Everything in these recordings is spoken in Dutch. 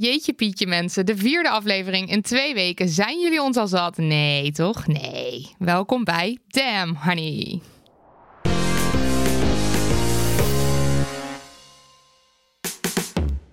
Jeetje Pietje mensen, de vierde aflevering in twee weken. Zijn jullie ons al zat? Nee, toch? Nee. Welkom bij Damn Honey.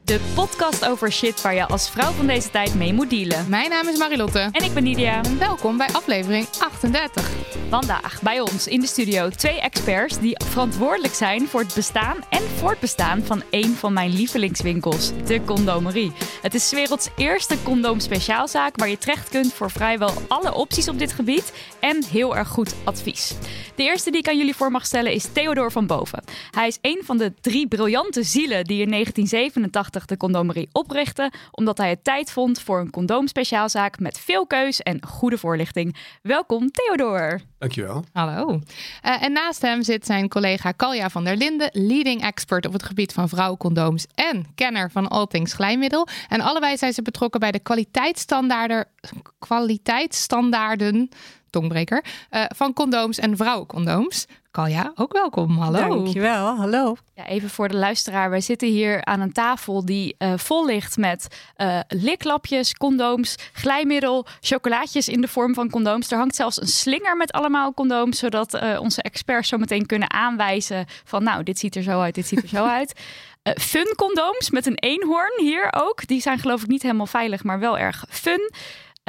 De podcast over shit waar je als vrouw van deze tijd mee moet dealen. Mijn naam is Marilotte. En ik ben Nidia. En welkom bij aflevering 38. Vandaag bij ons in de studio twee experts die verantwoordelijk zijn voor het bestaan en voortbestaan van een van mijn lievelingswinkels, de Condomerie. Het is werelds eerste condoom speciaalzaak waar je terecht kunt voor vrijwel alle opties op dit gebied en heel erg goed advies. De eerste die ik aan jullie voor mag stellen is Theodor van Boven. Hij is een van de drie briljante zielen die in 1987 de condomerie oprichtte, omdat hij het tijd vond voor een condoomspeciaalzaak met veel keus en goede voorlichting. Welkom Theodor. Dankjewel. Hallo. Uh, en naast hem zit zijn collega Kalja van der Linden, leading expert op het gebied van vrouwencondooms en kenner van all things glijmiddel. En allebei zijn ze betrokken bij de kwaliteitsstandaarden, kwaliteitsstandaarden tongbreker, uh, van condooms en vrouwencondooms. Kalja, ook welkom. Hallo. Dankjewel. Hallo. Ja, even voor de luisteraar. Wij zitten hier aan een tafel die uh, vol ligt met uh, liklapjes, condooms, glijmiddel, chocolaatjes in de vorm van condooms. Er hangt zelfs een slinger met allemaal condooms, zodat uh, onze experts zo meteen kunnen aanwijzen van nou, dit ziet er zo uit, dit ziet er zo uit. fun condooms met een eenhoorn hier ook. Die zijn geloof ik niet helemaal veilig, maar wel erg fun.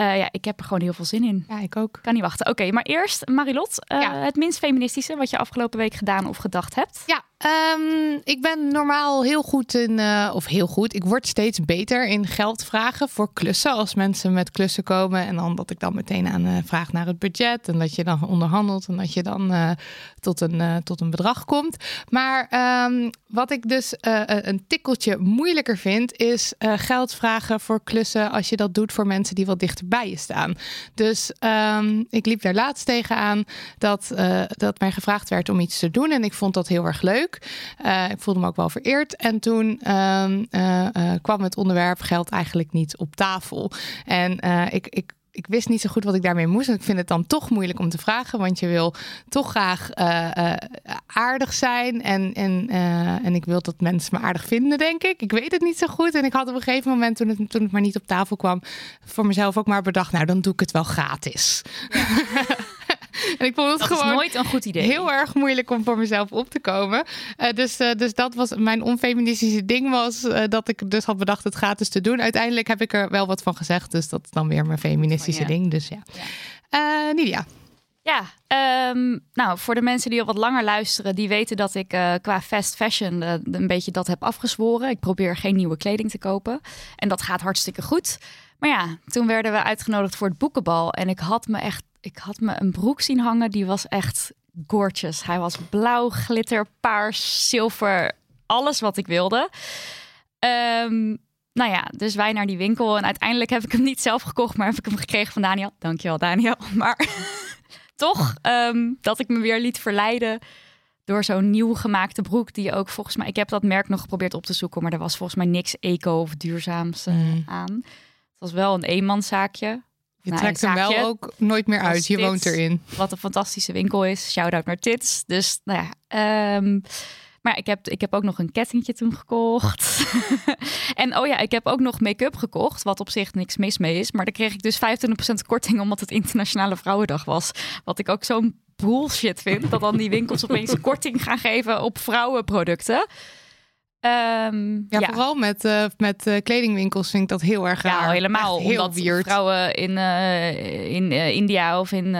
Uh, ja, ik heb er gewoon heel veel zin in. Ja, ik ook. Kan niet wachten. Oké, okay, maar eerst Marilot, uh, ja. het minst feministische wat je afgelopen week gedaan of gedacht hebt. Ja, um, ik ben normaal heel goed in, uh, of heel goed, ik word steeds beter in geld vragen voor klussen. Als mensen met klussen komen en dan dat ik dan meteen aan vraag naar het budget en dat je dan onderhandelt en dat je dan tot, een, tot een bedrag komt. Maar um, wat ik dus een tikkeltje moeilijker vind, is geld vragen voor klussen als je dat doet voor mensen die wat dichter bij je staan. Dus um, ik liep daar laatst tegenaan dat, uh, dat mij gevraagd werd om iets te doen. En ik vond dat heel erg leuk. Uh, ik voelde me ook wel vereerd. En toen um, uh, kwam het onderwerp geld eigenlijk niet op tafel. En ik, ik ik wist niet zo goed wat ik daarmee moest. Ik vind het dan toch moeilijk om te vragen, want je wil toch graag uh, uh, aardig zijn. En, en, uh, en ik wil dat mensen me aardig vinden, denk ik. Ik weet het niet zo goed. En ik had op een gegeven moment, toen het, toen het maar niet op tafel kwam, voor mezelf ook maar bedacht, nou dan doe ik het wel gratis. Ja. En ik vond het dat gewoon is nooit een goed idee. Heel erg moeilijk om voor mezelf op te komen. Uh, dus, uh, dus dat was mijn onfeministische ding was uh, dat ik dus had bedacht het gratis te doen. Uiteindelijk heb ik er wel wat van gezegd. Dus dat is dan weer mijn feministische oh, ja. ding. Dus ja. ja. Nidia. Ja, um, nou voor de mensen die al wat langer luisteren, die weten dat ik uh, qua fast fashion uh, een beetje dat heb afgezworen. Ik probeer geen nieuwe kleding te kopen. En dat gaat hartstikke goed. Maar ja, toen werden we uitgenodigd voor het boekenbal. En ik had me echt ik had me een broek zien hangen. Die was echt gorgeous. Hij was blauw, glitter, paars, zilver. Alles wat ik wilde. Um, nou ja, dus wij naar die winkel. En uiteindelijk heb ik hem niet zelf gekocht, maar heb ik hem gekregen van Daniel. Dankjewel, Daniel. Maar toch, um, dat ik me weer liet verleiden door zo'n nieuw gemaakte broek. Die ook volgens mij, ik heb dat merk nog geprobeerd op te zoeken, maar er was volgens mij niks eco of duurzaams uh, mm. aan. Het was wel een eenmanszaakje. Je nou, trekt hem wel ook nooit meer uit. Je woont erin. Wat een fantastische winkel is. Shout-out naar Tits. Dus nou ja. Um, Maar ik heb, ik heb ook nog een kettingje toen gekocht. en oh ja, ik heb ook nog make-up gekocht, wat op zich niks mis mee is. Maar daar kreeg ik dus 25% korting omdat het Internationale Vrouwendag was. Wat ik ook zo'n bullshit vind, dat dan die winkels opeens korting gaan geven op vrouwenproducten. Ehm, Ja, vooral met, eh, met eh, kledingwinkels vind ik dat heel erg raar. Ja, helemaal. Heel omdat weird. vrouwen in, eh, in India of in,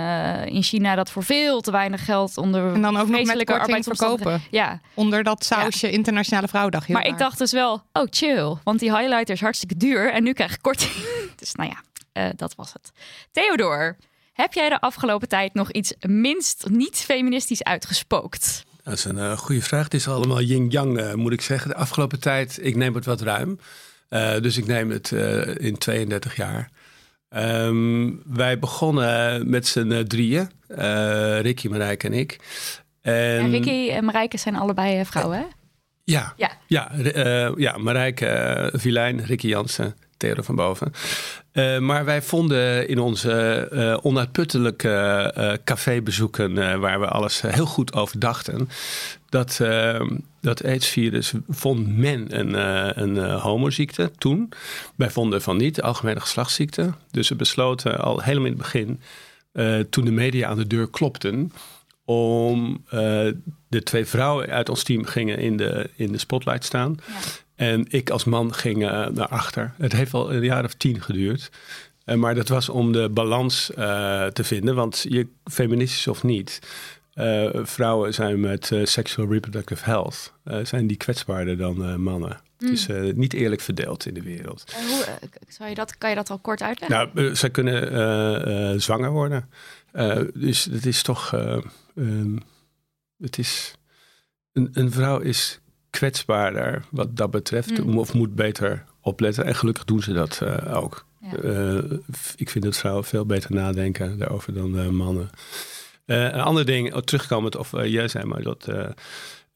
in China dat voor veel te weinig geld onder En dan ook nog met korting verkopen. Ja, Onder dat sausje Internationale Vrouwendag. Maar ik dacht dus wel, oh chill, want die highlighter is hartstikke duur en nu krijg ik korting. dus nou ja, dat was het. Theodor, heb jij de afgelopen tijd nog iets minst niet feministisch uitgespookt? Dat is een eh, goede vraag. Het is allemaal yin-yang, eh, moet ik zeggen. De afgelopen tijd, ik neem het wat ruim. Eh, dus ik neem het in 32 jaar. Ehm, wij begonnen met z'n drieën. Ricky, Marijke en ik. En, Ricky en Marijke zijn allebei vrouwen, hè? Ja, Ja. ja, ja Marijke Vilijn, Ricky Jansen, Theo van Boven. Uh, maar wij vonden in onze uh, onuitputtelijke uh, cafébezoeken, waar we alles heel goed over dachten, dat, dat AIDS-virus vond men een, een homoziekte toen. Wij vonden van niet, algemene geslachtsziekte. Dus we besloten al helemaal in het begin, toen de media aan de deur klopten, om de twee vrouwen uit ons team gingen in de, in de spotlight staan. Ja. En ik als man ging uh, naar achter. Het heeft al een jaar of tien geduurd. Uh, maar dat was om de balans te vinden. Want je, feministisch of niet, vrouwen zijn met sexual reproductive health... zijn die kwetsbaarder dan mannen. Mm. Het is niet eerlijk verdeeld in de wereld. hoe, zou je dat, kan je dat al kort uitleggen? Nou, zij kunnen zwanger worden. dus het is toch... Um, het is, een, een, vrouw is kwetsbaarder wat dat betreft, mm. of moet beter opletten. En gelukkig doen ze dat uh, ook. Ja. Uh, ik vind dat vrouwen veel beter nadenken daarover dan uh, mannen. een ander ding, oh, terugkomend of jij zei maar dat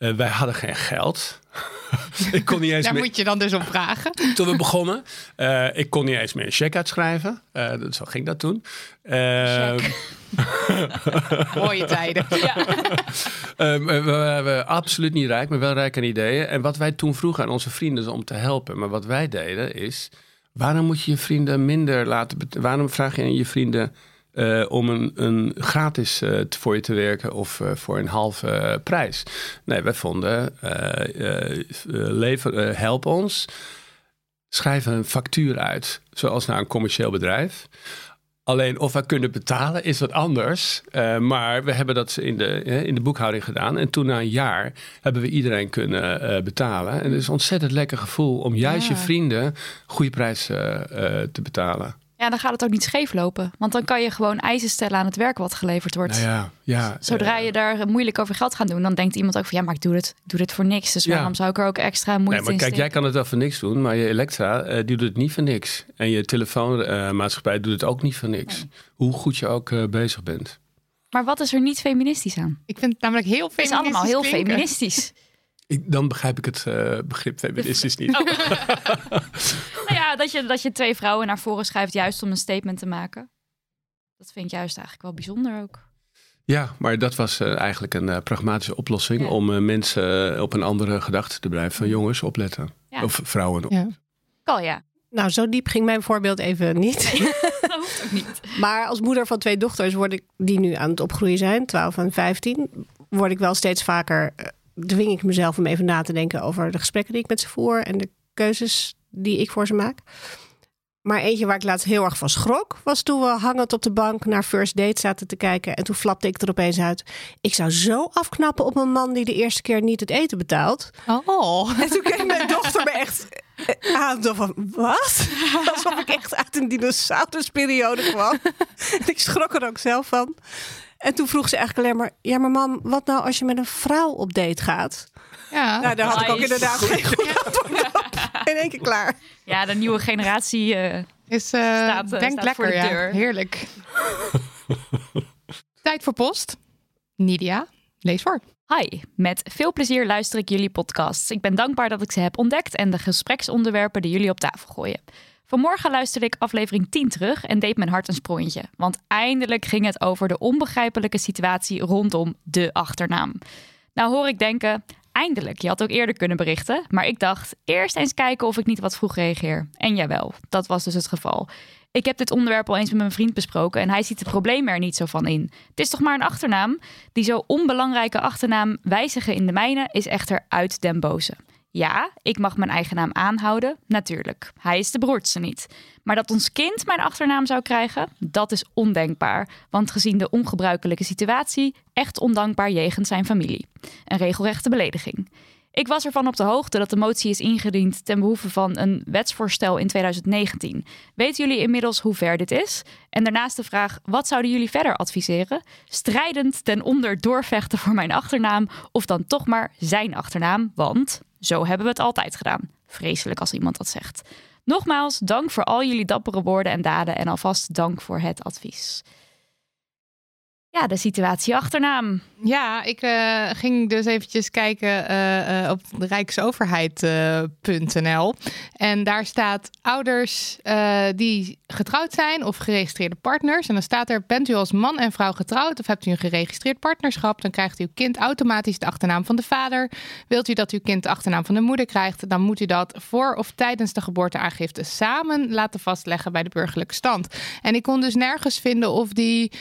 wij hadden geen geld. ik kon niet eens Daar meer... moet je dan dus om vragen. Toen we begonnen. Uh, ik kon niet eens meer een check uitschrijven. Uh, zo ging dat toen. Uh, Mooie tijden. Ja. Ehm, we waren absoluut niet rijk, maar wel rijk aan ideeën. En wat wij toen vroegen aan onze vrienden is om te helpen. Maar wat wij deden is... Waarom moet je je vrienden minder laten... Waarom vraag je aan je vrienden... Uh, om een, een gratis uh, te, voor je te werken of uh, voor een halve prijs. Nee, wij vonden, lever, help ons, schrijf een factuur uit, zoals naar een commercieel bedrijf. Alleen of wij kunnen betalen is wat anders. maar we hebben dat in de, in de boekhouding gedaan. En toen na een jaar hebben we iedereen kunnen betalen. En het is een ontzettend lekker gevoel om juist ja. je vrienden goede prijs te betalen. Ja, dan gaat het ook niet scheef lopen. Want dan kan je gewoon eisen stellen aan het werk wat geleverd wordt. Nou ja, ja, Zodra je daar moeilijk over geld gaat doen, dan denkt iemand ook van ja, maar ik doe dit, ik doe dit voor niks. Dus waarom ja. zou ik er ook extra moeite nee, maar in kijk, steken? jij kan het wel voor niks doen, maar je Elektra uh, die doet het niet voor niks. En je telefoonmaatschappij uh, doet het ook niet voor niks. Nee. Hoe goed je ook uh, bezig bent. Maar wat is er niet feministisch aan? Ik vind het namelijk heel feministisch. Het is allemaal heel klinken. feministisch. Ik, dan begrijp ik het uh, begrip feministisch niet. Oh. nou ja, dat je, dat je twee vrouwen naar voren schuift juist om een statement te maken. Dat vind ik juist eigenlijk wel bijzonder ook. Ja, maar dat was uh, eigenlijk een uh, pragmatische oplossing ja. om mensen op een andere gedachte te blijven. Van jongens, opletten. Ja. Of vrouwen. Ja. Kal, ja. Nou, zo diep ging mijn voorbeeld even niet. Nee, dat hoeft ook niet. Maar als moeder van twee dochters, word ik, die nu aan het opgroeien zijn, 12 en 15, word ik wel steeds vaker dwing ik mezelf om even na te denken over de gesprekken die ik met ze voer en de keuzes die ik voor ze maak. Maar eentje waar ik laatst heel erg van schrok, was toen we hangend op de bank naar First Date zaten te kijken. En toen flapte ik er opeens uit. Ik zou zo afknappen op een man die de eerste keer niet het eten betaalt. Oh. En toen keek mijn dochter me echt aan. Van, wat? Alsof ik echt uit een dinosaurusperiode kwam. en ik schrok er ook zelf van. En toen vroeg ze eigenlijk alleen maar... Ja, maar mam, wat nou als je met een vrouw op date gaat? Ja. Nou, daar had nice. ik ook inderdaad geen goed antwoord op. In één keer klaar. Ja, de nieuwe generatie uh, is uh, staat, denk staat lekker, voor de ja. Heerlijk. Tijd voor post. Nidia, lees voor. Hi, met veel plezier luister ik jullie podcasts. Ik ben dankbaar dat ik ze heb ontdekt en de gespreksonderwerpen die jullie op tafel gooien. Vanmorgen luisterde ik aflevering 10 terug en deed mijn hart een sprongetje. Want eindelijk ging het over de onbegrijpelijke situatie rondom de achternaam. Nou hoor ik denken, Eindelijk, je had ook eerder kunnen berichten. Maar ik dacht, eerst eens kijken of ik niet wat vroeg reageer. En jawel, dat was dus het geval. Ik heb dit onderwerp al eens met mijn vriend besproken en hij ziet het probleem er niet zo van in. Het is toch maar een achternaam? Die zo onbelangrijke achternaam wijzigen in de mijne is echter uit den boze. Ja, ik mag mijn eigen naam aanhouden, natuurlijk. Hij is de broertste niet. Maar dat ons kind mijn achternaam zou krijgen, dat is ondenkbaar. Want gezien de ongebruikelijke situatie, echt ondankbaar jegens zijn familie. Een regelrechte belediging. Ik was ervan op de hoogte dat de motie is ingediend ten behoeve van een wetsvoorstel in 2019. Weten jullie inmiddels hoe ver dit is? En daarnaast de vraag: wat zouden jullie verder adviseren? Strijdend ten onder doorvechten voor mijn achternaam of dan toch maar zijn achternaam? Want zo hebben we het altijd gedaan. Vreselijk als iemand dat zegt. Nogmaals, dank voor al jullie dappere woorden en daden en alvast dank voor het advies. Ja, de situatie achternaam. Ja, ik uh, ging dus eventjes kijken uh, uh, op rijksoverheid.nl. en daar staat ouders die getrouwd zijn of geregistreerde partners. En dan staat er, bent u als man en vrouw getrouwd of hebt u een geregistreerd partnerschap? Dan krijgt uw kind automatisch de achternaam van de vader. Wilt u dat uw kind de achternaam van de moeder krijgt? Dan moet u dat voor of tijdens de geboorteaangifte samen laten vastleggen bij de burgerlijke stand. En ik kon dus nergens vinden of die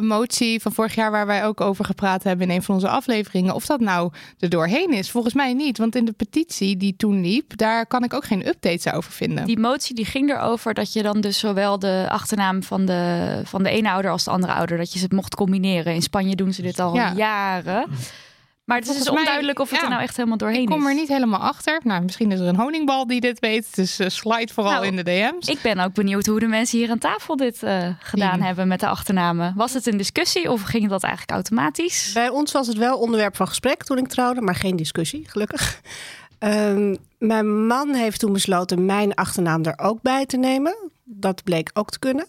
motie van vorig jaar, waar wij ook over gepraat hebben in een van onze afleveringen, of dat nou er doorheen is. Volgens mij niet, want in de petitie die toen liep, daar kan ik ook geen updates over vinden. Die motie die ging erover dat je dan dus zowel de achternaam van de, van de ene ouder als de andere ouder, dat je ze mocht combineren. In Spanje doen ze dit al jaren. Maar het is dus onduidelijk of het er nou echt helemaal doorheen is. Ik kom er niet helemaal achter. Nou, misschien is er een honingbal die dit weet. Dus uh, slide vooral nou, in de DM's. Ik ben ook benieuwd hoe de mensen hier aan tafel dit uh, gedaan hebben met de achternamen. Was het een discussie of ging dat eigenlijk automatisch? Bij ons was het wel onderwerp van gesprek toen ik trouwde, maar geen discussie, gelukkig. Um, mijn man heeft toen besloten mijn achternaam er ook bij te nemen. Dat bleek ook te kunnen.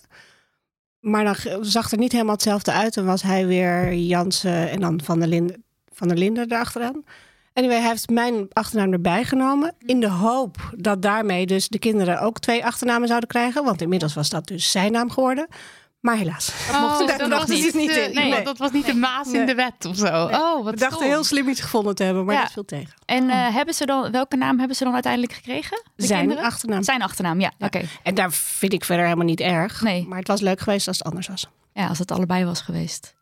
Maar dan zag er niet helemaal hetzelfde uit. En was hij weer Jansen en dan Van der Linden van der Linden erachteraan. Anyway, hij heeft mijn achternaam erbij genomen. In de hoop dat daarmee dus de kinderen ook twee achternamen zouden krijgen. Want inmiddels was dat dus zijn naam geworden. Maar helaas. Dat mocht oh, dat, was niet, niet in. Nee, dat was niet de maas in de wet of zo. Oh, wat We dachten heel slim iets gevonden te hebben, maar ja. dat viel tegen. En uh, hebben ze dan, welke naam hebben ze dan uiteindelijk gekregen? zijn kinderen? achternaam. Zijn achternaam, ja. Oké. En daar vind ik verder helemaal niet erg. Nee. Maar het was leuk geweest als het anders was. Ja, als het allebei was geweest.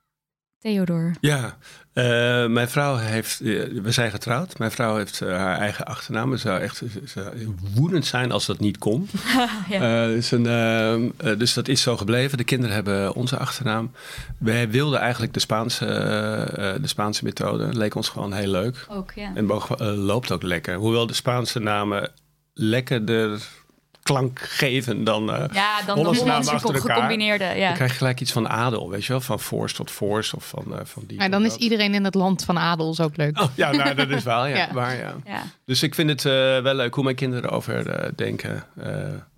Theodor. Ja, uh, mijn vrouw heeft, we zijn getrouwd. Mijn vrouw heeft uh, haar eigen achternaam. Het zou echt zou woedend zijn als dat niet kon. ja. dus, een, dus, dat is zo gebleven. De kinderen hebben onze achternaam. Wij wilden eigenlijk de Spaanse, de Spaanse methode. Leek ons gewoon heel leuk. Ook, ja. En loopt ook lekker. Hoewel de Spaanse namen lekkerder klank geven dan uh, ja, dan Hollandse namen achter elkaar. Gecombineerde, ja. Dan krijg je gelijk iets van adel, weet je wel? Van Force tot Force of van, uh, van die. Ja, dan is iedereen in het land van adels ook leuk. Oh, ja, nou, dat is wel, ja. ja. Maar, ja. ja. Dus ik vind het uh, wel leuk hoe mijn kinderen erover denken.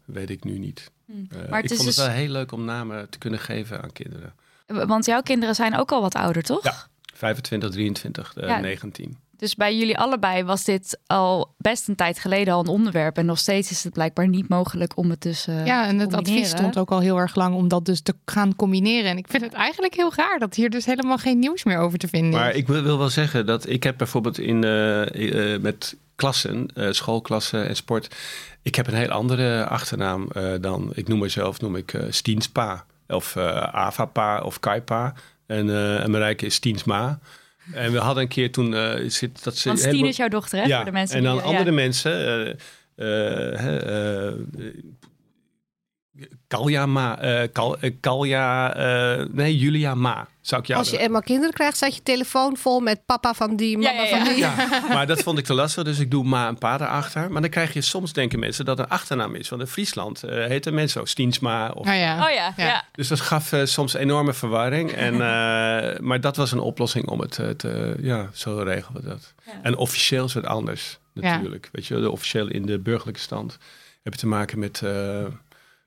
weet ik nu niet. Hmm. Maar ik vond het dus... wel heel leuk om namen te kunnen geven aan kinderen. Want jouw kinderen zijn ook al wat ouder, toch? Ja, 25, 23, 19. Dus bij jullie allebei was dit al best een tijd geleden al een onderwerp. En nog steeds is het blijkbaar niet mogelijk om het dus. Uh, ja, en het advies stond ook al heel erg lang om dat dus te gaan combineren. En ik vind het eigenlijk heel raar dat hier dus helemaal geen nieuws meer over te vinden is. Maar ik wil, wil wel zeggen dat ik heb bijvoorbeeld in, uh, uh, met klassen, schoolklassen en sport. Ik heb een heel andere achternaam dan. Ik noem mezelf, noem ik Stienspa. Of Avapa of Kaipa. En, en Marijke is Stiensma. En we hadden een keer toen... Uh, zit, dat ze Want Stien is jouw dochter, hè? Ja, voor de mensen en dan andere mensen... Kalja Ma, Kal, Kalja, nee, Julia Ma. Zou ik jou Als je eenmaal kinderen krijgt, staat je telefoon vol met papa van die, mama ja, van die. Ja, maar dat vond ik te lastig, dus ik doe Ma en Pa erachter. Maar dan krijg je soms, denken mensen, dat een achternaam is. Want in Friesland uh, heet mensen ook Stiensma. Of, oh, ja. Oh, ja. ja. Dus dat gaf uh, soms enorme verwarring. En, uh, maar dat was een oplossing om het te, ja, zo regelen we dat. En officieel is het anders, natuurlijk. Weet je, de officieel in de burgerlijke stand heb je te maken met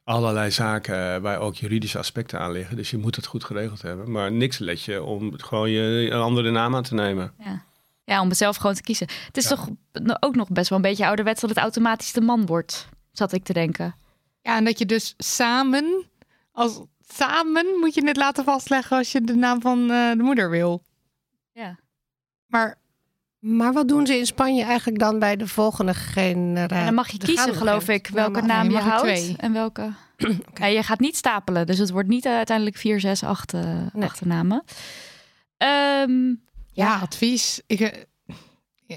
allerlei zaken waar ook juridische aspecten aan liggen. Dus je moet het goed geregeld hebben. Maar niks let je om gewoon je een andere naam aan te nemen. Ja. Ja, om het zelf gewoon te kiezen. Het is toch ook nog best wel een beetje ouderwets dat het automatisch de man wordt, zat ik te denken. Ja, en dat je dus samen, als samen moet je het laten vastleggen als je de naam van uh, de moeder wil. Ja. Maar Maar wat doen ze in Spanje eigenlijk dan bij de volgende generatie? En dan mag je kiezen, geloof ik, welke naam je houdt twee. en welke. Ja, je gaat niet stapelen, dus het wordt niet uiteindelijk 4, 6, 8 eh, Nee. achternamen. Ehm, Ja, ja, advies. Ik, eh,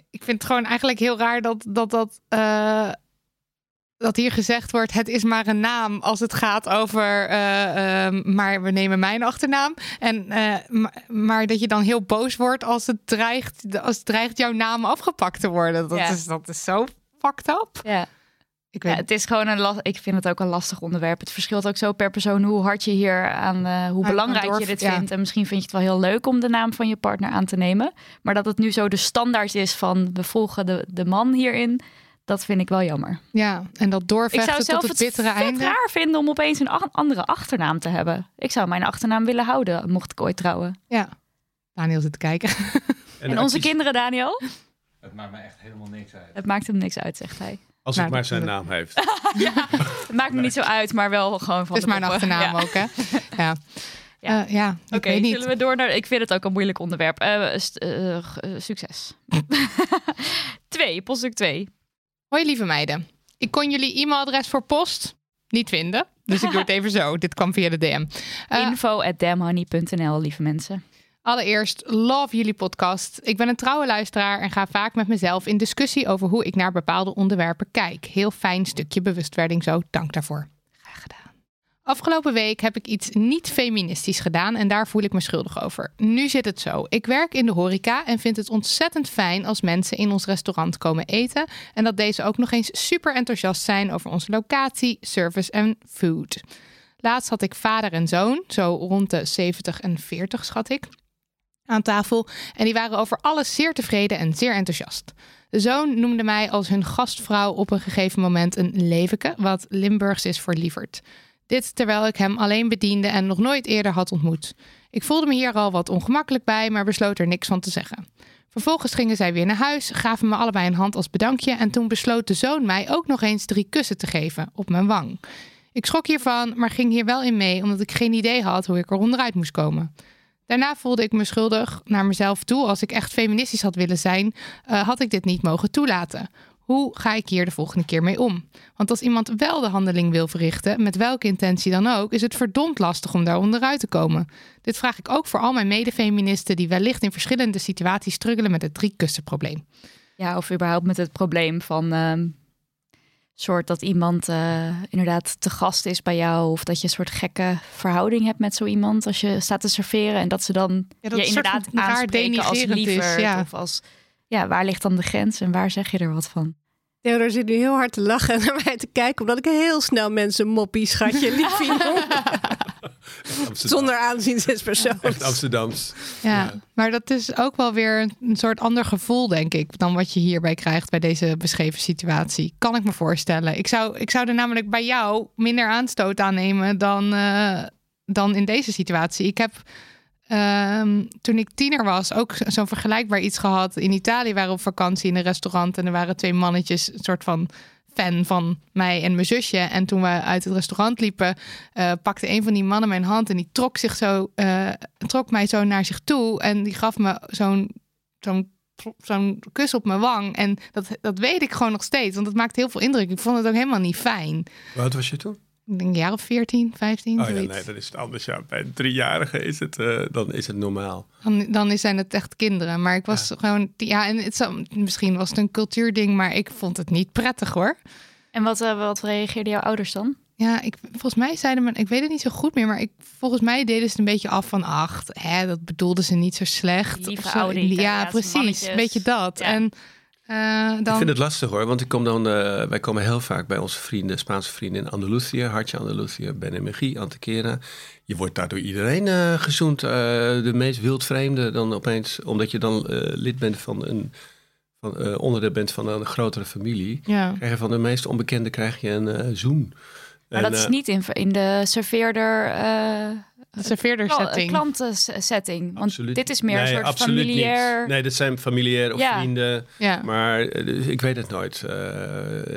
ik vind het gewoon eigenlijk heel raar dat dat, dat, eh, dat hier gezegd wordt: het is maar een naam als het gaat over. eh, ehm, maar we nemen mijn achternaam. En, eh, maar, maar dat je dan heel boos wordt als het dreigt, als het dreigt jouw naam afgepakt te worden. Dat, Ja. is, dat is zo fucked up. ja. Ik Ja, weet het is gewoon een last. Ik vind het ook een lastig onderwerp. Het verschilt ook zo per persoon hoe hard je hier aan, eh, hoe Aan- belangrijk je dit ja. vindt. En misschien vind je het wel heel leuk om de naam van je partner aan te nemen. Maar dat het nu zo de standaard is van we volgen de, de man hierin. Dat vind ik wel jammer. Ja, en dat Ik doorvechten zou zelf tot het het bittere einde. raar vinden om opeens een ach- andere achternaam te hebben. Ik zou mijn achternaam willen houden, mocht ik ooit trouwen. Ja. Daniel zit te kijken. En, onze kinderen, Daniel? Het maakt me echt helemaal niks uit. Het maakt hem niks uit, zegt hij. Als Nou, het maar zijn naam heeft. Het maakt me niet zo uit, maar wel gewoon van Het is de mijn poppen. achternaam Ja. ook, hè? Ja. Ja. Eh, ja, ik Oké, weet niet. zullen we door naar... Ik vind het ook een moeilijk onderwerp. Eh, eh, succes. twee, poststuk twee. Hoi lieve meiden. Ik kon jullie e-mailadres voor post niet vinden. Dus ik doe het even zo. Dit kwam via de DM. Eh, Info at damhoney.nl, lieve mensen. allereerst, love jullie podcast. Ik ben een trouwe luisteraar en ga vaak met mezelf in discussie over hoe ik naar bepaalde onderwerpen kijk. Heel fijn stukje bewustwording zo. Dank daarvoor. Afgelopen week heb ik iets niet feministisch gedaan en daar voel ik me schuldig over. Nu zit het zo. Ik werk in de horeca en vind het ontzettend fijn als mensen in ons restaurant komen eten en dat deze ook nog eens super enthousiast zijn over onze locatie, service en food. Laatst had ik vader en zoon, zo rond de 70 en 40 schat ik, aan tafel en die waren over alles zeer tevreden en zeer enthousiast. De zoon noemde mij als hun gastvrouw op een gegeven moment een leveke, wat Limburgs is voor lieverd. Dit terwijl ik hem alleen bediende en nog nooit eerder had ontmoet. Ik voelde me hier al wat ongemakkelijk bij, maar besloot er niks van te zeggen. Vervolgens gingen zij weer naar huis, gaven me allebei een hand als bedankje en toen besloot de zoon mij ook nog eens drie kussen te geven op mijn wang. Ik schrok hiervan, maar ging hier wel in mee omdat ik geen idee had hoe ik er onderuit moest komen. Daarna voelde ik me schuldig naar mezelf toe. Als ik echt feministisch had willen zijn, eh, had ik dit niet mogen toelaten. Hoe ga ik hier de volgende keer mee om? Want als iemand wel de handeling wil verrichten, met welke intentie dan ook, is het verdomd lastig om daar onderuit te komen. Dit vraag ik ook voor al mijn medefeministen die wellicht in verschillende situaties struggelen met het drie kussen probleem. Ja, of überhaupt met het probleem van... ehm, soort dat iemand eh, inderdaad te gast is bij jou... of dat je een soort gekke verhouding hebt met zo iemand... als je staat te serveren en dat ze dan Ja, dat je inderdaad aanspreken als is, lieverd. ja. Of als, ja, waar ligt dan de grens en waar zeg je er wat van? Theodor zit nu heel hard te lachen en naar mij te kijken, omdat ik heel snel mensen moppie, schatje, liefie. Zonder aanzien des persoons. Echt Amsterdams. Ja, maar dat is ook wel weer een- een soort ander gevoel, denk ik, dan wat je hierbij krijgt bij deze beschreven situatie. Kan ik me voorstellen. Ik zou, ik zou er namelijk bij jou minder aanstoot aan nemen dan, eh, dan in deze situatie. Ik heb ehm, toen ik tiener was ook zo- zo'n vergelijkbaar iets gehad. In Italië waren we op vakantie in een restaurant en er waren twee mannetjes, een soort van fan van mij en mijn zusje. En toen we uit het restaurant liepen, eh, pakte een van die mannen mijn hand en die trok zich zo, eh, trok mij zo naar zich toe en die gaf me zo'n zo'n zo'n kus op mijn wang. En dat, dat weet ik gewoon nog steeds, want het maakt heel veel indruk. Ik vond het ook helemaal niet fijn. Oud was je toen? Ik denk een jaar of 14, 15, Oh ja, zoiets. nee, dan is het anders. Ja. Bij een driejarige is het, eh, dan is het normaal. Dan, dan zijn het echt kinderen. Maar ik was gewoon... Ja, en het zou, misschien was het een cultuurding, maar ik vond het niet prettig hoor. En wat, eh, wat reageerden jouw ouders dan? Ja, ik, volgens mij zeiden men, ik weet het niet zo goed meer, maar ik, volgens mij deden ze het een beetje af van ach, hè, dat bedoelden ze niet zo slecht. Lieve zo. oude Ja, precies, mannetjes. een beetje dat. Ja. En eh, dan. Ik vind het lastig hoor, want ik kom dan, eh, wij komen heel vaak bij onze vrienden, Spaanse vrienden in Andalusië, Hartje Andalusië, Benemegie, Antequera. Je wordt daar door iedereen eh gezoend. de meest wildvreemde dan opeens, omdat je dan lid bent van een, van, onderdeel bent van een grotere familie. ja. Krijg je van de meest onbekende krijg je een zoen. Maar En, dat is niet in, in de serveerder uh, De serveerder setting. klantensetting. Want absoluut- dit is meer Nee, een soort absoluut niet. familiair... Nee, dat zijn familiair of Ja. vrienden. Ja. Maar eh, ik weet het nooit. Eh,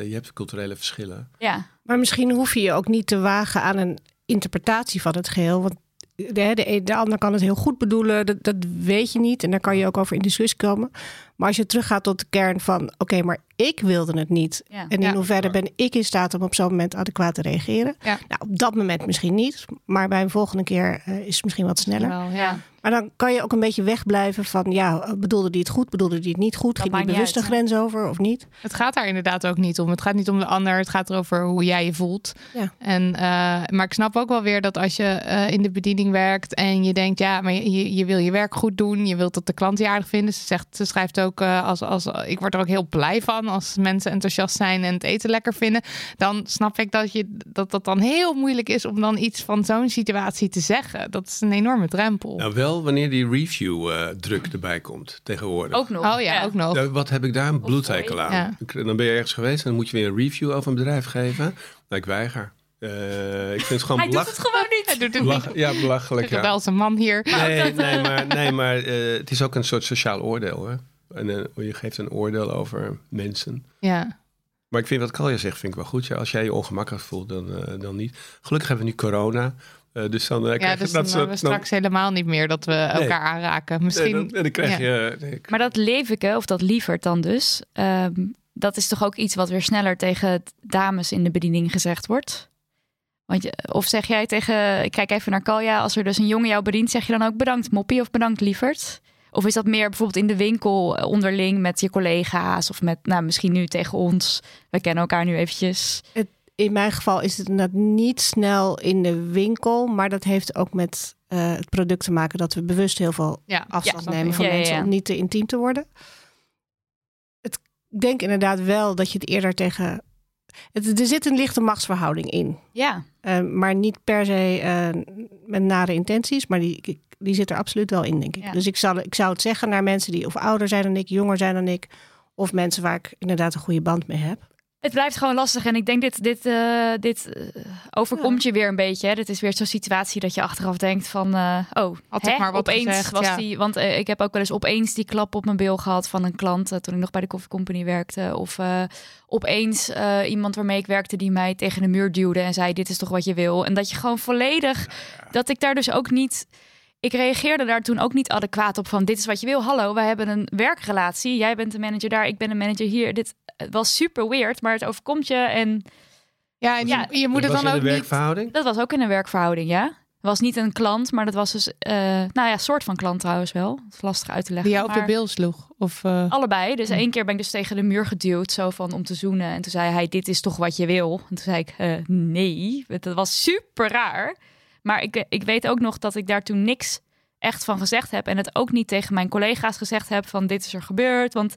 je hebt culturele verschillen. Ja, Maar misschien hoef je je ook niet te wagen aan een interpretatie van het geheel. Want de, de, de ander kan het heel goed bedoelen, dat, dat weet je niet. En daar kan je ook over in discussie komen. Maar als je teruggaat tot de kern van, oké, maar ik wilde het niet. Ja. En in Ja. hoeverre ben ik in staat om op zo'n moment adequaat te reageren? Ja. Nou, op dat moment misschien niet, maar bij een volgende keer eh, is het misschien wat sneller. Wel, ja. Ja. Maar dan kan je ook een beetje wegblijven van, ja, bedoelde die het goed, bedoelde die het niet goed? Dat Ging die bewust een uit, grens over of niet? Het gaat daar inderdaad ook niet om. Het gaat niet om de ander. Het gaat erover hoe jij je voelt. Ja. En, eh, maar ik snap ook wel weer dat als je eh, in de bediening werkt en je denkt, ja, maar je, je- je wil je werk goed doen. Je wilt dat de klant je aardig vinden. Ze, zegt, ze schrijft ook, eh, als, als, ik word er ook heel blij van als mensen enthousiast zijn en het eten lekker vinden. Dan snap ik dat, je, dat dat dan heel moeilijk is om dan iets van zo'n situatie te zeggen. Dat is een enorme drempel. Nou, wel wanneer die review-druk erbij komt tegenwoordig. Ook nog. oh ja, ook nog. Nou, wat heb ik daar een bloedhekel aan? Ja. Dan ben je ergens geweest en dan moet je weer een review over een bedrijf geven. Nou, ik weiger. Eh, ik vind het gewoon Hij doet het gewoon niet. Hij doet het belach- niet. Ja, belachelijk. Ja. wel als een man hier. Nee, nee, maar, nee, maar eh, het is ook een soort sociaal oordeel. Hè? En, eh, je geeft een oordeel over mensen. Ja. Maar ik vind wat Kalja zegt, vind ik wel goed. Ja, als jij je ongemakkelijk voelt, dan, eh, dan niet. Gelukkig hebben we nu corona. eh, dus dan eh, Ja, dus dat dan soort... hebben we straks helemaal niet meer dat we elkaar aanraken. Misschien. Nee, dan, dan krijg ja. je... nee, ik- Maar dat leveke, of dat lieverd dan dus, ehm, dat is toch ook iets wat weer sneller tegen dames in de bediening gezegd wordt? Want je, of zeg jij tegen, ik kijk even naar Kalja, als er dus een jongen jou bedient, zeg je dan ook bedankt moppie of bedankt lieverd? Of is dat meer bijvoorbeeld in de winkel eh, onderling met je collega's of met, nou misschien nu tegen ons? We kennen elkaar nu eventjes. In mijn geval is het inderdaad niet snel in de winkel, maar dat heeft ook met eh, het product te maken dat we bewust heel veel Ja, afstand snap nemen ik. van Ja, ja, mensen ja. om niet te intiem te worden. Het, ik denk inderdaad wel dat je het eerder tegen. Het, er zit een lichte machtsverhouding in. Ja, Eh, maar niet per se eh, met nare intenties, maar die, die zit er absoluut wel in, denk ik. Ja. Dus ik zou, ik zou het zeggen naar mensen die of ouder zijn dan ik, jonger zijn dan ik, of mensen waar ik inderdaad een goede band mee heb. Het blijft gewoon lastig. En ik denk, dit, dit, eh, dit eh, overkomt je weer een beetje. Hè? Dit is weer zo'n situatie dat je achteraf denkt van... eh, oh, Had ik hè? maar wat opeens gezegd, was ja. die... Want ik heb ook wel eens opeens die klap op mijn bil gehad van een klant... toen ik nog bij de Coffee Company werkte. Of eh, opeens eh, iemand waarmee ik werkte die mij tegen de muur duwde... en zei, dit is toch wat je wil. En dat je gewoon volledig... Dat ik daar dus ook niet... Ik reageerde daar toen ook niet adequaat op van dit is wat je wil. Hallo, wij hebben een werkrelatie. Jij bent de manager daar, ik ben de manager hier. Dit was super weird, maar het overkomt je. En Ja, en Ja. je, je moet het dan in ook niet... dat was ook in een werkverhouding, ja. Was niet een klant, maar dat was dus, eh, nou ja, soort van klant trouwens wel. Dat is lastig uit te leggen. Die jou op de bil sloeg. Of, eh, Allebei. Dus één keer ben ik dus tegen de muur geduwd, zo van om te zoenen. En toen zei hij, dit is toch wat je wil? En toen zei ik, eh, nee. Dat was super raar. Maar ik, ik weet ook nog dat ik daar toen niks echt van gezegd heb. En het ook niet tegen mijn collega's gezegd heb van dit is er gebeurd. Want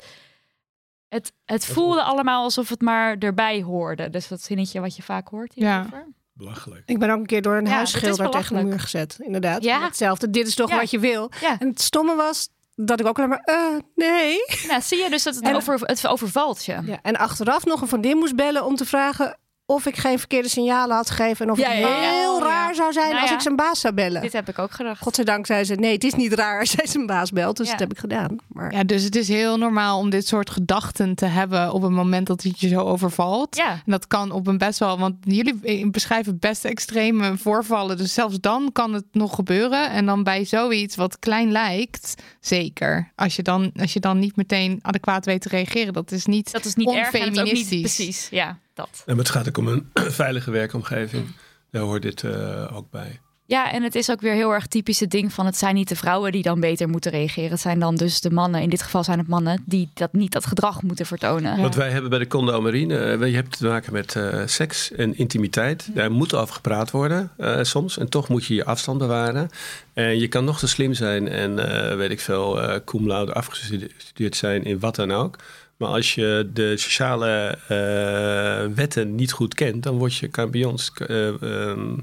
het, het voelde allemaal alsof het maar erbij hoorde. Dus dat zinnetje wat je vaak hoort Ja. hierover. Belachelijk. Ik ben ook een keer door een Ja, huisschilder tegen de muur gezet. Inderdaad. Ja. Hetzelfde. Dit is toch Ja. wat je wil. Ja. En het stomme was dat ik ook alleen maar, eh, nee. Nou, zie je dus dat het, En- over, het overvalt je. Ja, en achteraf nog een vriendin moest bellen om te vragen of ik geen verkeerde signalen had gegeven. En of Ja, het ja, ja. heel Oh, ja. raar zou zijn Nou als ja. ik zijn baas zou bellen. Dit heb ik ook gedacht. Godzijdank zei ze, nee, het is niet raar als hij zijn baas belt. Dus Ja. dat heb ik gedaan. Maar Ja, dus het is heel normaal om dit soort gedachten te hebben op het moment dat het je zo overvalt. Ja. En dat kan op een best wel, want jullie beschrijven best extreme voorvallen. Dus zelfs dan kan het nog gebeuren. En dan bij zoiets wat klein lijkt, zeker. Als je dan, als je dan niet meteen adequaat weet te reageren, dat is niet. Dat is niet erg en het is ook niet Onfeministisch. precies. Ja, dat. En het gaat ook om een veilige werkomgeving. Daar hoort dit eh, ook bij. Ja, en het is ook weer heel erg typische ding van het zijn niet de vrouwen die dan beter moeten reageren. Het zijn dan dus de mannen, in dit geval zijn het mannen, die dat niet dat gedrag moeten vertonen. Ja. Wat wij hebben bij de Condo Marine, eh, je hebt te maken met eh, seks en intimiteit. Daar moet over gepraat worden soms. En toch moet je je afstand bewaren. En je kan nog zo slim zijn en weet ik veel, cum laude afgestudeerd zijn in wat dan ook. Maar als je de sociale eh, wetten niet goed kent, dan word je, ons, eh, ehm,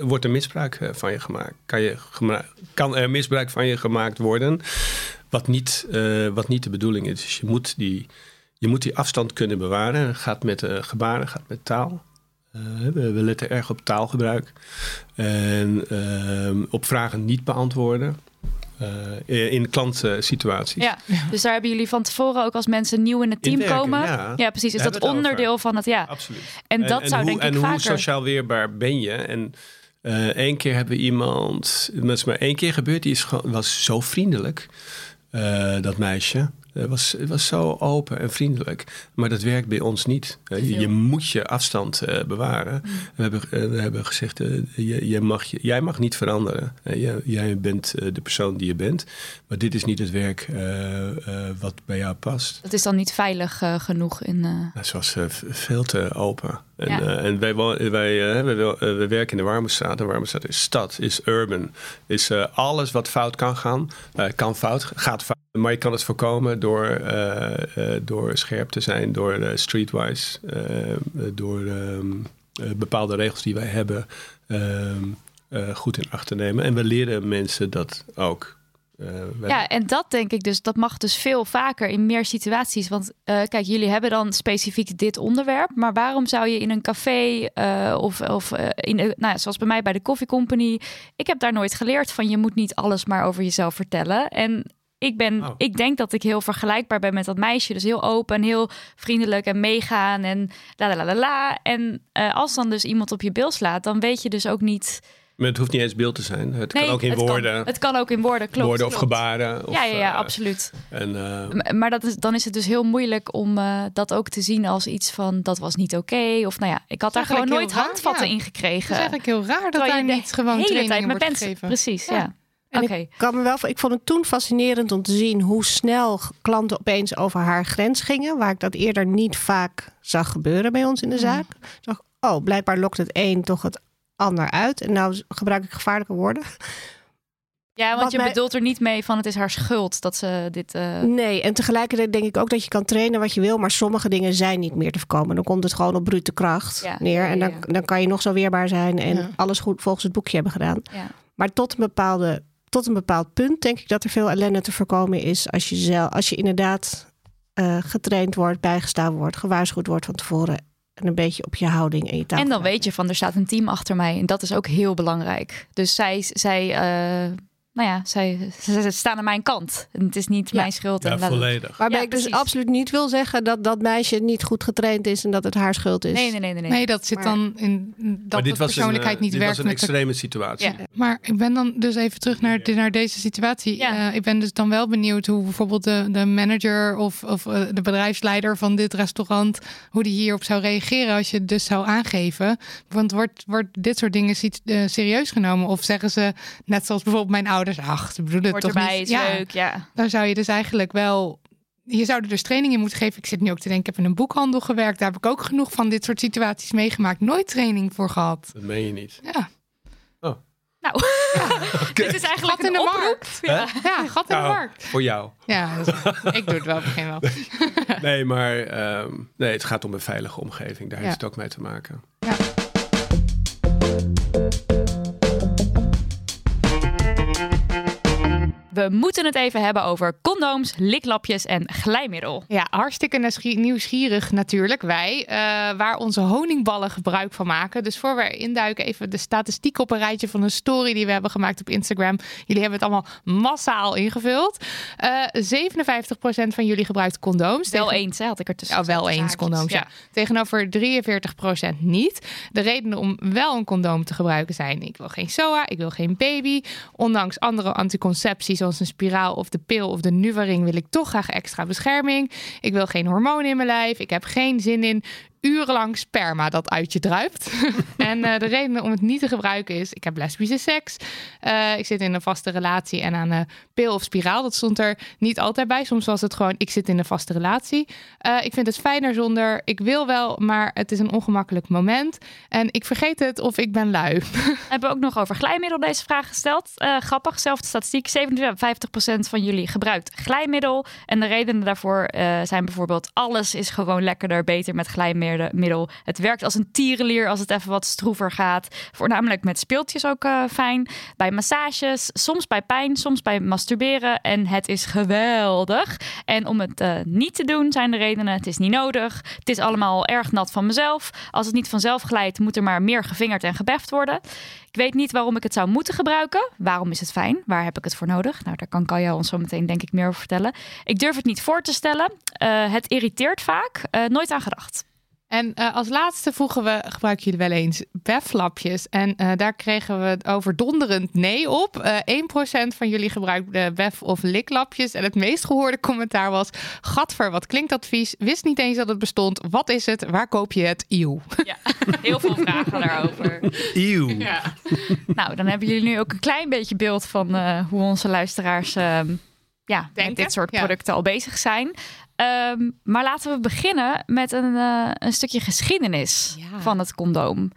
wordt er misbruik eh, van je gemaakt. Kan, je kan er misbruik van je gemaakt worden, wat niet, wat niet de bedoeling is. Dus je moet die, je moet die afstand kunnen bewaren. Gaat met gebaren, gaat met taal. We, we letten erg op taalgebruik. En ehm, op vragen niet beantwoorden. Eh, in klantsituaties. Ja, dus daar hebben jullie van tevoren ook als mensen nieuw in het team komen. ja. Ja, precies. Is Daar dat onderdeel van het ja. Absoluut. En dat zou hoe, denk en ik hoe vaker. sociaal weerbaar ben je? En eh één keer hebben we iemand, dat is maar één keer gebeurd, die is gewoon, was zo vriendelijk, eh, dat meisje. Het was, het was zo open en vriendelijk. Maar dat werkt bij ons niet. Eh, je, je moet je afstand eh, bewaren. Mm. We, hebben, eh, we hebben gezegd, eh, je, je mag, je- jij mag niet veranderen. Eh, jij, jij bent eh, de persoon die je bent. Maar dit is niet het werk eh, eh, wat bij jou past. Dat is dan niet veilig eh, genoeg in. eh, Nou, Ze was eh, veel te open. En, Ja. eh, en wij, wij, eh, eh, werken in de Warmestraat. De Warmestraat is stad, is urban. Is eh, alles wat fout kan gaan, eh, kan fout, gaat fout. Maar je kan het voorkomen door, eh, eh, door scherp te zijn, door eh, streetwise, door ehm, eh, bepaalde regels die wij hebben ehm, eh, goed in acht te nemen. En we leren mensen dat ook. Ja, en dat denk ik dus, dat mag dus veel vaker in meer situaties. Want kijk, jullie hebben dan specifiek dit onderwerp. Maar waarom zou je in een café of, of in, nou ja, zoals bij mij bij de Coffee Company. Ik heb daar nooit geleerd van je moet niet alles maar over jezelf vertellen. En ik, ben, Oh. ik denk dat ik heel vergelijkbaar ben met dat meisje. Dus heel open en heel vriendelijk en meegaan en la la la la. En eh, als dan dus iemand op je bil slaat, dan weet je dus ook niet... Maar het hoeft niet eens beeld te zijn. Het Nee, kan ook in het woorden. Kan, het kan ook in woorden, klopt. woorden of klopt. gebaren. Of, Ja, ja, ja, eh, absoluut. En, eh, Maar dat is, dan is het dus heel moeilijk om eh, dat ook te zien als iets van dat was niet oké. Of nou ja, ik had daar gewoon nooit raar, handvatten ja. in Het gekregen. is eigenlijk heel raar dat de niet gewoon hele trainingen tijd met mensen. gegeven. Precies, ja. Ja. En ik kan me wel, ik vond het toen fascinerend om te zien hoe snel klanten opeens over haar grens gingen, waar ik dat eerder niet vaak zag gebeuren bij ons in de zaak. Ik dacht, oh, blijkbaar lokt het een toch het ander uit. En nou gebruik ik gevaarlijke woorden. Ja, want Wat je mij- bedoelt er niet mee van het is haar schuld dat ze dit. eh, Nee, en tegelijkertijd denk ik ook dat je kan trainen wat je wil, maar sommige dingen zijn niet meer te voorkomen. Dan komt het gewoon op brute kracht Ja, neer. ja, En dan, ja. dan kan je nog zo weerbaar zijn en Ja. alles goed volgens het boekje hebben gedaan. ja. Maar tot een, bepaalde, tot een bepaald punt denk ik dat er veel ellende te voorkomen is als je, zelf, als je inderdaad eh, getraind wordt, bijgestaan wordt, gewaarschuwd wordt van tevoren. En een beetje op je houding en je taal. En dan weet je van er staat een team achter mij. En dat is ook heel belangrijk. Dus zij, zij, eh, nou ja, zij, ze, ze staan aan mijn kant. En het is niet Ja. mijn schuld. ja, en volledig. Waarbij Ja, ik dus absoluut niet wil zeggen dat dat meisje niet goed getraind is en dat het haar schuld is. Nee, nee, nee, nee. nee. Nee, dat zit Maar- dan in dat de dit een, persoonlijkheid eh, niet dit werkt was een de extreme situatie. Ja. Maar ik ben dan dus even terug naar, naar deze situatie. Ja. Eh, ik ben dus dan wel benieuwd hoe bijvoorbeeld de, de manager of, of eh, de bedrijfsleider van dit restaurant, hoe die hierop zou reageren als je het dus zou aangeven. Want wordt, wordt dit soort dingen eh, serieus genomen? Of zeggen ze, net zoals bijvoorbeeld mijn ouders, ach, ze bedoelen het Hoort toch erbij, niet. is leuk, ja. Daar zou je dus eigenlijk wel. Je zou er dus training in moeten geven. Ik zit nu ook te denken, ik heb in een boekhandel gewerkt. Daar heb ik ook genoeg van dit soort situaties meegemaakt. Nooit training voor gehad. Dat meen je niet. Ja, Nou, dit is eigenlijk Gat in een de oproep. markt. Ja. ja gat in de markt. Voor jou. Ja, ik doe het wel op een gegeven moment. Nee, maar ehm, nee, het gaat om een veilige omgeving. Daar Ja. heeft het ook mee te maken. We moeten het even hebben over condooms, liklapjes en glijmiddel. Ja, hartstikke nieuwsgie- nieuwsgierig natuurlijk wij. eh, waar onze honingballen gebruik van maken. Dus voor we induiken even de statistiek op een rijtje van een story die we hebben gemaakt op Instagram. Jullie hebben het allemaal massaal ingevuld. Eh 57% van jullie gebruikt condooms. Wel Tegen- eens, hè, had ik er tussen. Ja, wel eens condooms, ja. Tegenover 43% niet. De redenen om wel een condoom te gebruiken zijn... ik wil geen SOA, ik wil geen baby. Ondanks andere anticonceptie zoals een spiraal of de pil of de Nuvaring... wil ik toch graag extra bescherming. Ik wil geen hormonen in mijn lijf. Ik heb geen zin in urenlang sperma dat uit je druipt. en eh, de reden om het niet te gebruiken is... ik heb lesbische seks. Eh, ik zit in een vaste relatie en aan een pil of spiraal. Dat stond er niet altijd bij. Soms was het gewoon, ik zit in een vaste relatie. Eh, ik vind het fijner zonder. Ik wil wel, maar het is een ongemakkelijk moment. En ik vergeet het of ik ben lui. Hebben ook nog over glijmiddel deze vraag gesteld. Grappig, zelfde statistiek. 57% van jullie gebruikt glijmiddel. En de redenen daarvoor zijn bijvoorbeeld... alles is gewoon lekkerder, beter met glijmiddel. Het werkt als een tierenlier als het even wat stroever gaat. Voornamelijk met speeltjes ook eh, fijn. Bij massages, soms bij pijn, soms bij masturberen. En het is geweldig. En om het eh, niet te doen zijn de redenen... het is niet nodig. Het is allemaal erg nat van mezelf. Als het niet vanzelf glijdt, moet er maar meer gevingerd en gebeft worden. Ik weet niet waarom ik het zou moeten gebruiken. Waarom is het fijn? Waar heb ik het voor nodig? Nou, daar kan Kaya ons zo meteen denk ik meer over vertellen. Ik durf het niet voor te stellen. Eh, het irriteert vaak. Nooit aan gedacht. En uh, als laatste voegen we, gebruiken jullie wel eens BEF-lapjes. En uh, daar kregen we het overdonderend nee op. Uh, 1% van jullie gebruikte BEF of liklapjes. En het meest gehoorde commentaar was... Gadver, wat klinkt dat vies? Wist niet eens dat het bestond. Wat is het? Waar koop je het? Eeuw. Ja, heel veel vragen daarover. Eeuw. Ja. nou, dan hebben jullie nu ook een klein beetje beeld van hoe onze luisteraars... ja, met dit soort producten al bezig zijn. Um, maar laten we beginnen met een, uh, een stukje geschiedenis ja. van het condoom.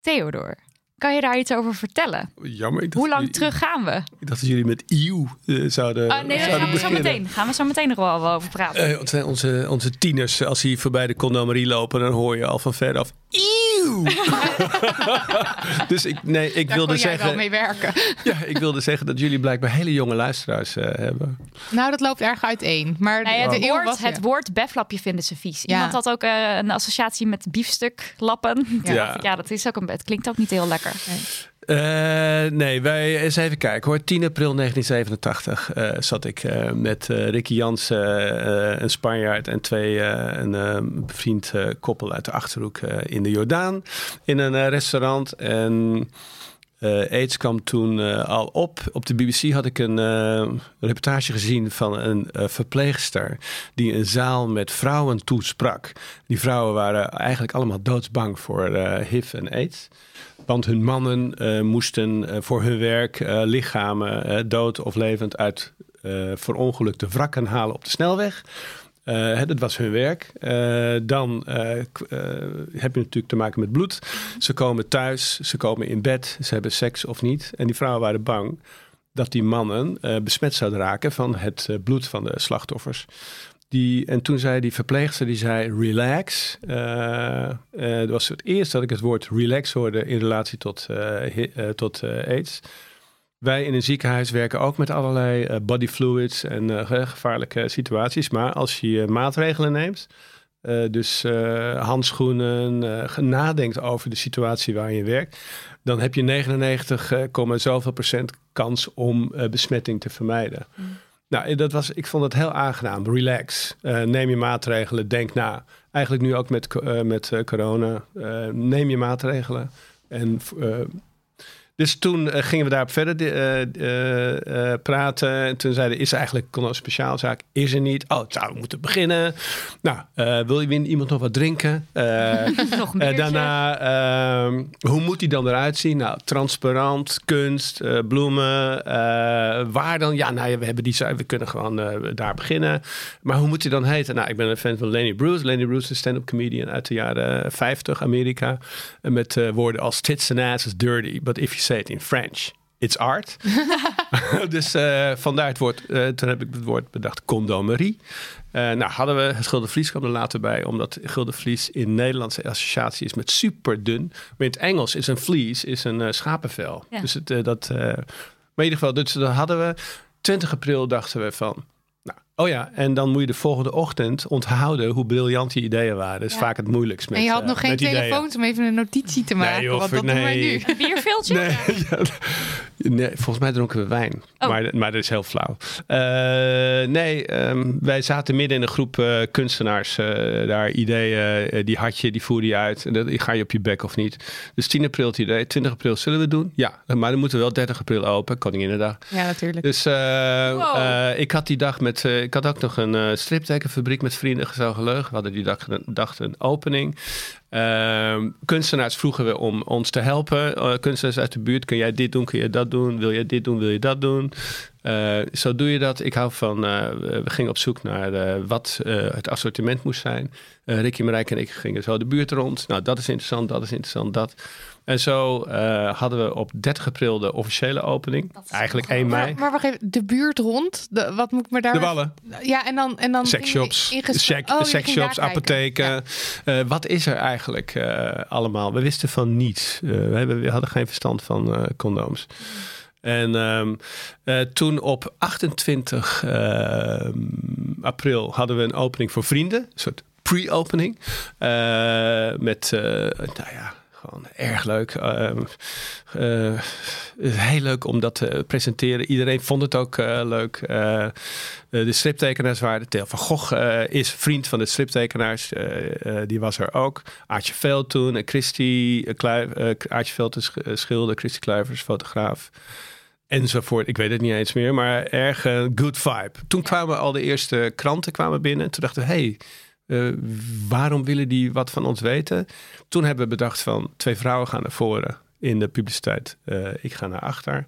Theodor, kan je daar iets over vertellen? Jammer. Hoe lang terug gaan we? Ik dacht dat jullie met EU uh, zouden, uh, nee, zouden gaan we, zo meteen, gaan we zo meteen nog wel over praten. Uh, onze, onze, onze tieners, als die voorbij de condomerie lopen, dan hoor je al van ver af... dus ik, nee, ik Daar wilde zeggen. wel mee werken. ja, ik wilde zeggen dat jullie blijkbaar hele jonge luisteraars uh, hebben. Nou, dat loopt erg uiteen. Maar nee, het, woord, was, het woord beflapje vinden ze vies. Ja. Iemand had ook uh, een associatie met biefstuklappen. Ja. Ja. ja, dat is ook een. Het klinkt ook niet heel lekker. Nee. Uh, nee, wij eens even kijken hoor. 10 april 1987 uh, zat ik uh, met Ricky Jansen, een Spanjaard en twee een bevriend koppel uit de achterhoek in de Jordaan in een restaurant. En AIDS kwam toen al op. Op de BBC had ik een reportage gezien van een verpleegster die een zaal met vrouwen toesprak. Die vrouwen waren eigenlijk allemaal doodsbang voor HIV en AIDS. Want hun mannen moesten voor hun werk lichamen, dood of levend, uit verongelukte wrakken halen op de snelweg. Dat was hun werk. dan heb je natuurlijk te maken met bloed. Ze komen thuis, ze komen in bed, ze hebben seks of niet. En die vrouwen waren bang dat die mannen besmet zouden raken van het bloed van de slachtoffers. Die, en toen zei die verpleegster, die zei relax. Uh, uh, dat was het eerst dat ik het woord relax hoorde in relatie tot, uh, tot AIDS. Wij in een ziekenhuis werken ook met allerlei body fluids en gevaarlijke situaties. Maar als je maatregelen neemt, dus handschoenen, nadenkt over de situatie waar je werkt, dan heb je 99, zoveel procent kans om besmetting te vermijden. Mm. Nou, dat was, ik vond het heel aangenaam. Relax. Neem je maatregelen. Denk na. Eigenlijk nu ook met, met corona. neem je maatregelen. En dus toen uh, gingen we daarop verder uh, uh, praten. En toen zeiden is er eigenlijk een speciaalzaak? Is er niet. Oh, zou moeten beginnen. Nou, wil je iemand nog wat drinken? nog daarna, ehm, hoe moet die dan eruit zien? Nou, transparant, kunst, bloemen. waar dan? Ja, nou ja, we hebben die we kunnen gewoon daar beginnen. Maar hoe moet hij dan heten? Nou, ik ben een fan van Lenny Bruce. Lenny Bruce is een stand-up comedian uit de jaren 50, Amerika. Met woorden als tits and ass is dirty, but if you in French. It's art. dus uh, vandaar het woord. Uh, toen heb ik het woord bedacht condomerie. Uh, nou hadden we het Gulden kwam er later bij, omdat Gulden Vlies in Nederlandse associatie is met super dun. Maar in het Engels is een vlies is een schapenvel. Ja. Dus het, dat. maar in ieder geval, dus dat hadden we. 20 april dachten we van. Oh ja, en dan moet je de volgende ochtend onthouden hoe briljant je ideeën waren. Dat is ja. vaak het moeilijkst met En je had nog uh, geen telefoons om even een notitie te maken. Nee, joh, want dat nee. doen wij nu. Een bierveeltje? Nee, ja, nee, volgens mij dronken we wijn. Oh. Maar, maar dat is heel flauw. Uh, nee, um, wij zaten midden in een groep uh, kunstenaars. Uh, daar ideeën, die had je, die voerde je uit. En dat, ga je op je bek of niet. Dus 10 april het idee. 20 april zullen we het doen? Ja, maar dan moeten we wel 30 april open. Koninginnedag. Ja, natuurlijk. Dus wow. ik had die dag met... ik had ook nog een uh, striptekenfabriek met vrienden zo geleugen. We hadden die dag, een opening. Uh, kunstenaars vroegen we om ons te helpen. Uh, kunstenaars uit de buurt, kun jij dit doen, kun je dat doen? Wil je dit doen, wil je dat doen? Zo doe je dat. Ik hou van, we gingen op zoek naar wat het assortiment moest zijn. Ricky, Marijke en ik gingen zo de buurt rond. Nou, dat is interessant, dat is interessant, dat. En zo uh, hadden we op 30 april de officiële opening. Eigenlijk 1 mei. Maar, maar wacht even, de buurt rond? De, wat moet ik me daar... De Wallen. Ja, en dan... En dan Sexshops, sec, oh, sexshops, apotheken. Ja. Uh, wat is er eigenlijk uh, allemaal? We wisten van niets. we, hebben, we hadden geen verstand van condooms. En um, uh, toen op 28 uh, april hadden we een opening voor vrienden. Een soort pre-opening. Uh, met, nou ja, Gewoon erg leuk. Uh, uh, heel leuk om dat te presenteren. Iedereen vond het ook uh, leuk. de striptekenaars waren. Theo van Gogh is vriend van de striptekenaars. die was er ook. Aartje Veld toen. En Christy Aartje Veld is schilder. Christy Kluivers, fotograaf. Enzovoort. Ik weet het niet eens meer. Maar erg good vibe. Toen kwamen al de eerste kranten kwamen binnen. Toen dachten we, hey, uh, waarom willen die wat van ons weten? Toen hebben we bedacht van twee vrouwen gaan naar voren in de publiciteit. Uh, ik ga naar achter.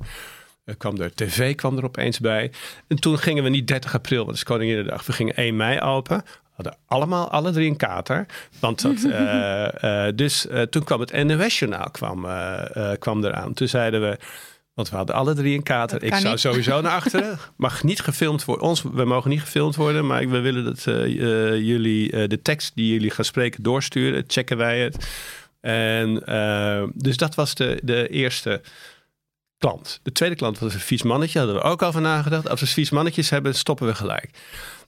Er kwam er tv kwam er opeens bij. En toen gingen we niet 30 april, want het is Koninginnedag. We gingen 1 mei open. Hadden allemaal, alle drie een kater. Want dat, uh, dus toen kwam het NOS-journaal kwam, kwam eraan. Toen zeiden we... Want we hadden alle drie een kater. Ik zou sowieso naar achteren. Mag niet gefilmd worden. Ons, we mogen niet gefilmd worden. Maar we willen dat uh, uh, jullie uh, de tekst die jullie gaan spreken doorsturen. Checken wij het. En dus dat was de, de eerste klant. De tweede klant was een vies mannetje. Hadden we ook al van nagedacht. Als we vies mannetjes hebben, stoppen we gelijk.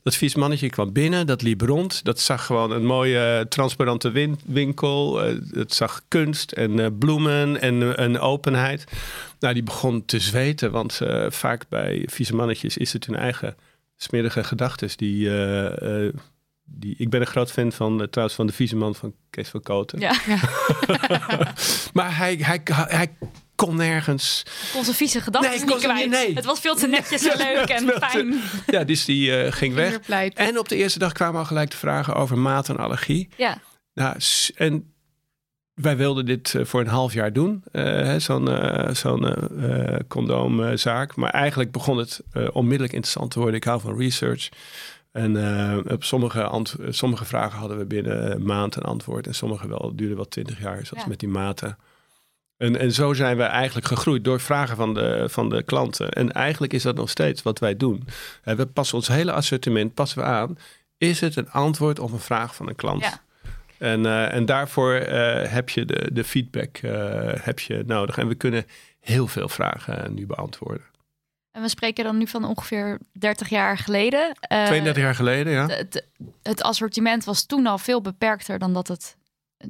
Dat vies mannetje kwam binnen, dat liep rond. Dat zag gewoon een mooie transparante winkel. het zag kunst en bloemen en een openheid. Nou, die begon te zweten, want uh, vaak bij vieze mannetjes is het hun eigen smerige gedachten. Die, uh, uh, die, ik ben een groot fan van, trouwens, van de vieze man van Kees van Koten. Ja. ja. maar hij, hij, hij kon nergens. Kon zijn vieze gedachten nee, niet kwijt. Nee. Het was veel te netjes en leuk en fijn. Ja, dus die uh, ging weg. En op de eerste dag kwamen al gelijk de vragen over maat en allergie. Ja. Nou, en wij wilden dit eh, voor een half jaar doen, uh, zo'n uh, zo'n condoomzaak. Maar eigenlijk begon het onmiddellijk interessant te worden. Ik hou van research. En op sommige, sommige vragen hadden we binnen een maand een antwoord. En sommige wel, duurden wel twintig jaar, zoals met die maten. En, en zo zijn we eigenlijk gegroeid door vragen van de, van de klanten. En eigenlijk is dat nog steeds wat wij doen. we passen ons hele assortiment passen we aan. Is het een antwoord op een vraag van een klant? Ja. En, uh, en daarvoor uh, heb je de, de feedback uh, heb je nodig. En we kunnen heel veel vragen nu beantwoorden. En we spreken dan nu van ongeveer 30 jaar geleden. 32 jaar geleden, ja. Het, het, assortiment was toen al veel beperkter dan dat het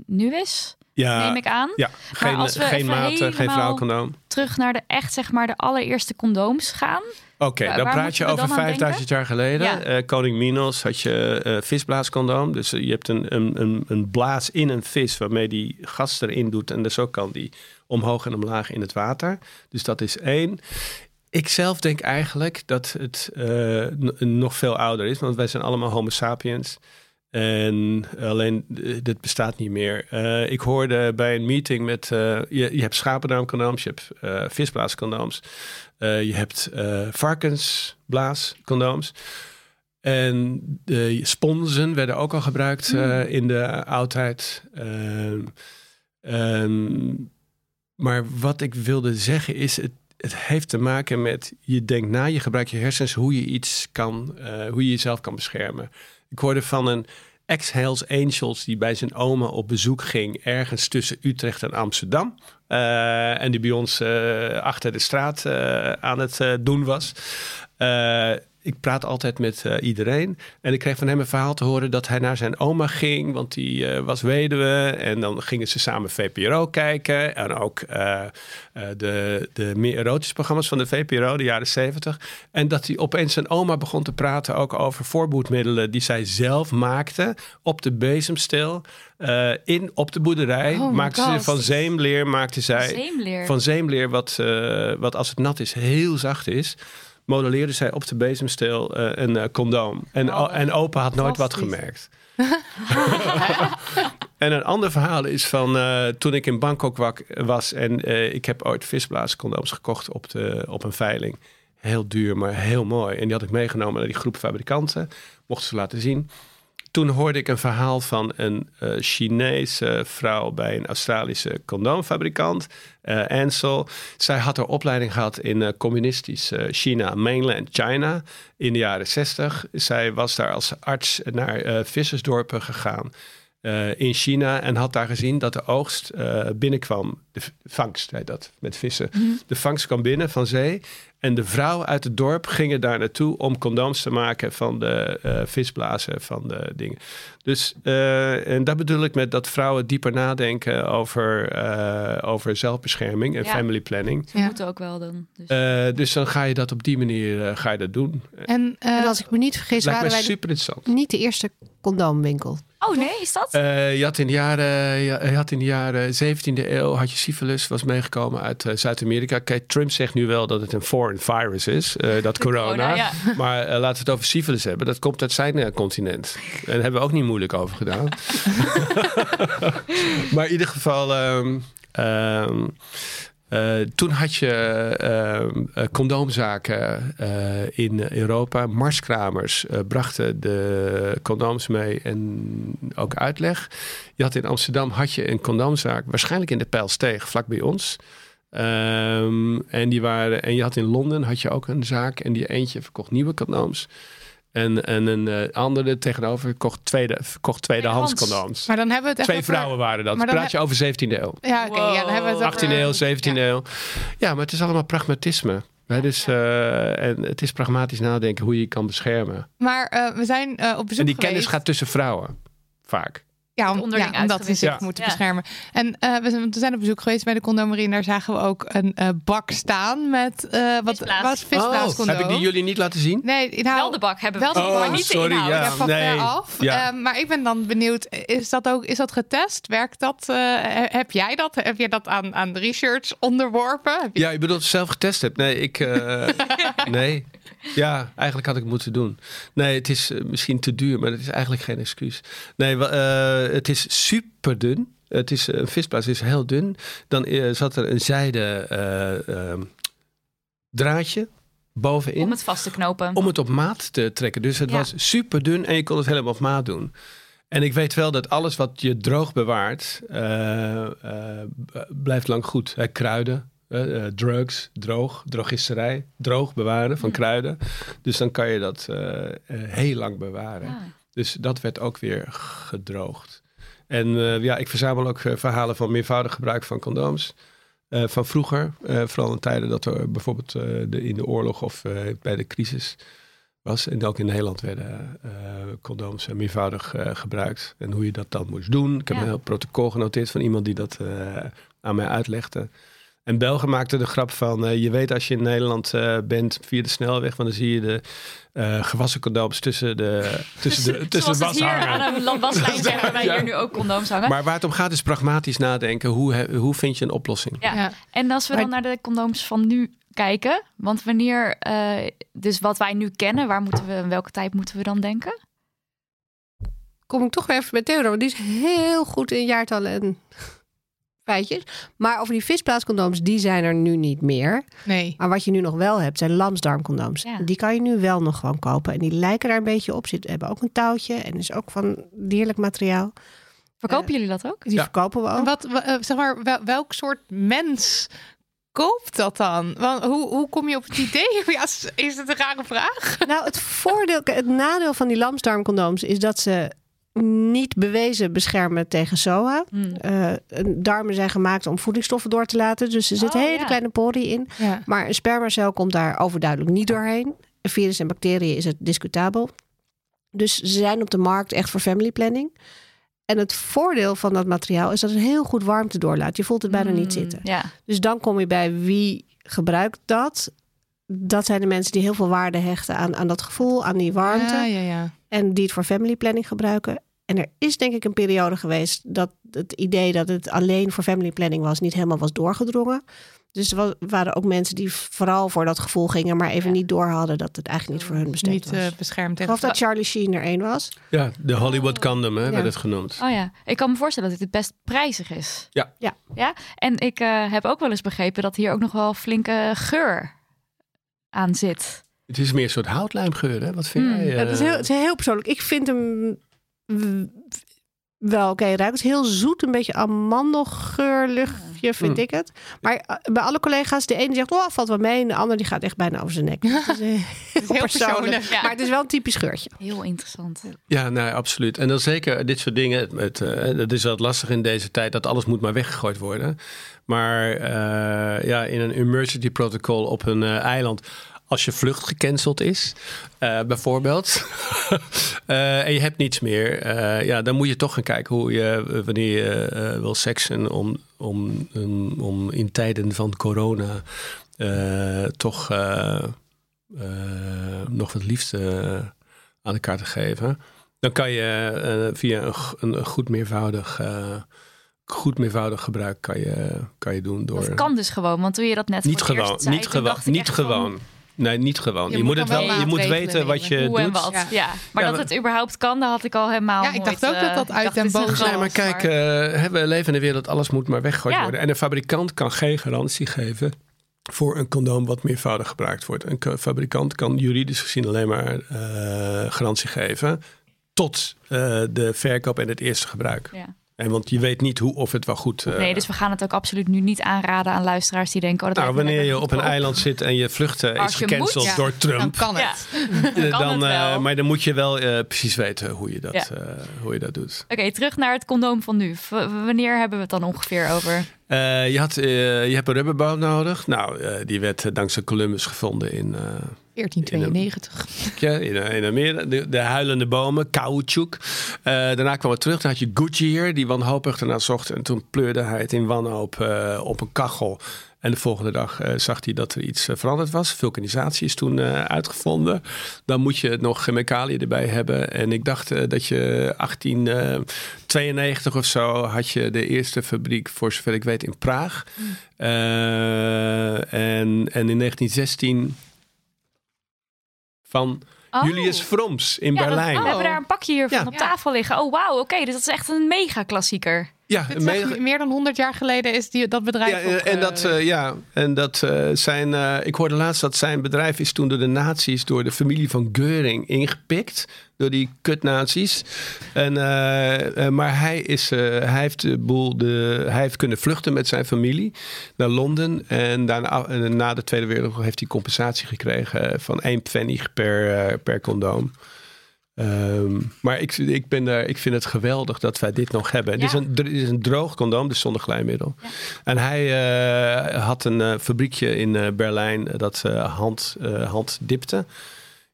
nu is. Ja, neem ik aan. Ja, geen, geen maten, geen vrouwencondoom. Terug naar de echt, zeg maar, de allereerste condooms gaan. Oké, dan praat je over 5000 jaar geleden. Ja. Uh, koning Minos had je uh, visblaascondoom. Dus uh, je hebt een, een, een, blaas in een vis waarmee die gas erin doet. En dus zo kan die omhoog en omlaag in het water. Dus dat is één. Ik zelf denk eigenlijk dat het nog veel ouder is. Want wij zijn allemaal homo sapiens. En alleen, dit bestaat niet meer. ik hoorde bij een meeting met... je, je hebt schapendarmcondooms, je hebt visblaascondooms. Uh, je hebt varkensblaascondooms. En de sponsen werden ook al gebruikt uh, in de oudheid. Ehm, ehm, maar wat ik wilde zeggen is, het, het heeft te maken met je denkt na, je gebruikt je hersens hoe je iets kan, hoe je jezelf kan beschermen. Ik hoorde van een ex-Hells Angels die bij zijn oma op bezoek ging ergens tussen Utrecht en Amsterdam. Uh, en die bij ons uh, achter de straat uh, aan het doen was ik praat altijd met uh, iedereen. En ik kreeg van hem een verhaal te horen dat hij naar zijn oma ging, want die uh, was weduwe. En dan gingen ze samen VPRO kijken. En ook uh, de, de meer erotische programma's van de VPRO, de jaren zeventig. En dat hij opeens zijn oma begon te praten ook over voorboedmiddelen die zij zelf maakte op de bezemstil. in, op de boerderij oh maakte ze van zeemleer, maakte zij zeemleer. van zeemleer, wat, wat als het nat is heel zacht is modelleerde zij op de bezemsteel uh, een uh, condoom. En, oh, en opa had nooit wat gemerkt. en een ander verhaal is van uh, toen ik in Bangkok was en ik heb ooit visblaascondooms gekocht op, de, op een veiling. Heel duur, maar heel mooi. En die had ik meegenomen naar die groep fabrikanten. Mochten ze laten zien toen hoorde ik een verhaal van een uh, Chinese vrouw bij een Australische condoomfabrikant, uh, Ansel. Zij had haar opleiding gehad in uh, communistisch China, mainland China, in de jaren 60. Zij was daar als arts naar vissersdorpen gegaan. eh, in China en had daar gezien dat de oogst eh, binnenkwam. De vangst heet dat, met vissen. De vangst kwam binnen van zee. En de vrouwen uit het dorp gingen daar naartoe om condooms te maken van de eh, visblazen, van de dingen. Dus, eh, en dat bedoel ik met dat vrouwen dieper nadenken over, eh, over zelfbescherming en Ja. family planning. Ze moeten ook wel dan. Dus. Eh, dus dan ga je dat op die manier eh, ga je dat doen. En, eh, En als ik me niet vergis, waren wij super interessant. niet de eerste condoomwinkel. Oh nee, is dat? Eh, je, had in de jaren, je had in de jaren 17e eeuw had je syphilis, was meegekomen uit eh, Zuid-Amerika. Kijk, Trump zegt nu wel dat het een foreign virus is, eh, dat corona. corona, ja. Maar laten we het over syphilis hebben. Dat komt uit zijn continent. En daar hebben we ook niet moeilijk over gedaan. maar in ieder geval... ehm, ehm, eh, toen had je ehm, eh, condoomzaken eh, in Europa. Marskramers eh, brachten de condooms mee en ook uitleg. Je had in Amsterdam had je een condoomzaak, waarschijnlijk in de Pijlsteeg, vlak bij ons. Ehm, en, die waren, en je had in Londen had je ook een zaak en die eentje verkocht nieuwe condooms. En, en een eh, andere tegenover kocht, tweede, verkocht tweedehands condooms. maar dan hebben we het echt Twee over- vrouwen waren dat. maar dan Praat je over 17e eeuw. Ja, oké. ja, dan hebben we het 18e over- eeuw, 17e eeuw. Ja, maar het is allemaal pragmatisme. Dus, eh, en het is pragmatisch nadenken hoe je je kan beschermen. Maar eh, we zijn op bezoek En die kennis geweest. gaat tussen vrouwen. Vaak. Ja, om, onderling ja, omdat ze zich moeten Ja. beschermen. En eh, we, zijn, we zijn op bezoek geweest bij de condomerie. En daar zagen we ook een eh, bak staan met eh wat was. Oh, heb ik die jullie niet laten zien? Nee, nou, wel de bak hebben we wel de bak. niet de sorry, inhoud. ja. ja, van nee. af. Ja. Maar ik ben dan benieuwd, is dat ook is dat getest? Werkt dat? eh, he- heb jij dat? Heb je dat aan, aan de research onderworpen? Heb je- Ja, je bedoelt zelf getest hebt. Nee, ik. eh, nee. Ja, eigenlijk had ik het moeten doen. Nee, het is eh, misschien te duur, maar het is eigenlijk geen excuus. Nee, eh, het is super dun. Het is, een visblaas is heel dun. Dan eh, zat er een zijde eh, ehm, draadje bovenin. Om het vast te knopen. om het op maat te trekken. Dus het Ja. was super dun en je kon het helemaal op maat doen. En ik weet wel dat alles wat je droog bewaart, eh, eh, blijft lang goed. Hè, kruiden, eh, eh, drugs, droog, drogisterij, droog bewaren van kruiden. Dus dan kan je dat eh, heel lang bewaren. Dus dat werd ook weer gedroogd. En ja, ik verzamel ook verhalen van meervoudig gebruik van condooms. Van vroeger, vooral in tijden dat er bijvoorbeeld de, in de oorlog of bij de crisis was. En ook in Nederland werden condooms meervoudig gebruikt. En hoe je dat dan moest doen. Ik heb Ja. een heel protocol genoteerd van iemand die dat aan mij uitlegde. En Belgen maakte de grap van, eh, je weet als je in Nederland eh, bent via de snelweg, want dan zie je de eh, gewassen condooms tussen de, tussen de, tussen Zoals de was hier hangen. aan een waslijn zeggen wij Ja. hier nu ook condooms hangen. Maar waar het om gaat is pragmatisch nadenken. Hoe, he- hoe vind je een oplossing? Ja. Ja. En als we Maar- dan naar de condooms van nu kijken, want wanneer, eh, dus wat wij nu kennen, waar moeten we, in welke tijd moeten we dan denken? Kom ik toch weer even bij Theodor, want die is heel goed in jaartallen en feitjes. Maar over die visblaascondooms, die zijn er nu niet meer. Nee. Maar wat je nu nog wel hebt, zijn lamsdarmcondooms. Ja. Die kan je nu wel nog gewoon kopen. En die lijken daar een beetje op. Ze hebben ook een touwtje en is ook van dierlijk materiaal. Verkopen jullie dat ook? Die Ja. verkopen we ook. Wat, wa- eh, zeg maar, wel- welk soort mens koopt dat dan? Want hoe, hoe kom je op het idee? Ja, is, is het een rare vraag? Nou, het voordeel, het nadeel van die lamsdarmcondooms is dat ze niet bewezen beschermen tegen SOA. Hmm. Eh, darmen zijn gemaakt om voedingsstoffen door te laten. Dus er zitten Oh, hele ja. kleine poriën in. Ja. Maar een spermacel komt daar overduidelijk niet doorheen. Een virus en bacteriën is het discutabel. Dus ze zijn op de markt echt voor family planning. En het voordeel van dat materiaal is dat het heel goed warmte doorlaat. Je voelt het bijna niet Hmm, zitten. Ja. Dus dan kom je bij wie gebruikt dat. Dat zijn de mensen die heel veel waarde hechten aan, aan dat gevoel, aan die warmte. Ja, ja, ja. En die het voor family planning gebruiken. En er is denk ik een periode geweest dat het idee dat het alleen voor family planning was, niet helemaal was doorgedrongen. Dus er wa- waren ook mensen die vooral voor dat gevoel gingen, maar even Ja. niet door hadden dat het eigenlijk niet voor hun bestemd Niet was. eh, beschermd ik tegen geloof dat Charlie Sheen er één was. Ja, de Hollywood condom hè, Ja. werd het genoemd. Oh ja, ik kan me voorstellen dat dit best prijzig is. Ja. Ja. Ja, en ik eh, heb ook wel eens begrepen dat hier ook nog wel flinke geur aan zit. Het is meer een soort houtlijmgeur, hè? Wat vind Hmm, jij? Dat is eh? heel, het is heel persoonlijk. Ik vind hem. Wel oké ruikt. Het is heel zoet, een beetje amandelgeurluchtje vind Mm. ik het. Maar eh, bij alle collega's, de ene zegt, oh, valt wel mee. En de ander die gaat echt bijna over zijn nek. Het is, eh, heel persoonlijk. Ja. Maar het is wel een typisch geurtje. Heel interessant. Ja, nee, absoluut. En dan zeker dit soort dingen. Het, het, eh, het is wel lastig in deze tijd dat alles moet maar weggegooid worden. Maar eh, ja, in een emergency protocol op een eh, eiland. Als je vlucht gecanceld is, eh, bijvoorbeeld, eh, en je hebt niets meer, eh, ja, dan moet je toch gaan kijken hoe je, wanneer je wil seksen, om, om, om, om in tijden van corona toch nog wat liefde aan elkaar te geven. Dan kan je via een, een, goed meervoudig, goed meervoudig gebruik kan je, kan je doen door. Dat kan dus gewoon, want toen je dat net niet gewoon, eerst zei, niet gewoon, ik niet van, gewoon. Nee, niet gewoon. Je, Je moet het wel, wel je moet weten wat je Hoe en doet. wat. Ja. Ja. Maar Ja, dat maar- het überhaupt kan, dat had ik al helemaal Ja, ik dacht nooit, ook dat eh, dat uit is een boze Nee, maar kijk, eh, we leven in een wereld dat alles moet maar weggegooid Ja. worden. En een fabrikant kan geen garantie geven voor een condoom wat meervoudig gebruikt wordt. Een fabrikant kan juridisch gezien alleen maar eh, garantie geven tot eh, de verkoop en het eerste gebruik. Ja. En want je weet niet hoe of het wel goed. eh, Nee, dus we gaan het ook absoluut nu niet aanraden aan luisteraars die denken... Oh, dat nou, wanneer je op een eiland zit en je vluchten is gecanceld moet, ja. door Dan Trump, kan Ja. het. eh, kan dan, het eh, wel. maar dan moet je wel eh, precies weten hoe je dat, Ja. eh, hoe je dat doet. Oké, terug naar het condoom van nu. V- wanneer hebben we het dan ongeveer over? Eh, je, had, eh, je hebt een rubberboot nodig. Nou, eh, die werd eh, dankzij Columbus gevonden in, eh, 1492. ja, in, eh, in Amerika. De, de huilende bomen, caoutchouc. Eh, daarna kwam het terug. Dan had je Goodyear, die wanhopig ernaar zocht. En toen pleurde hij het in wanhoop eh, op een kachel. En de volgende dag zag hij dat er iets veranderd was. Vulkanisatie is toen uitgevonden. Dan moet je nog chemicaliën erbij hebben. En ik dacht dat je 1892 of zo had je de eerste fabriek, voor zover ik weet, in Praag. Eh, en, en in 1916 van Oh. Julius Froms in Ja, dat- Berlijn. oh, we hebben daar een pakje hiervan Ja. op tafel liggen. Oh, wauw. Oké, dus dat is echt een mega klassieker. Ja, mega- meer dan 100 jaar geleden is die, dat bedrijf. ja, op, en, dat, eh, eh, ja, en dat eh, zijn. ik hoorde laatst dat zijn bedrijf is toen door de nazi's, door de familie van Geuring ingepikt. Door die kutnazi's. En, maar hij, is, hij, heeft de boel de, hij heeft kunnen vluchten met zijn familie naar Londen. En daarna, na de Tweede Wereldoorlog heeft hij compensatie gekregen van één pfennig per, per condoom. Ehm, maar ik, ik, ben daar, ik vind het geweldig dat wij dit nog hebben. Het is een, is een droog condoom, dus zonder glijmiddel. En hij eh, had een eh, fabriekje in eh, Berlijn dat hand, hand dipte.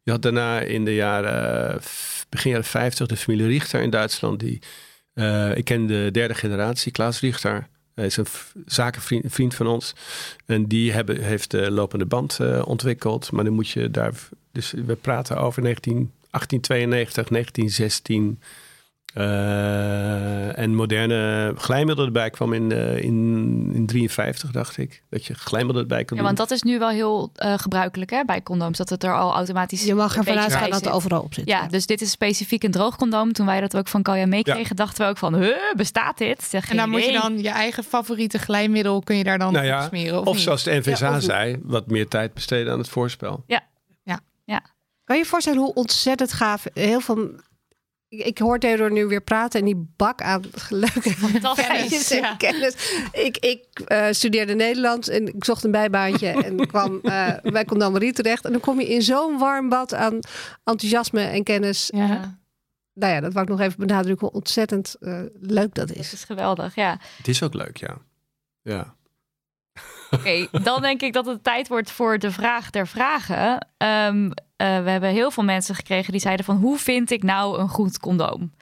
Je had daarna in de jaren, begin jaren 50 de familie Richter in Duitsland. Die, ik ken de derde generatie, Klaas Richter. Hij is een zakenvriend vriend van ons. En die hebben, heeft de lopende band ontwikkeld. Maar dan moet je daar... Dus we praten over 19, 1892, 1916... Eh, en moderne glijmiddel erbij kwam in, eh, in, in 53, dacht ik. Dat je glijmiddel erbij kon Ja, doen. want dat is nu wel heel eh, gebruikelijk hè, bij condooms. Dat het er al automatisch Je mag ervan uitgaan dat het zit. overal op zit. Ja, dus dit is specifiek een droog condoom. Toen wij dat ook van Kalja meekregen, dachten we ook van... Huh, bestaat dit? Zeg, en dan moet je dan je eigen favoriete glijmiddel kun je daar dan Nou op ja, smeren. Of, Of niet? zoals de NVSA Ja, of- zei, wat meer tijd besteden aan het voorspel. Kan je je voorstellen hoe ontzettend gaaf heel veel... Ik, hoor Theodor nu weer praten en die bak aan leuke en ja. kennis. Ik, ik eh, studeerde Nederlands en ik zocht een bijbaantje en kwam eh, bij Condamarie terecht. En dan kom je in zo'n warm bad aan enthousiasme en kennis. Ja. Nou ja, dat wou ik nog even benadrukken hoe ontzettend eh, leuk dat is. is geweldig, ja. Het is ook leuk, ja. Ja. Oké, dan denk ik dat het tijd wordt voor de vraag der vragen. Ehm, eh, we hebben heel veel mensen gekregen die zeiden van... hoe vind ik nou een goed condoom?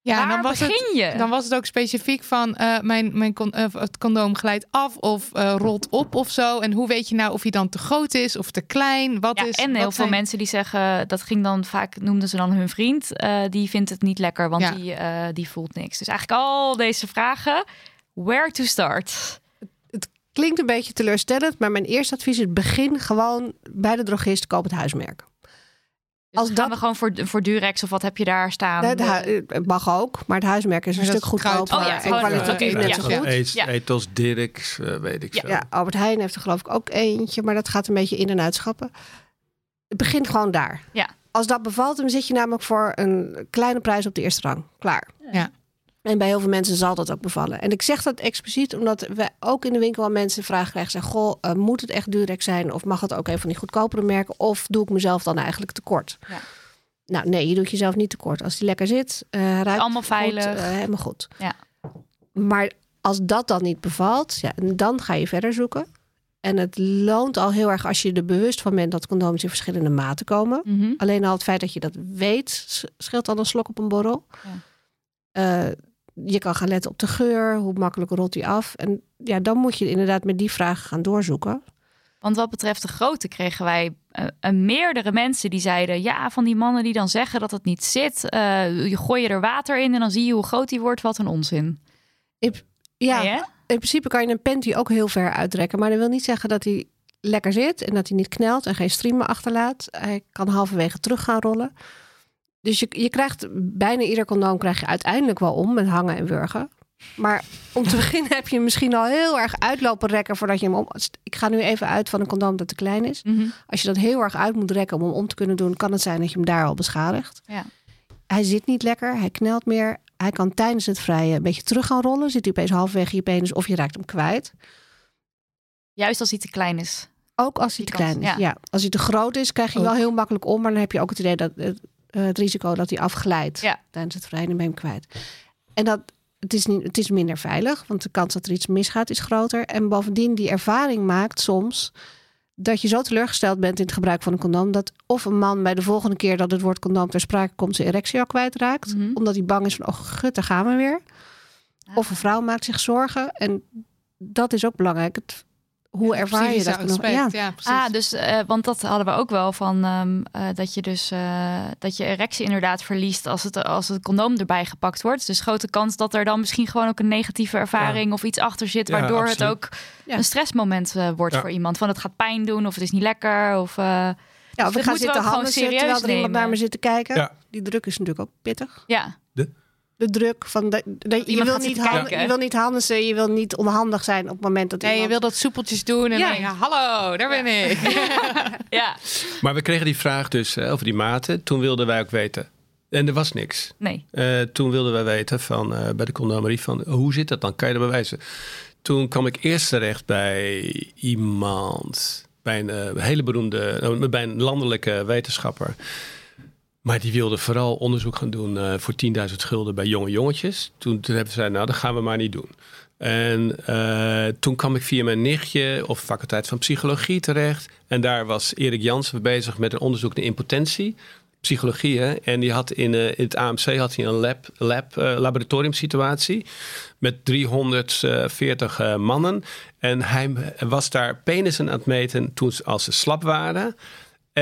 Ja, Waar dan was, begin het, je? dan was het ook specifiek van eh, mijn, mijn con- eh, het condoom glijdt af of rolt op of zo. En hoe weet je nou of hij dan te groot is of te klein? Wat Ja, is, en heel veel mensen die zeggen, dat ging dan vaak, noemden ze dan hun vriend, die vindt het niet lekker, want Ja. die, die voelt niks. Dus eigenlijk al deze vragen, where to start? Klinkt een beetje teleurstellend, maar mijn eerste advies is begin gewoon bij de drogist, koop het huismerk. Dus Als gaan dat- we gewoon voor, voor Durex of wat heb je daar staan? Het het mag ook, maar het huismerk is een stuk goedkoper Oh ja, en kwalitatief net ja, zo goed. Eet, Ja. Ethos, Dirks, eh, weet ik Ja. veel. Ja, Albert Heijn heeft er geloof ik ook eentje, maar dat gaat een beetje in- en uitschappen. Het begint gewoon daar. Ja. Als dat bevalt, dan zit je namelijk voor een kleine prijs op de eerste rang. Klaar. Ja. En bij heel veel mensen zal dat ook bevallen. En ik zeg dat expliciet omdat we ook in de winkel aan mensen vragen krijgen. Zeggen, goh, uh, moet het echt Durex zijn? Of mag het ook een van die goedkopere merken? Of doe ik mezelf dan eigenlijk tekort? Ja. Nou, nee, je doet jezelf niet tekort. Als die lekker zit, uh, ruikt allemaal goed, veilig. uh, helemaal goed. Ja. Maar als dat dan niet bevalt, ja, dan ga je verder zoeken. En het loont al heel erg als je er bewust van bent dat condooms in verschillende maten komen. Mm -hmm. Alleen al het feit dat je dat weet, scheelt al een slok op een borrel. Ja. Je kan gaan letten op de geur, hoe makkelijk rolt die af. En ja, dan moet je inderdaad met die vragen gaan doorzoeken. Want wat betreft de grootte kregen wij uh, meerdere mensen die zeiden... ja, van die mannen die dan zeggen dat het niet zit. Uh, je gooi je er water in en dan zie je hoe groot die wordt. Wat een onzin. Ik, ja, nee, in principe kan je een panty ook heel ver uitrekken. Maar dat wil niet zeggen dat hij lekker zit en dat hij niet knelt en geen streamen achterlaat. Hij kan halverwege terug gaan rollen. Dus je, je krijgt bijna ieder condoom krijg je uiteindelijk wel om met hangen en wurgen. Maar om te beginnen heb je misschien al heel erg uitlopen rekken voordat je hem om. Ik ga nu even uit van een condoom dat te klein is. Mhm. Mm -hmm. Als je dat heel erg uit moet rekken om hem om te kunnen doen, kan het zijn dat je hem daar al beschadigt. Ja. Hij zit niet lekker, hij knelt meer. Hij kan tijdens het vrije een beetje terug gaan rollen. Zit hij opeens halverwege je penis of je raakt hem kwijt. Juist als hij te klein is. Ook als hij te klein is. Ja. ja. Als hij te groot is, krijg je wel heel makkelijk om. Maar dan heb je ook het idee dat het, het risico dat hij afglijdt ja. tijdens het vrije ben hem kwijt. En dat het is, niet, het is minder veilig, want de kans dat er iets misgaat is groter. En bovendien, die ervaring maakt soms dat je zo teleurgesteld bent in het gebruik van een condoom. dat of een man bij de volgende keer dat het woord condoom ter sprake komt. zijn erectie al kwijtraakt. Mm -hmm. omdat hij bang is van: oh, gut, daar gaan we weer. Of een vrouw maakt zich zorgen. En dat is ook belangrijk. Het, hoe ervaar je dat? Aspect, ja. ja ah, dus, uh, want dat hadden we ook wel van um, uh, dat je dus uh, dat je erectie inderdaad verliest als het, als het condoom erbij gepakt wordt. Dus grote kans dat er dan misschien gewoon ook een negatieve ervaring ja. of iets achter zit, waardoor ja, het ook een stressmoment wordt voor iemand. Van het gaat pijn doen of het is niet lekker. Of, ja, of dus ik ga zitten handen serieus terwijl er iemand naar me zit te kijken. Ja. Die druk is natuurlijk ook pittig. Ja. De? druk van de, de je, wil niet handen, je wil niet handen, je wil niet onhandig zijn op het moment dat nee, iemand... je wil dat soepeltjes doen en Ja. denken, hallo, daar ben ik. ja, Maar we kregen die vraag dus eh, over die maten. Toen wilden wij ook weten. En er was niks. nee. Eh, toen wilden wij weten van, eh, bij de condomerie van hoe zit dat dan? Kan je dat bewijzen? Toen kwam ik eerst terecht bij iemand, bij een hele beroemde, bij een landelijke wetenschapper. Maar die wilde vooral onderzoek gaan doen eh, voor 10.000 gulden bij jonge jongetjes. Toen, hebben ze zei, nou dat gaan we maar niet doen. En eh, toen kwam ik via mijn nichtje op faculteit van psychologie terecht. En daar was Erik Jansen bezig met een onderzoek naar impotentie. Psychologie, hè? En die had in, uh, in het AMC had hij een lab, lab uh, laboratoriumsituatie met 340 uh, mannen. En hij was daar penissen aan het meten toen als ze slap waren.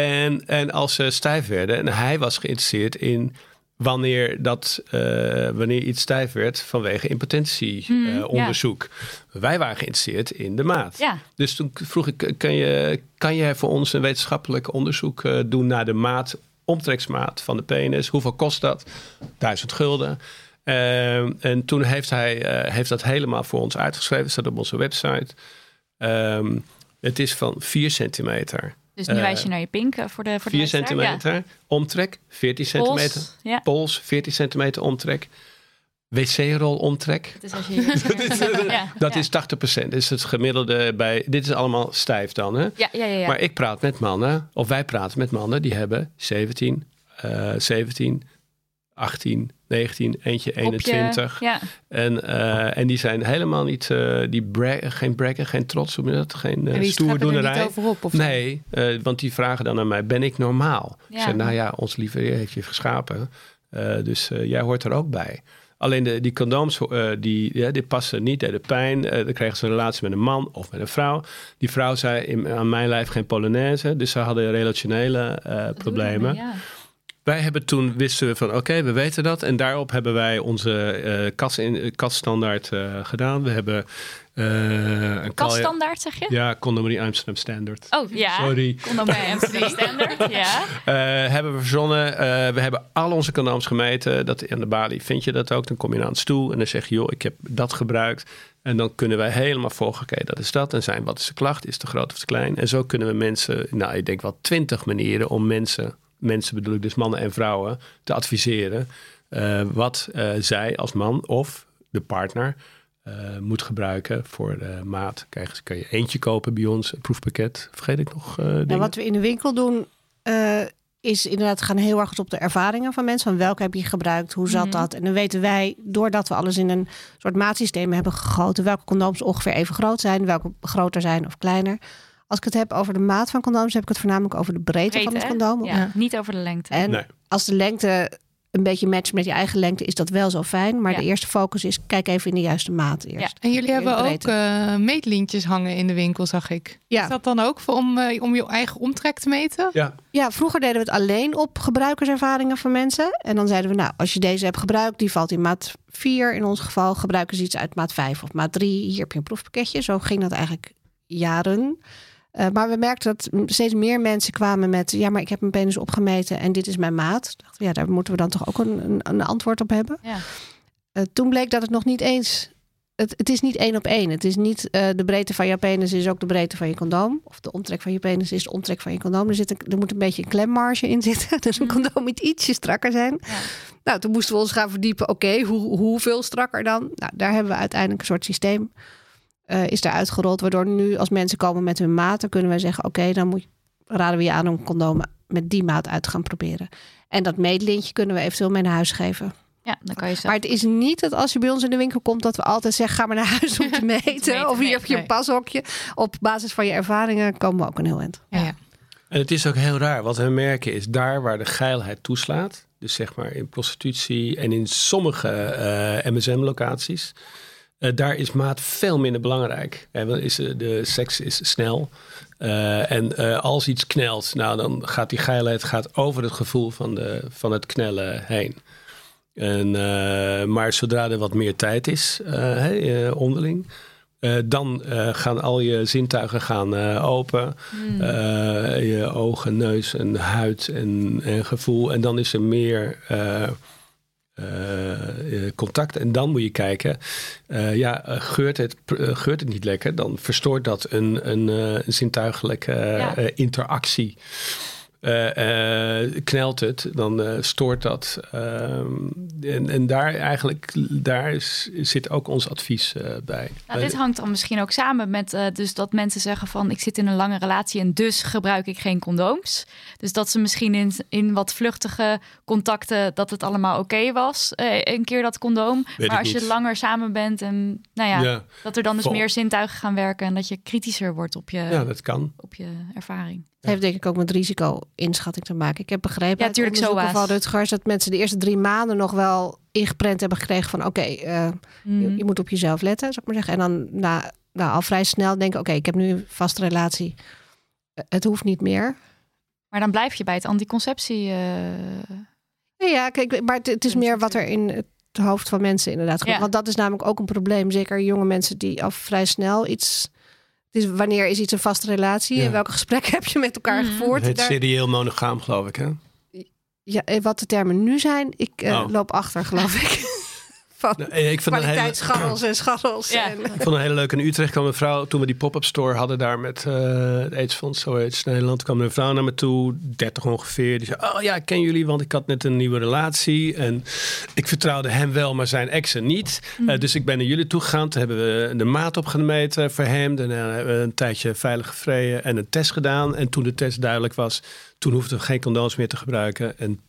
En, en als ze stijf werden. En hij was geïnteresseerd in wanneer, dat, uh, wanneer iets stijf werd vanwege impotentieonderzoek. Mm, ja. Wij waren geïnteresseerd in de maat. Ja. Dus toen vroeg ik, kan je, kan je voor ons een wetenschappelijk onderzoek uh, doen naar de maat, omtreksmaat van de penis? Hoeveel kost dat? Duizend gulden. Uh, en toen heeft hij heeft dat helemaal voor ons uitgeschreven. staat op onze website. Um, het is van 4 centimeter. Dus nu wijs je naar je pink voor de voor 4 de centimeter ja. omtrek, 14 Pols, centimeter ja. pols, 14 centimeter omtrek. Wc-rol omtrek. Dus als je dat is, ja, dat is 80%. Dit is het gemiddelde bij. Dit is allemaal stijf dan. Hè? Ja, ja, ja, ja. Maar ik praat met mannen, of wij praten met mannen die hebben 17, uh, 17, 18, 19, eentje 21. Ja. En, uh, en die zijn helemaal niet, uh, die bra geen braggen, geen trots, hoe dat, geen uh, en die stoerdoenerij. niet over op, of nee, want die vragen dan aan mij, ben ik normaal? Ja. Ik zeg, nou ja, ons lieve Heer heeft je geschapen, dus jij hoort er ook bij. Alleen de, die condooms, uh, die, ja, die passen niet bij de pijn. Uh, dan krijgen ze een relatie met een man of met een vrouw. Die vrouw zei, in, aan mijn lijf geen Polonaise. Dus ze hadden relationele uh, problemen. Ja. Wij hebben toen wisten we van oké, okay, we weten dat. En daarop hebben wij onze uh, kas in, kaststandaard uh, gedaan. We hebben uh, een kaststandaard zeg je? Ja, Condomerie Amsterdam Standard. Oh ja. Sorry. Condomerie Amsterdam Standard. Ja. Uh, hebben we verzonnen. Uh, we hebben al onze condooms gemeten. Dat aan de balie vind je dat ook. Dan kom je naar een stoel en dan zeg je joh, ik heb dat gebruikt. En dan kunnen wij helemaal volgen, oké, okay, dat is dat. En zijn, wat is de klacht? Is het te groot of te klein? En zo kunnen we mensen, nou, ik denk wel twintig manieren om mensen mensen bedoel ik dus mannen en vrouwen, te adviseren eh, wat eh, zij als man of de partner eh, moet gebruiken voor de maat. Kijk, kan je eentje kopen bij ons, een proefpakket. Vergeet ik nog eh? En wat we in de winkel doen, eh, is inderdaad gaan heel erg op de ervaringen van mensen. Van welke heb je gebruikt, hoe zat Mhm. dat? En dan weten wij, doordat we alles in een soort maatsysteem hebben gegoten, welke condooms ongeveer even groot zijn, welke groter zijn of kleiner. Als ik het heb over de maat van condooms, heb ik het voornamelijk over de breedte, van het hè? condoom. Ja, Ja. Niet over de lengte. En Nee. als de lengte een beetje matcht met je eigen lengte, is dat wel zo fijn. Maar Ja. de eerste focus is, kijk even in de juiste maat eerst. En jullie hebben ook eh, meetlintjes hangen in de winkel, zag ik. Ja. Is dat dan ook voor, om, eh, om je eigen omtrek te meten? Ja, Ja, vroeger deden we het alleen op gebruikerservaringen van mensen. En dan zeiden we, nou, als je deze hebt gebruikt, die valt in maat 4. In ons geval gebruiken ze iets uit maat 5 of maat 3. Hier heb je een proefpakketje. Zo ging dat eigenlijk jaren. Eh, maar we merkten dat steeds meer mensen kwamen met... ja, maar ik heb mijn penis opgemeten en dit is mijn maat. Dachten we, ja, daar moeten we dan toch ook een, een, een antwoord op hebben. Ja. Eh, toen bleek dat het nog niet eens... Het, het is niet één op één. Het is niet eh, de breedte van je penis is ook de breedte van je condoom. Of de omtrek van je penis is de omtrek van je condoom. Er, zit een, er moet een beetje een klemmarge in zitten. Dus een Mhm. condoom moet ietsje strakker zijn. Ja. Nou, toen moesten we ons gaan verdiepen. Oké, hoe, hoeveel strakker dan? Nou, daar hebben we uiteindelijk een soort systeem eh, is daar uitgerold. Waardoor nu als mensen komen met hun maat, dan kunnen wij zeggen: oké, dan moet, raden we je aan om een condoom met die maat uit te gaan proberen. En dat meetlintje kunnen we eventueel mee naar huis geven. ja, dan kan je zo. Maar het is niet dat als je bij ons in de winkel komt, dat we altijd zeggen: ga maar naar huis om te meten. meten, of hier nee, heb je een pashokje. Op basis van je ervaringen komen we ook een heel eind. Ja, ja. En het is ook heel raar. Wat we merken is daar waar de geilheid toeslaat. Dus zeg maar in prostitutie en in sommige eh, MSM-locaties. Eh, daar is maat veel minder belangrijk. En dan is, eh, de seks is snel. Eh, en eh, als iets knelt, nou, dan gaat die geilheid gaat over het gevoel van, de, van het knellen heen. En, eh, maar zodra er wat meer tijd is, eh, eh, onderling, eh, dan eh, gaan al je zintuigen gaan, eh, open. Hmm. Eh, je ogen, neus en huid en, en gevoel. En dan is er meer eh, contact. En dan moet je kijken, eh, ja, geurt, het, geurt het niet lekker, dan verstoort dat een, een, een zintuigelijke Ja. interactie. Eh, eh, knelt het, dan eh, stoort dat. Ehm, en, en daar eigenlijk, daar is, zit ook ons advies eh, bij. Nou, dit hangt dan misschien ook samen met eh, dus dat mensen zeggen van ik zit in een lange relatie en dus gebruik ik geen condooms. Dus dat ze misschien in, in wat vluchtige contacten dat het allemaal oké was, eh, een keer dat condoom. Weet maar als je langer samen bent en nou ja, ja, dat er dan dus Vol- meer zintuigen gaan werken en dat je kritischer wordt op je, ja, dat kan. op je ervaring. Het heeft denk ik ook met risico-inschatting te maken. Ik heb begrepen Ja, uit tuurlijk, onderzoeken SOA's. van Rutgers... dat mensen de eerste drie maanden nog wel ingeprent hebben gekregen van... oké, eh, Mhm. je, je moet op jezelf letten, zou ik maar zeggen. En dan na, nou, al vrij snel denken... oké, ik heb nu een vaste relatie. Eh, Het hoeft niet meer. Maar dan blijf je bij het anticonceptie. Nee, ja, kijk, maar het, het is meer wat er in het hoofd van mensen inderdaad gebeurt. Ja. Want dat is namelijk ook een probleem. Zeker jonge mensen die al vrij snel iets... Is, wanneer is iets een vaste relatie? Ja. En welke gesprekken heb je met elkaar Mhm. gevoerd? Het Daar- serieel monogaam, geloof ik, hè? ja, eh, wat de termen nu zijn, ik eh, Oh. loop achter, geloof ik. Van Nou, ik vind een hele, kwaliteitsscharrels en scharrels. Ja. En, Ik vond een hele leuke in Utrecht kwam een vrouw, toen we die pop-up store hadden daar met eh het AIDS-fonds, zo heet het, Nederland, kwam er een vrouw naar me toe, 30 ongeveer. Die zei, oh ja, ik ken jullie, want ik had net een nieuwe relatie. En ik vertrouwde hem wel, maar zijn exen niet. Eh, dus ik ben naar jullie toe gegaan. Toen hebben we de maat opgemeten voor hem. Daarna hebben we een tijdje veilig gevreden en een test gedaan. En toen de test duidelijk was, toen hoefden we geen condooms meer te gebruiken. En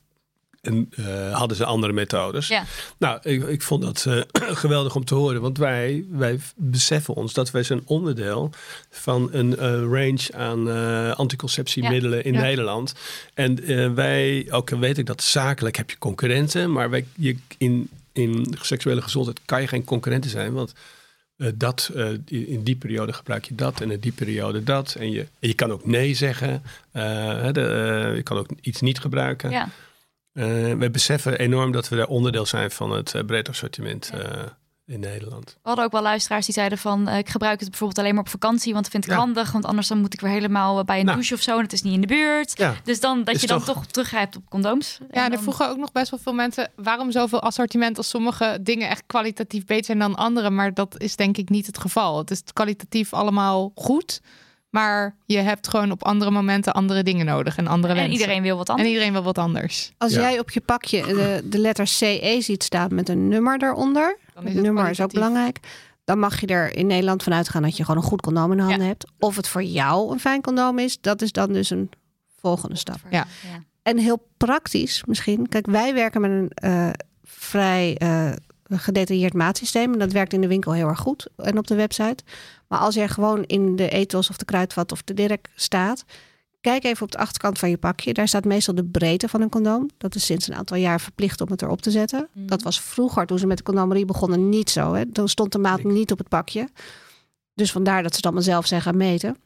en eh, hadden ze andere methodes. Ja. Nou, ik, ik vond dat eh, geweldig om te horen. Want wij, wij beseffen ons dat wij zijn onderdeel van een eh, range aan anticonceptiemiddelen in Ja. Nederland. En wij, ook weet ik dat zakelijk heb je concurrenten, maar wij, je, in, in seksuele gezondheid kan je geen concurrenten zijn. Want dat, in die periode gebruik je dat en in die periode dat. En je, en je kan ook nee zeggen. De, je kan ook iets niet gebruiken. ja. Eh, wij beseffen enorm dat we daar onderdeel zijn van het eh, breed assortiment eh, in Nederland. We hadden ook wel luisteraars die zeiden van... ik gebruik het bijvoorbeeld alleen maar op vakantie... want dat vind ik Ja. handig. Want anders dan moet ik weer helemaal bij een Nou. douche of zo... en het is niet in de buurt. Ja, Dus dan dat Is je dan toch- toch, teruggrijpt op condooms. Ja, en er vroegen ook nog best wel veel mensen waarom zoveel assortiment als sommige dingen echt kwalitatief beter zijn dan andere. Maar dat is denk ik niet het geval. Het is kwalitatief allemaal goed. Maar je hebt gewoon op andere momenten andere dingen nodig en andere En wensen. iedereen wil wat en anders. iedereen wil wat anders. Als Ja. jij op je pakje de, de letter CE ziet staan met een nummer daaronder, Dan is het nummer is ook belangrijk. Dan mag je er in Nederland vanuit gaan dat je gewoon een goed condoom in de handen Ja. hebt. Of het voor jou een fijn condoom is, dat is dan dus een volgende stap. Ja. En heel praktisch misschien. Kijk, wij werken met een eh, vrij eh, gedetailleerd maatsysteem. En dat werkt in de winkel heel erg goed en op de website. Maar als jij gewoon in de ethos of de kruidvat of de dirk staat... Kijk even op de achterkant van je pakje. Daar staat meestal de breedte van een condoom. Dat is sinds een aantal jaar verplicht om het erop te zetten. Mhm. Dat was vroeger, toen ze met de condomerie begonnen, niet zo. Hè? Dan stond de maat niet op het pakje. Dus vandaar dat ze het allemaal zelf zijn gaan meten.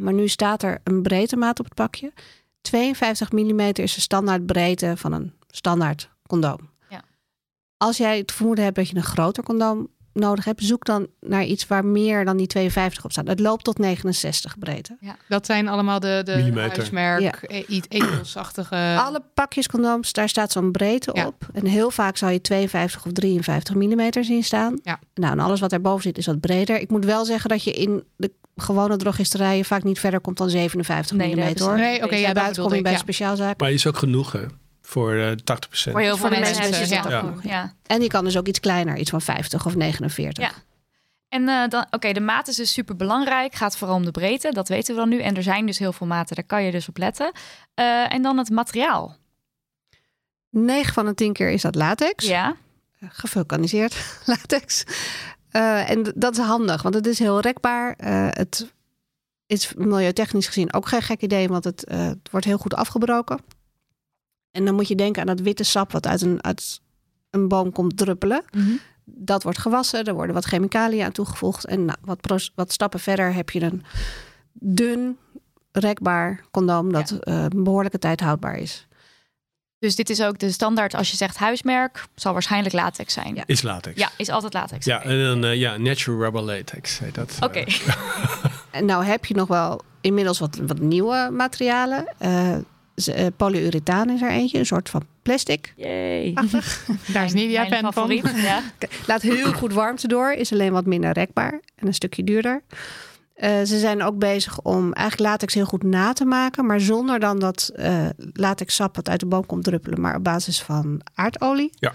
Maar nu staat er een breedtemaat op het pakje. 52 mm is de standaard breedte van een standaard condoom. Ja. Als jij het vermoeden hebt dat je een groter condoom nodig hebt, zoek dan naar iets waar meer dan die 52 op staat. Het loopt tot 69 breedte. Dat zijn allemaal de, de Millimeter. huismerk, Ja. e- iets etelsachtige... Alle pakjes condooms, daar staat zo'n breedte Ja. op. En heel vaak zal je 52 of 53 mm zien staan. Ja. Nou, en alles wat erboven zit is wat breder. Ik moet wel zeggen dat je in de gewone drogisterijen vaak niet verder komt dan 57 Nee, mm hoor. Nee, oké, ja, dat buiten kom je bij ja. speciaalzaak. Maar is ook genoeg hè, voor eh 80% Voor heel veel de mensen, mensen is het genoeg. Ja. En die kan dus ook iets kleiner, iets van 50 of 49. Ja. En eh, dan, oké, de maat is dus super belangrijk. Gaat vooral om de breedte, dat weten we dan nu. En er zijn dus heel veel maten, daar kan je dus op letten. Eh, en dan het materiaal. 9 van de 10 keer is dat latex. Ja, Gevulkaniseerd latex. Eh, en dat is handig, want het is heel rekbaar. Eh, het is milieutechnisch gezien ook geen gek idee, want het, eh, het wordt heel goed afgebroken. En dan moet je denken aan dat witte sap wat uit een, uit een boom komt druppelen. Mhm. Dat wordt gewassen, er worden wat chemicaliën aan toegevoegd. En nou, wat, wat stappen verder heb je een dun, rekbaar condoom dat eh, een behoorlijke tijd houdbaar is. dus dit is ook de standaard. Als je zegt huismerk, zal waarschijnlijk latex zijn. Ja. Ja, Is latex. is altijd latex. Ja, en dan eh, ja, natural rubber latex heet dat. Oké. Eh, En nou heb je nog wel inmiddels wat, wat nieuwe materialen. Eh, polyurethaan is er eentje, een soort van plastic. Yay. Daar is Nidia fan van. Ja. Laat heel goed warmte door, is alleen wat minder rekbaar en een stukje duurder. Eh, ze zijn ook bezig om eigenlijk latex heel goed na te maken, maar zonder dan dat eh latexsap wat uit de boom komt druppelen, maar op basis van aardolie. Ja.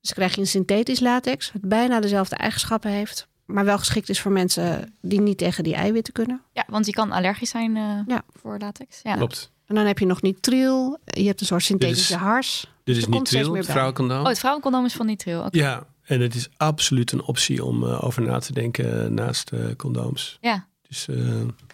Dus krijg je een synthetisch latex, wat bijna dezelfde eigenschappen heeft, maar wel geschikt is voor mensen die niet tegen die eiwitten kunnen. ja, want je kan allergisch zijn eh, Ja. voor latex. Ja. Klopt. En dan heb je nog nitriel, je hebt een soort synthetische is- hars. Dit is tril, meer het vrouwencondoom. Oh, het vrouwencondoom is van nitril. Oké. Ja, en het is absoluut een optie om eh, over na te denken naast eh, condooms. Ja. Dus eh,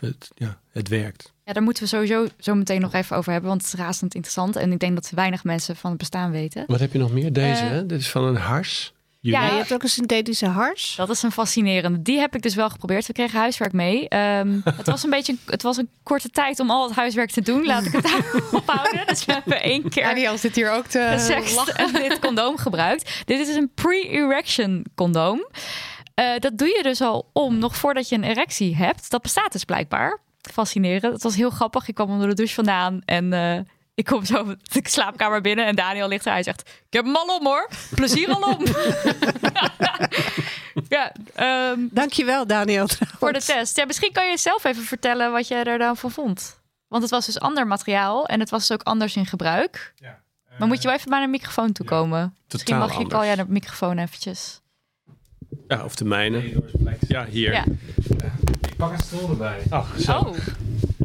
het, ja, het werkt. Ja, daar moeten we sowieso zo meteen nog even over hebben, want het is razend interessant. En ik denk dat weinig mensen van het bestaan weten. Wat heb je nog meer? Deze, hè? Dit is van een hars. Ja, je hebt ook een synthetische hars. Dat is een fascinerende. Die heb ik dus wel geprobeerd. We kregen huiswerk mee. Ehm, het was een beetje, het was een korte tijd om al het huiswerk te doen. Laat ik het daarop houden. Dus we hebben één keer Daniel zit hier ook te gesext lachen. en dit condoom gebruikt. Dit is een pre-erection condoom. Eh, dat doe je dus al om nog voordat je een erectie hebt. Dat bestaat dus blijkbaar. Fascinerend. Het was heel grappig. Ik kwam onder de douche vandaan en eh, ik kom zo de slaapkamer binnen en Daniel ligt er. Hij zegt: Ik heb hem al om hoor. Plezier al om. ja, ehm, Dankjewel, Daniel. trouwens. voor de test. Ja, misschien kan je zelf even vertellen wat jij er dan van vond. Want het was dus ander materiaal en het was dus ook anders in gebruik. maar moet je wel even naar de microfoon toe komen? Misschien totaal mag je al ja, de microfoon eventjes. Ja, of de mijne. Ja, hier. Ja. Ik pak een stoel erbij. Oh, zo. Oh,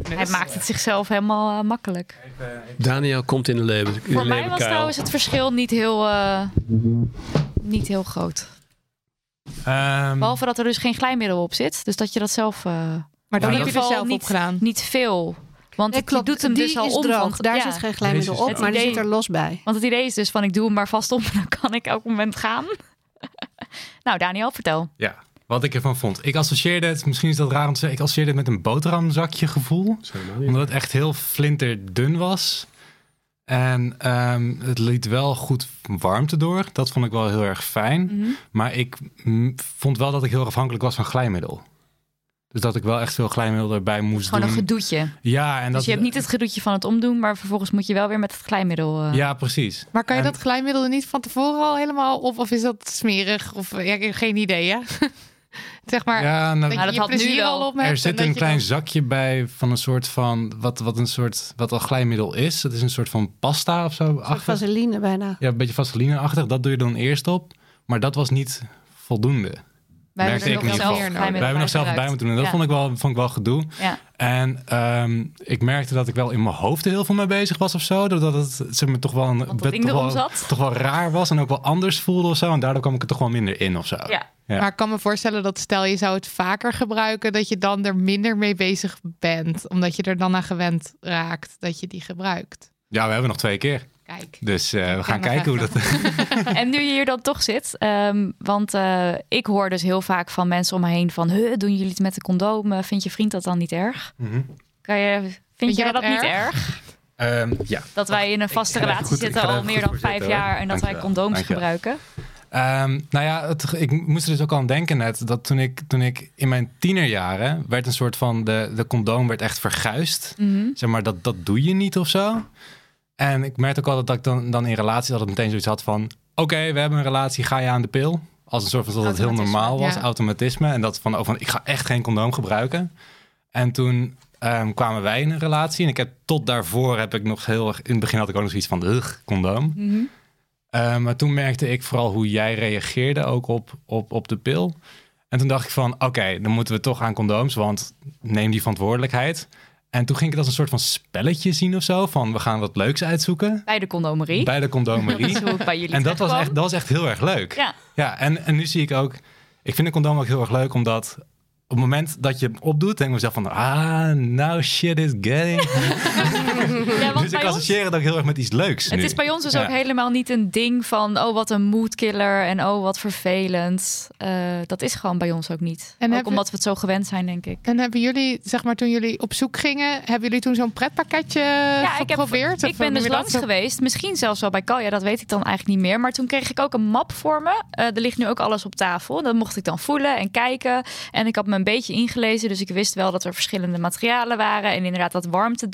hij maakt het zichzelf helemaal eh, makkelijk. Daniel komt in de leven. de Voor mij was trouwens het verschil niet heel, eh, niet heel groot. Ehm, Behalve dat er dus geen glijmiddel op zit. Dus dat je dat zelf... eh, Maar dan heb je er zelf niet, op gedaan. niet veel. Want Nee, het- je doet hem die dus al is om. droog. want- Daar ja. zit geen glijmiddel op, droog. maar die Het zit er los bij. Want het idee is dus van ik doe hem maar vast op en dan kan ik elk moment gaan. nou, Daniel, vertel. Ja, wat ik ervan vond. Ik associeerde het, misschien is dat raar om te zeggen, ik associeerde het met een boterhamzakje gevoel. Omdat het echt heel flinterdun was. En ehm, het liet wel goed warmte door. Dat vond ik wel heel erg fijn. Mhm. Maar ik vond wel dat ik heel afhankelijk was van glijmiddel. Dus dat ik wel echt veel glijmiddel erbij moest Gewoon doen. een gedoetje. Ja, en dat dus je hebt niet het gedoetje van het omdoen, maar vervolgens moet je wel weer met het glijmiddel. eh, Ja, precies. Maar kan je En- dat glijmiddel er niet van tevoren al helemaal op? Of is dat smerig? Of ja, ik heb geen idee, hè? Zeg maar, Ja, nou, dat je dat je had nu plezier al op hebt. er zit dat een klein dan- zakje bij van een soort van, wat, wat een soort, wat al glijmiddel is. Het is een soort van pasta of zo. Vaseline bijna. Ja, een beetje vaseline-achtig. Dat doe je dan eerst op. Maar dat was niet voldoende. Wij hebben er ik nog zelf hebben nog zelf bij moeten doen. Dat Ja. vond, ik wel, vond ik wel gedoe. Ja. En ehm, ik merkte dat ik wel in mijn hoofd er heel veel mee bezig was of zo. Doordat het zeg maar, toch, wel een, dat toch, wel, zat. toch wel raar was. En ook wel anders voelde of zo. En daardoor kwam ik er toch wel minder in of zo. Ja. Ja. Maar ik kan me voorstellen dat stel je zou het vaker gebruiken, dat je dan er minder mee bezig bent. Omdat je er dan aan gewend raakt dat je die gebruikt. Ja, we hebben nog twee keer. Kijk. Dus eh, we gaan kijken hoe dat... En nu je hier dan toch zit, ehm, want eh, ik hoor dus heel vaak van mensen om me heen van, "Huh, doen jullie het met de condoom? Vind je vriend dat dan niet erg? Mhm. Kan je, vind, je jij dat dat, niet erg? Ehm, ja. Dat wij in een vaste relatie goed- zitten al meer dan vijf zitten, jaar en dat wij condooms Dankjewel. gebruiken? Ehm, nou ja, het, ik moest er dus ook aan denken net. Dat toen ik, toen ik in mijn tienerjaren werd een soort van... De, de condoom werd echt verguisd. Mhm. Zeg maar, dat, dat doe je niet of zo. En ik merkte ook altijd dat ik dan, dan in relaties altijd meteen zoiets had van... Oké, we hebben een relatie, ga je aan de pil? Als een soort van dat het heel normaal was, ja. automatisme. En dat van, oh, van, ik ga echt geen condoom gebruiken. En toen ehm, kwamen wij in een relatie. En ik heb tot daarvoor heb ik nog heel erg... In het begin had ik ook nog zoiets van, ugh, condoom. Mhm. Uh, maar toen merkte ik vooral hoe jij reageerde ook op, op, op de pil. En toen dacht ik van, oké, dan moeten we toch aan condooms, want neem die verantwoordelijkheid. En toen ging ik het als een soort van spelletje zien of zo, van we gaan wat leuks uitzoeken Bij de condomerie. bij de Dat condomerie. is hoe ik bij jullie en dat was, echt, dat was echt heel erg leuk. Ja. Ja, en, en nu zie ik ook, ik vind een condoom ook heel erg leuk, omdat op het moment dat je hem opdoet, denk ik mezelf van, ah, now shit is getting. Ja, want dus ik bij ons, associeer het ook heel erg met iets leuks het nu. is bij ons dus Ja. ook helemaal niet een ding van... oh, wat een moodkiller en oh, wat vervelend. Eh, dat is gewoon bij ons ook niet. En ook hebben- omdat we het zo gewend zijn, denk ik. En hebben jullie, zeg maar, toen jullie op zoek gingen, hebben jullie toen zo'n pretpakketje Ja, ik, heb, ik ben hoe dus langs geweest. Misschien zelfs wel bij Kalja, dat weet ik dan eigenlijk niet meer. Maar toen kreeg ik ook een map voor me. Eh, er ligt nu ook alles op tafel. Dat mocht ik dan voelen en kijken. En ik had me een beetje ingelezen. Dus ik wist wel dat er verschillende materialen waren. En inderdaad dat warmte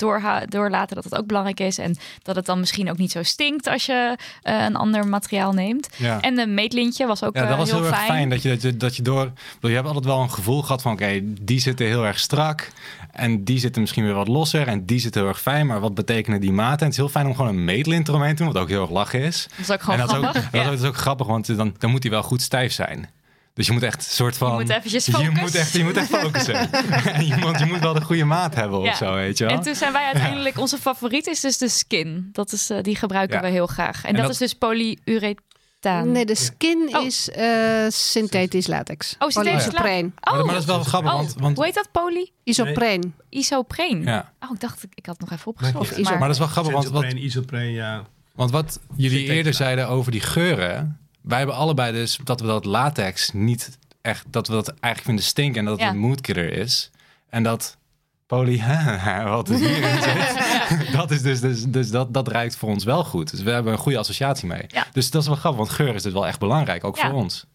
doorlaten, dat het ook belangrijk is. En dat het dan misschien ook niet zo stinkt als je eh, een ander materiaal neemt. Ja. En de meetlintje was ook Ja, dat eh, was heel, heel, erg fijn. fijn dat je, dat je, dat je door. bedoel, Je hebt altijd wel een gevoel gehad van: oké, die zitten heel erg strak. En die zitten misschien weer wat losser. En die zitten heel erg fijn. Maar wat betekenen die maten? En het is heel fijn om gewoon een meetlint eromheen te doen. Wat ook heel erg lachen is. Dat is ook gewoon en dat is ook, grappig. dat is ook grappig, want dan, dan moet die wel goed stijf zijn. Dus je moet echt een soort van. Je moet eventjes je focus. moet echt, je moet echt focussen. En je, want je moet wel de goede maat hebben Ja. of zo, weet je wel. En toen zijn wij uiteindelijk, onze favoriet is dus de skin. Dat is, eh, die gebruiken Ja. we heel graag. En, En dat, dat- is dus polyurethaan. Nee, de skin Oh. is eh, synthetisch latex. Oh, synthetisch Oh, maar dat is wel grappig, oh, want, want hoe heet dat? Poly? Isopreen. Isopreen. ja. Oh, ik dacht, ik had nog even iso- maar- maar dat is wel grappig, want wat, Isopreen, isopreen, ja. Want wat jullie eerder zeiden over die geuren. Wij hebben allebei dus dat we dat latex niet echt. Dat we dat eigenlijk vinden stinken en dat het Ja. een moodkiller is. En dat poly. wat er hierin zit. dat is dus. dus, dus dat, dat ruikt voor ons wel goed. Dus we hebben een goede associatie mee. Ja. Dus dat is wel grappig, want geur is dus wel echt belangrijk. Ook Ja. voor ons.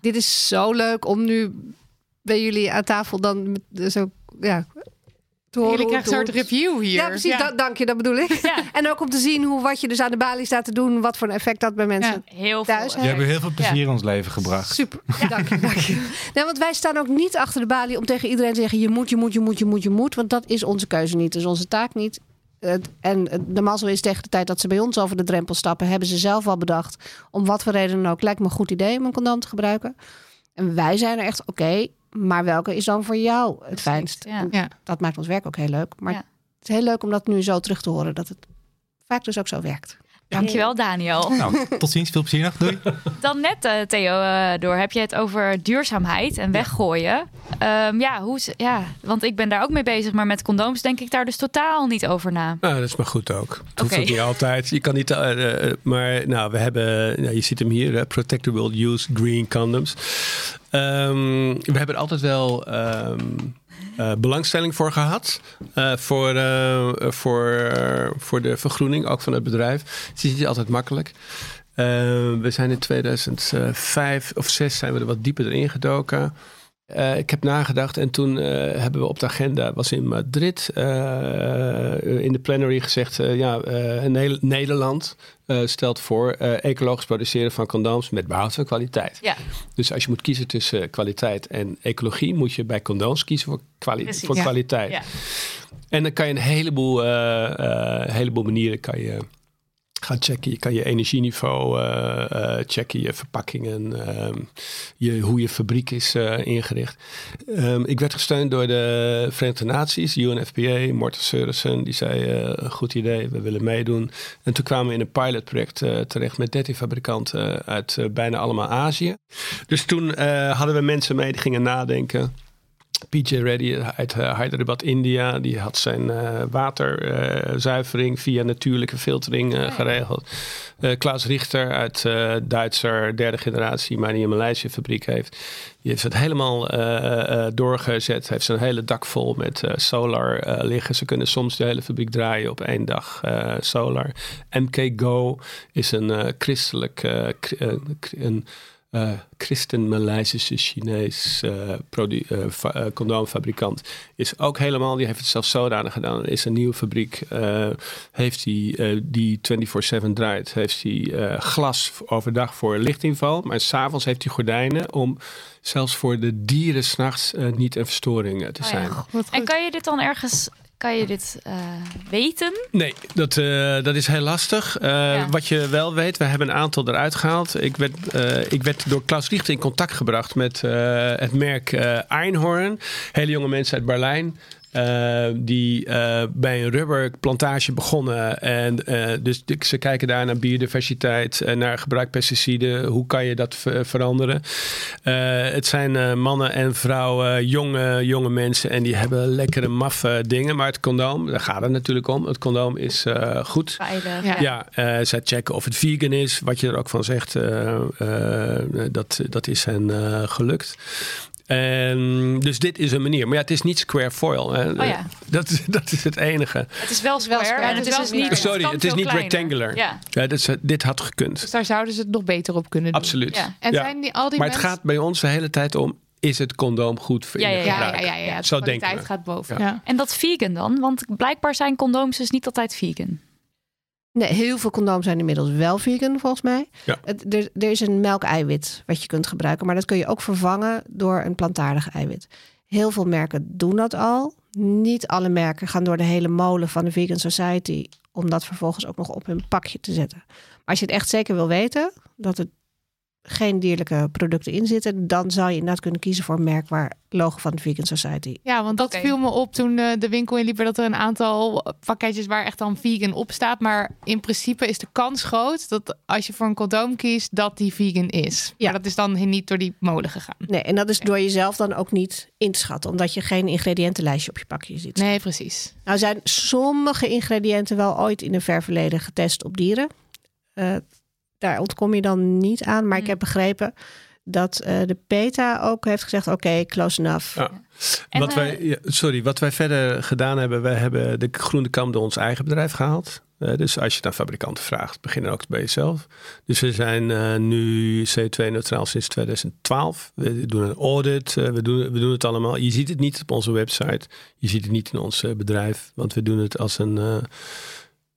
Dit is zo leuk om nu bij jullie aan tafel dan met- zo ja, horen. Jullie krijgen een soort review hier. Ja, precies. da- dank je, dat bedoel ik. Ja. En ook om te zien hoe wat je dus aan de balie staat te doen, wat voor een effect dat bij mensen. Heel Thuis, veel. Je hebt heel veel plezier in ons leven gebracht. Super, dank je, dank je. Nee, want wij staan ook niet achter de balie om tegen iedereen te zeggen: je moet, je moet, je moet, je moet, je moet. Want dat is onze keuze niet, dat is onze taak niet. En de mazzel is tegen de tijd dat ze bij ons over de drempel stappen, hebben ze zelf al bedacht, om wat voor reden dan ook, lijkt me een goed idee om een condoom te gebruiken. En wij zijn er echt, oké, maar welke is dan voor jou het fijnst? Ja. Dat maakt ons werk ook heel leuk. Maar Ja. het is heel leuk om dat nu zo terug te horen, dat het vaak dus ook zo werkt. Dankjewel, Daniel. Nou, tot ziens. Veel plezier nog. Doei. Dan net, eh, Theo, eh, door heb je het over duurzaamheid en weggooien. Ehm, ja, hoe, ja, want ik ben daar ook mee bezig, maar met condooms denk ik daar dus totaal niet over na. Nou, dat is maar goed ook. Het hoeft Oké. ook niet altijd. Je kan niet, eh, maar nou, we hebben, nou, je ziet hem hier, Protectable Use Green Condoms. Ehm, we hebben er altijd wel ehm, eh, belangstelling voor gehad. eh, voor, eh, voor, voor de vergroening, ook van het bedrijf. Het is niet altijd makkelijk. Eh, we zijn in 2005 of 6 zijn we er wat dieper erin gedoken. Uh, ik heb nagedacht en toen uh, hebben we op de agenda, was in Madrid, uh, in de plenary gezegd, ja, Nederland stelt voor ecologisch produceren van condooms met behoud van kwaliteit. Ja. Dus als je moet kiezen tussen kwaliteit en ecologie, moet je bij condooms kiezen voor, kwali Precies. voor Ja. kwaliteit. Ja. En dan kan je een heleboel, eh, eh, heleboel manieren kan je gaan checken. Je kan je energieniveau eh, eh, checken, je verpakkingen, ehm, je, hoe je fabriek is eh, ingericht. Ehm, ik werd gesteund door de Verenigde Naties, UNFPA, Morten Seurissen. Die zei, goed idee, we willen meedoen. En toen kwamen we in een pilotproject terecht met 13 fabrikanten uit bijna allemaal Azië. Dus toen hadden we mensen mee die gingen nadenken. PJ Reddy uit eh, Hyderabad, India, die had zijn eh, waterzuivering via natuurlijke filtering eh, geregeld. Eh, Klaas Richter uit Duitser, derde generatie, maar die een Maleisische fabriek heeft. Die heeft het helemaal doorgezet. Heeft zijn hele dak vol met solar liggen. Ze kunnen soms de hele fabriek draaien op één dag solar. MK Go is een christelijk, een eh, christen-Maleisische Chinees eh, condoomfabrikant. Is ook helemaal, die heeft het zelfs zodanig gedaan. Is een nieuwe fabriek, eh, heeft die, eh, die 24-7 draait. Heeft die eh, glas overdag voor lichtinval. Maar s'avonds heeft hij gordijnen om zelfs voor de dieren s'nachts eh, niet een verstoring te Oh ja. zijn. En kan je dit dan ergens, kan je dit eh, weten? Nee, dat, eh, dat is heel lastig. Eh, Ja. Wat je wel weet, we hebben een aantal eruit gehaald. Ik werd, ik werd door Klaus Richter in contact gebracht met het merk Einhorn. Hele jonge mensen uit Berlijn. Eh, die eh, bij een rubberplantage begonnen. En eh, dus ze kijken daar naar biodiversiteit, en naar gebruik pesticiden. Hoe kan je dat ver- veranderen? Eh, het zijn eh, mannen en vrouwen, jonge, jonge mensen. En die hebben lekkere, maffe dingen. Maar het condoom, daar gaat het natuurlijk om. Het condoom is eh, goed. Veilig. Ja. Ja, eh, zij checken of het vegan is. Wat je er ook van zegt, eh, eh, dat, dat is hen eh, gelukt. En, dus dit is een manier. Maar ja, het is niet square foil. Hè. Oh ja. dat, dat is het enige. Het is wel square, square. en Het het is dus niet. Sorry, het is niet kleiner. rectangular. Ja. Ja, dit, is- dit had gekund. Dus daar zouden ze het nog beter op kunnen doen. Absoluut. Ja. En Ja. zijn die, al die Maar het gaat bij ons de hele tijd om: is het condoom goed voor Ja, ja, de Ja, ja. De Zo kwaliteit denken we. gaat boven. Ja. Ja. En dat vegan dan? Want blijkbaar zijn condooms dus niet altijd vegan. Nee, heel veel condooms zijn inmiddels wel vegan, volgens mij. Ja. Het, er, er is een melkeiwit wat je kunt gebruiken, maar dat kun je ook vervangen door een plantaardig eiwit. Heel veel merken doen dat al. Niet alle merken gaan door de hele molen van de Vegan Society om dat vervolgens ook nog op hun pakje te zetten. Maar als je het echt zeker wil weten dat er geen dierlijke producten in zitten, dan zou je inderdaad kunnen kiezen voor een merk waar logo van de Vegan Society. Ja, want dat viel me op toen eh, de winkel inliep... dat er een aantal pakketjes waar echt dan vegan op staat. Maar in principe is de kans groot dat als je voor een condoom kiest... dat die vegan is. Ja. Maar dat is dan niet door die molen gegaan. Nee, en dat is door jezelf dan ook niet in te schatten, omdat je geen ingrediëntenlijstje op je pakje ziet. Nee, precies. Nou zijn sommige ingrediënten wel ooit in een ver verleden getest op dieren. Eh, daar ontkom je dan niet aan. Maar ik Mm. heb begrepen dat eh, de PETA ook heeft gezegd... oké, close enough. Ja. En, wat eh, wij, sorry, wat wij verder gedaan hebben, wij hebben de groene kam door ons eigen bedrijf gehaald. Eh, dus als je naar fabrikanten vraagt, begin dan ook bij jezelf. Dus we zijn eh, nu CO2-neutraal sinds 2012. We doen een audit, we, doen, we doen het allemaal. Je ziet het niet op onze website, je ziet het niet in ons eh, bedrijf, want we doen het als een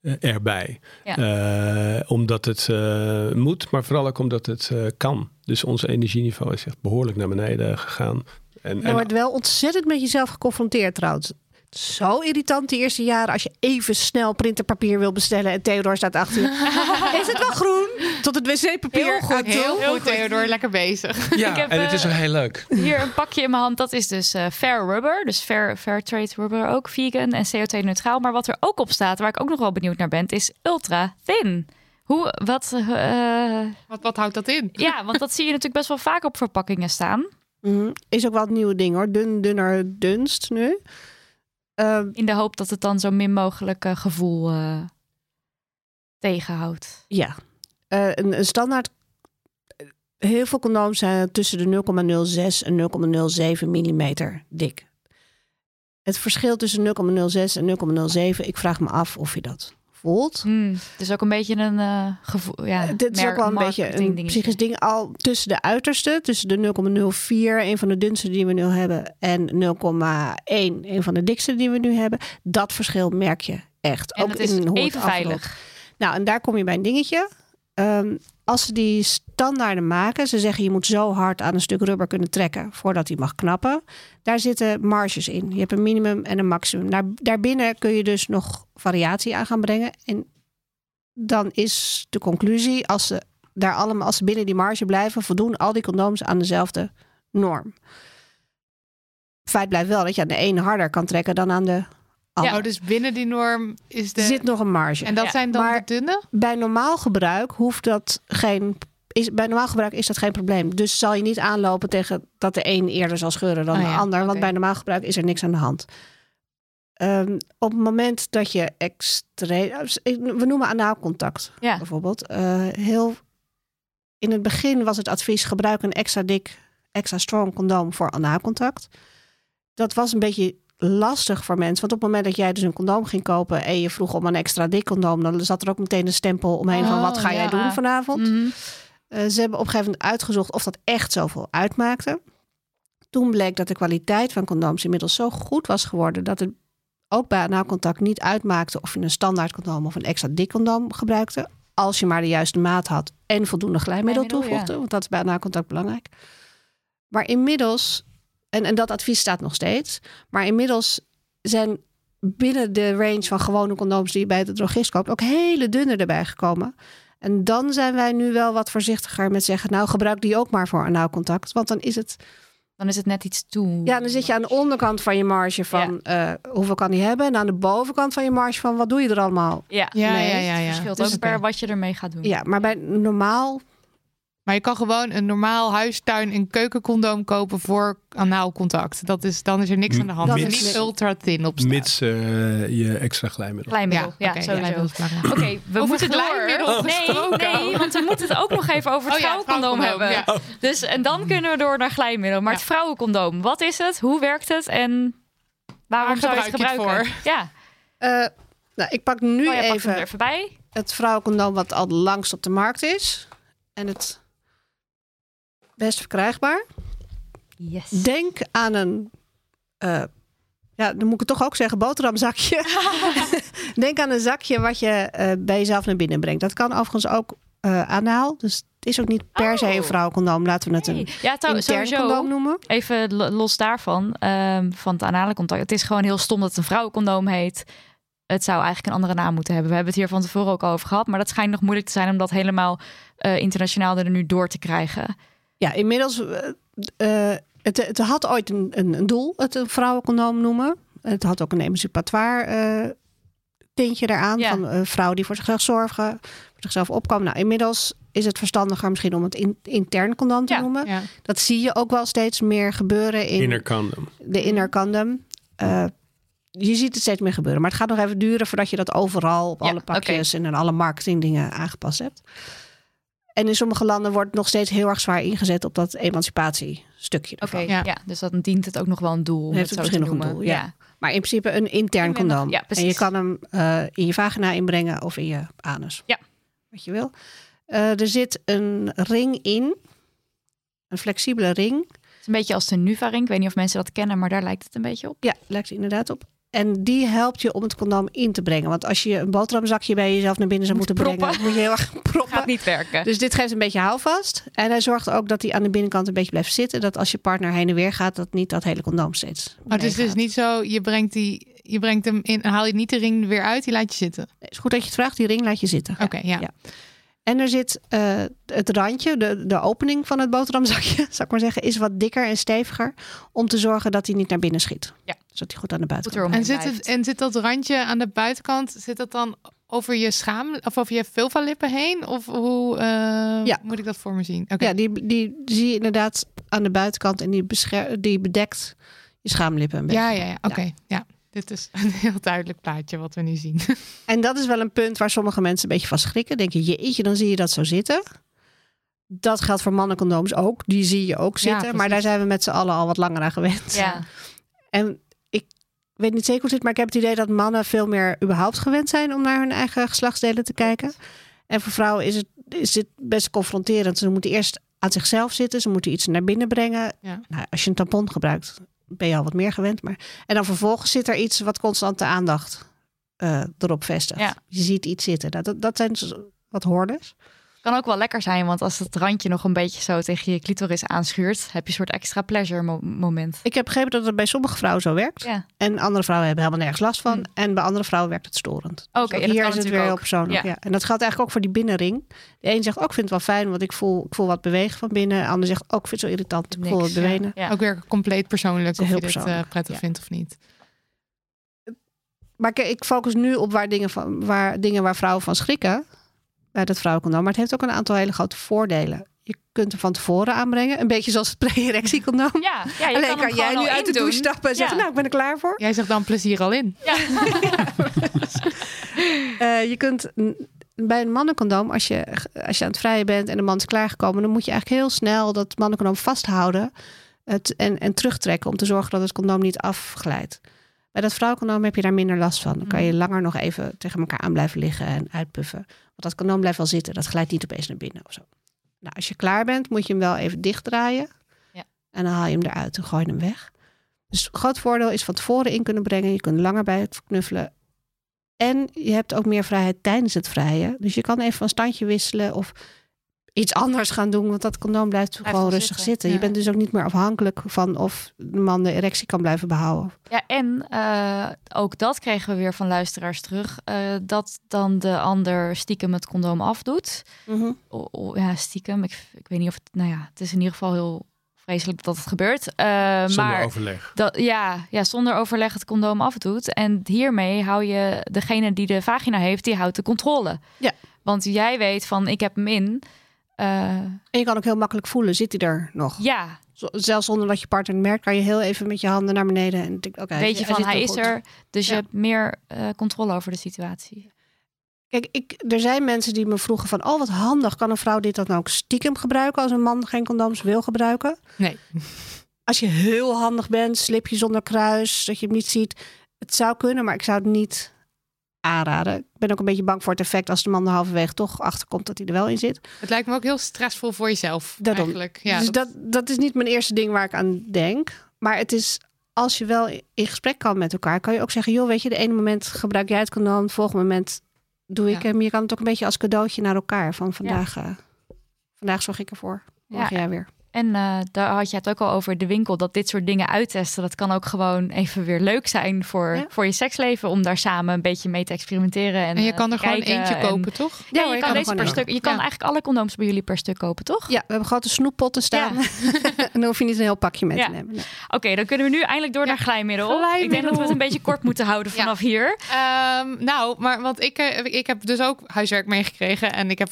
erbij. Ja. Eh, omdat het eh, moet, maar vooral ook omdat het eh, kan. Dus ons energieniveau is echt behoorlijk naar beneden gegaan. En, Je en wordt wel ontzettend met jezelf geconfronteerd trouwens. Zo irritant de eerste jaren als je even snel printerpapier wil bestellen... en Theodor staat achter je. is het wel groen? Tot het wc-papier Heel goed, aan toe. heel goed, Theodor. Lekker bezig. Ja, Ik heb, en het eh, is wel heel leuk. Hier een pakje in mijn hand. Dat is dus eh, Fair Rubber. Dus Fair, fair Trade Rubber ook. Vegan en CO2-neutraal. Maar wat er ook op staat, waar ik ook nog wel benieuwd naar ben, is ultra thin. Hoe, wat, eh, Wat, wat houdt dat in? ja, want dat zie je natuurlijk best wel vaak op verpakkingen staan. Mhm. Is ook wel het nieuwe ding hoor. Dun, dunner, dunst nu. Ehm, In de hoop dat het dan zo min mogelijk eh, gevoel eh, tegenhoudt. Ja, Eh, een, een standaard. Heel veel condooms zijn tussen de 0,06 en 0,07 millimeter dik. Het verschil tussen 0,06 en 0,07, ik vraag me af of je dat voelt. Hmm, het is ook een beetje een eh, gevoel. Ja, Eh, Dit is ook wel een beetje een psychisch ding. Al tussen de uiterste, tussen de 0,04, een van de dunste die we nu hebben, en 0,1, een van de dikste die we nu hebben. Dat verschil merk je echt. En ook het is in even veilig. Nou, en daar kom je bij een dingetje. Ehm, als ze die standaarden maken, ze zeggen je moet zo hard aan een stuk rubber kunnen trekken voordat die mag knappen. Daar zitten marges in. Je hebt een minimum en een maximum. Daar, daarbinnen kun je dus nog variatie aan gaan brengen. En dan is de conclusie, als ze daar allemaal, als ze binnen die marge blijven, voldoen al die condooms aan dezelfde norm. Feit blijft wel dat je aan de ene harder kan trekken dan aan de andere. Oh, dus binnen die norm is de... Er zit nog een marge. En dat Ja, zijn dan maar- de dunne? bij normaal gebruik hoeft dat geen. Is, bij normaal gebruik is dat geen probleem. Dus zal je niet aanlopen tegen dat de een eerder zal scheuren dan Oh de ja, ander. Want bij normaal gebruik is er niks aan de hand. Ehm, op het moment dat je extreem. We noemen anaalcontact Ja. bijvoorbeeld. Eh, heel, in het begin was het advies: gebruik een extra dik, extra strong condoom voor anaalcontact. Dat was een beetje lastig voor mensen. Want op het moment dat jij dus een condoom ging kopen en je vroeg om een extra dik condoom, dan zat er ook meteen een stempel omheen van Oh, wat ga jij doen vanavond. Mhm. Eh, ze hebben op een gegeven moment uitgezocht of dat echt zoveel uitmaakte. Toen bleek dat de kwaliteit van condooms inmiddels zo goed was geworden dat het ook bij anaalcontact niet uitmaakte of je een standaard condoom of een extra dik condoom gebruikte. Als je maar de juiste maat had en voldoende glijmiddel Glijmiddel, toevoegde. Want dat is bij anaalcontact belangrijk. Maar inmiddels, en, en dat advies staat nog steeds. Maar inmiddels zijn binnen de range van gewone condooms die je bij de drogist koopt ook hele dunne erbij gekomen. En dan zijn wij nu wel wat voorzichtiger met zeggen, nou gebruik die ook maar voor anaalcontact. Want dan is het, Dan is het net iets toe. ja, dan zit je aan de onderkant van je marge van eh, hoeveel kan die hebben. En aan de bovenkant van je marge van wat doe je er allemaal. Ja, Ja, Nee, ja, het ja. ja. verschilt Dus- ook per wat je ermee gaat doen. Ja, maar bij normaal, Maar je kan gewoon een normaal huistuin- en keukencondoom kopen voor anaalcontact. Dat is, dan is er niks aan de hand. Dat Dat is is niet niks. ultra thin op staat. Mits eh, je extra glijmiddel. Glijmiddel, ja, belangrijk. Oké, we Over moeten glijmiddel door. Nee, nee, want we moeten het ook nog even over het Oh ja, vrouwencondoom hebben. Dus, en dan kunnen we door naar glijmiddel. Maar Ja. het vrouwencondoom, wat is het? Hoe werkt het? En waarom Waar zou je het gebruik je het gebruiken? Ja, eh, nou, ik pak nu oh, ja, even er even bij. het vrouwencondoom wat al langst op de markt is. En het best verkrijgbaar. Yes. Denk aan een, eh, ja, dan moet ik het toch ook zeggen, boterhamzakje. Denk aan een zakje wat je eh, bij jezelf naar binnen brengt. Dat kan overigens ook eh anaal. Dus het is ook niet per se een Oh. vrouwencondoom. Laten we het een Nee. Ja, trouw- intern sowieso. condoom noemen. Even lo- los daarvan, ehm, van het anale contact. Het is gewoon heel stom dat het een vrouwencondoom heet. Het zou eigenlijk een andere naam moeten hebben. We hebben het hier van tevoren ook over gehad. Maar dat schijnt nog moeilijk te zijn om dat helemaal internationaal er nu door te krijgen. Ja, inmiddels. eh, eh, het, het had ooit een, een, een doel, het een vrouwencondoom noemen. Het had ook een emancipatoire eh tintje eraan. Ja. Van een vrouw die voor zichzelf zorgen, voor zichzelf opkomen. Nou, inmiddels is het verstandiger misschien om het in, intern condoom te Ja. noemen. Ja. Dat zie je ook wel steeds meer gebeuren in Inner condom. de inner condom. Eh, je ziet het steeds meer gebeuren. Maar het gaat nog even duren voordat je dat overal op Ja, alle pakjes en in alle marketingdingen aangepast hebt. En in sommige landen wordt nog steeds heel erg zwaar ingezet op dat emancipatiestukje. Oké, ervan. ja. Ja. dus dan dient het ook nog wel een doel. Om Heeft het misschien nog een doel, ja. Maar in principe een intern condoom. ja, precies. en je kan hem eh, in je vagina inbrengen of in je anus. Ja. Wat je wil. Eh, er zit een ring in. Een flexibele ring. Het is een beetje als de Nuva-ring. Ik weet niet of mensen dat kennen, maar daar lijkt het een beetje op. Ja, lijkt er inderdaad op. En die helpt je om het condoom in te brengen. Want als je een boterhamzakje bij jezelf naar binnen zou Moet moeten proppen. brengen, moet je heel erg proppen. Gaat niet werken. Dus dit geeft een beetje houvast. En hij zorgt ook dat hij aan de binnenkant een beetje blijft zitten. Dat als je partner heen en weer gaat, dat niet dat hele condoom steeds. Maar het is dus niet zo, je brengt, die, je brengt hem in, haal je niet de ring weer uit, die laat je zitten. Het is goed dat je het vraagt. Die ring laat je zitten. Oké, ja. Ja. En er zit eh, het randje, de, de opening van het boterhamzakje, zou ik maar zeggen, is wat dikker en steviger. Om te zorgen dat hij niet naar binnen schiet. Ja. Zodat hij goed aan de buitenkant En zit, het, en zit dat randje aan de buitenkant, zit dat dan over je schaam of over je vulva-lippen heen? Of hoe eh, Ja. moet ik dat voor me zien? Oké. Ja, die, die zie je inderdaad aan de buitenkant en die, bescher- die bedekt je schaamlippen een beetje. ja, ja, ja. Oké, ja. Dit is een heel duidelijk plaatje wat we nu zien. En dat is wel een punt waar sommige mensen een beetje van schrikken. Denken, jeetje, dan zie je dat zo zitten. Dat geldt voor mannencondooms ook. Die zie je ook zitten. maar daar zijn we met z'n allen al wat langer aan gewend. Ja, En ik weet niet zeker hoe het zit, maar ik heb het idee dat mannen veel meer überhaupt gewend zijn om naar hun eigen geslachtsdelen te kijken. En voor vrouwen is het, is het best confronterend. Ze moeten eerst aan zichzelf zitten, ze moeten iets naar binnen brengen. Ja. Nou, als je een tampon gebruikt, ben je al wat meer gewend. Maar... En dan vervolgens zit er iets wat constant de aandacht eh, erop vestigt. Ja. Je ziet iets zitten. Dat, dat, dat zijn wat hordes. Kan ook wel lekker zijn, want als het randje nog een beetje zo tegen je clitoris aanschuurt, heb je een soort extra pleasure mo- moment. Ik heb begrepen dat het bij sommige vrouwen zo werkt. Ja. En andere vrouwen hebben helemaal nergens last van. Hmm. En bij andere vrouwen werkt het storend. Oké, Dus hier kan is het weer natuurlijk heel persoonlijk. Ja. Ja. En dat geldt eigenlijk ook voor die binnenring. De een zegt ook, ik vind het wel fijn, want ik voel, ik voel wat bewegen van binnen. De ander zegt ook, ik vind het zo irritant, ik voel het bewegen. Ja. Ook weer compleet persoonlijk of je dit eh, prettig ja. vindt of niet. Maar ik, ik focus nu op waar dingen, van, waar, dingen waar vrouwen van schrikken. Bij dat vrouwencondoom. Maar het heeft ook een aantal hele grote voordelen. Je kunt hem van tevoren aanbrengen. Een beetje zoals het pre-erectiecondoom. Ja, ja je Alleen kan, kan, jij nu uit de douche stappen en zeggen, nou, ik ben er klaar voor. Jij zegt dan plezier al in. Ja. Eh, je kunt bij een mannencondoom, als je, als je aan het vrijen bent en de man is klaargekomen, dan moet je eigenlijk heel snel dat mannencondoom vasthouden het, en, en terugtrekken om te zorgen dat het condoom niet afglijdt. Bij dat vrouwencondoom heb je daar minder last van. Dan kan je langer nog even tegen elkaar aan blijven liggen en uitpuffen. Want dat condoom blijft wel zitten. Dat glijdt niet opeens naar binnen of zo. Nou, als je klaar bent, moet je hem wel even dichtdraaien. Ja. En dan haal je hem eruit en gooi je hem weg. Dus het groot voordeel is van tevoren in kunnen brengen. Je kunt langer bij het knuffelen. En je hebt ook meer vrijheid tijdens het vrijen. Dus je kan even van standje wisselen of iets anders gaan doen. Want dat condoom blijft, Blijft gewoon rustig zitten, zitten. Je bent dus ook niet meer afhankelijk van of de man de erectie kan blijven behouden. Ja, en eh, ook dat kregen we weer van luisteraars terug. eh, dat dan de ander stiekem het condoom afdoet. O- o- ja, stiekem. Ik, ik weet niet of het... Nou ja, het is in ieder geval heel vreselijk dat het gebeurt. Eh, Zonder maar overleg. Dat, ja, ja, zonder overleg het condoom afdoet. En hiermee hou je degene die de vagina heeft, die houdt de controle. Ja. Want jij weet van, ik heb hem Eh, En je kan ook heel makkelijk voelen, zit hij er nog? ja, Zelfs zonder dat je partner het merkt, kan je heel even met je handen naar beneden. En denk, oké, weet je van, hij is goed. er. Dus Ja. je hebt meer eh, controle over de situatie. Kijk, ik, er zijn mensen die me vroegen van... oh, wat handig, kan een vrouw dit dan ook stiekem gebruiken... als een man geen condooms wil gebruiken? Nee. Als je heel handig bent, slip je zonder kruis... dat je hem niet ziet. Het zou kunnen, maar ik zou het niet aanraden. Ik ben ook een beetje bang voor het effect... als de man er halverwege toch achterkomt dat hij er wel in zit. Het lijkt me ook heel stressvol voor jezelf. Daarom. Eigenlijk. Ja, dus dat- dat, dat is niet mijn eerste ding waar ik aan denk. Maar het is... Als je wel in gesprek kan met elkaar, kan je ook zeggen: joh, weet je, de ene moment gebruik jij het condoom, het volgende moment doe ik Ja. hem. Je kan het ook een beetje als cadeautje naar elkaar. Van vandaag, eh, vandaag zorg ik ervoor. Morgen Ja. jij weer. En eh, daar had je het ook al over de winkel. Dat dit soort dingen uittesten, dat kan ook gewoon even weer leuk zijn voor, Ja. voor je seksleven. Om daar samen een beetje mee te experimenteren. En, en je eh, kan er gewoon eentje en- kopen, toch? Ja, Ja, je kan kan deze per gewoon stuk. Je kan eigenlijk alle condooms bij jullie per stuk kopen, toch? Ja, we hebben grote snoeppotten staan. en dan hoef je niet een heel pakje mee Ja. te nemen. Nee. Oké, dan kunnen we nu eindelijk door Ja. naar glijmiddel. Ik denk Glijmiddel. dat we het een beetje kort moeten houden Ja. vanaf hier. Ehm, nou, maar want ik, eh, ik heb dus ook huiswerk meegekregen. En ik heb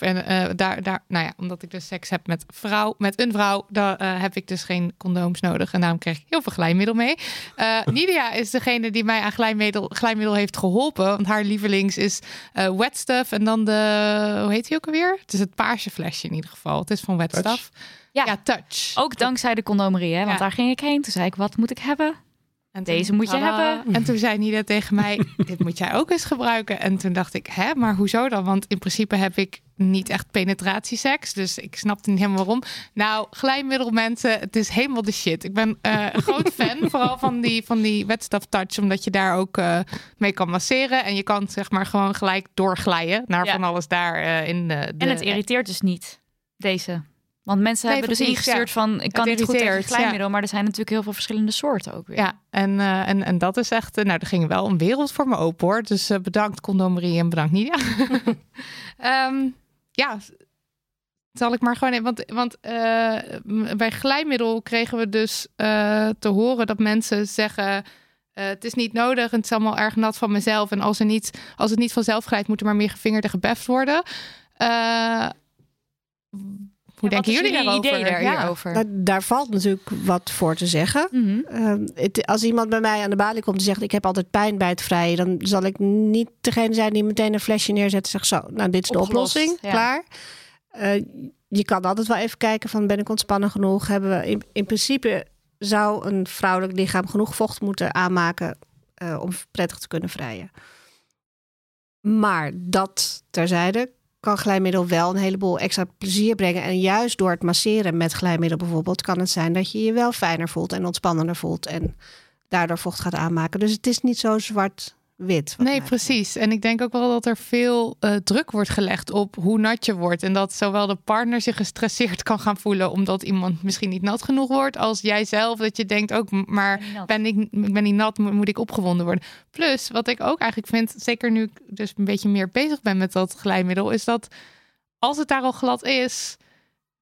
daar, daar, nou ja, omdat ik dus seks heb met, vrouw, met een vrouw, dan eh, heb ik dus geen condooms nodig. En daarom kreeg ik heel veel glijmiddel mee. Eh, Nidia is degene die mij aan glijmiddel, glijmiddel heeft geholpen. Want haar lievelings is eh Wet Stuff. En dan de, hoe heet die ook alweer? Het is het paarse flesje in ieder geval. Het is van Wet Touch? Stuff. Ja. Ja, Touch. Ook dankzij de condomerie, hè? Want Ja. daar ging ik heen. Toen zei ik, wat moet ik hebben? En Deze moet je Tada. hebben. En toen zei Nida tegen mij, dit moet jij ook eens gebruiken. En toen dacht ik, hè, maar hoezo dan? Want in principe heb ik niet echt penetratieseks. Dus ik snapte niet helemaal waarom. Nou, glijmiddel mensen, het is helemaal de shit. Ik ben eh, een groot fan, vooral van die, van die wetstaf touch. Omdat je daar ook eh, mee kan masseren. En je kan zeg maar gewoon gelijk doorglijden naar Ja. van alles daar eh, in de, de... En het irriteert dus niet, deze. Want mensen Nee, hebben dus ingestuurd ja. van... ik kan Het niet goed tegen ja. glijmiddel... maar er zijn natuurlijk heel veel verschillende soorten ook weer. Ja, en, eh, en, en dat is echt... eh, nou, er ging wel een wereld voor me open, hoor. Dus eh, bedankt, condomerie, en bedankt, Nidia. Ehm, ja, zal ik maar gewoon... even- Want, want bij glijmiddel kregen we dus te horen dat mensen zeggen... het is niet nodig en het is allemaal erg nat van mezelf. En als, er niet, als het niet vanzelf glijdt, moet er maar meer gefingerd en gebeft worden. Hoe denken wat is jullie daarover? idee daar Ja. hierover? Nou, daar valt natuurlijk wat voor te zeggen. Mhm. Ehm, het- als iemand bij mij aan de balie komt en zegt: Ik heb altijd pijn bij het vrijen, dan zal ik niet degene zijn die meteen een flesje neerzet en zegt: Zo, nou, dit is de Opgelost, oplossing. ja. Klaar. Eh, je kan altijd wel even kijken: van, Ben ik ontspannen genoeg? Hebben we in, in principe zou een vrouwelijk lichaam genoeg vocht moeten aanmaken eh, om prettig te kunnen vrijen. Maar dat terzijde kan glijmiddel wel een heleboel extra plezier brengen. En juist door het masseren met glijmiddel bijvoorbeeld, kan het zijn dat je je wel fijner voelt en ontspannender voelt. En daardoor vocht gaat aanmaken. Dus het is niet zo zwart wit. Nee, precies. En ik denk ook wel dat er veel uh, druk wordt gelegd op hoe nat je wordt. En dat zowel de partner zich gestresseerd kan gaan voelen omdat iemand misschien niet nat genoeg wordt, als jij zelf dat je denkt ook, maar ben ik, ik ben niet nat, moet ik opgewonden worden. Plus, wat ik ook eigenlijk vind, zeker nu ik dus een beetje meer bezig ben met dat glijmiddel, is dat als het daar al glad is,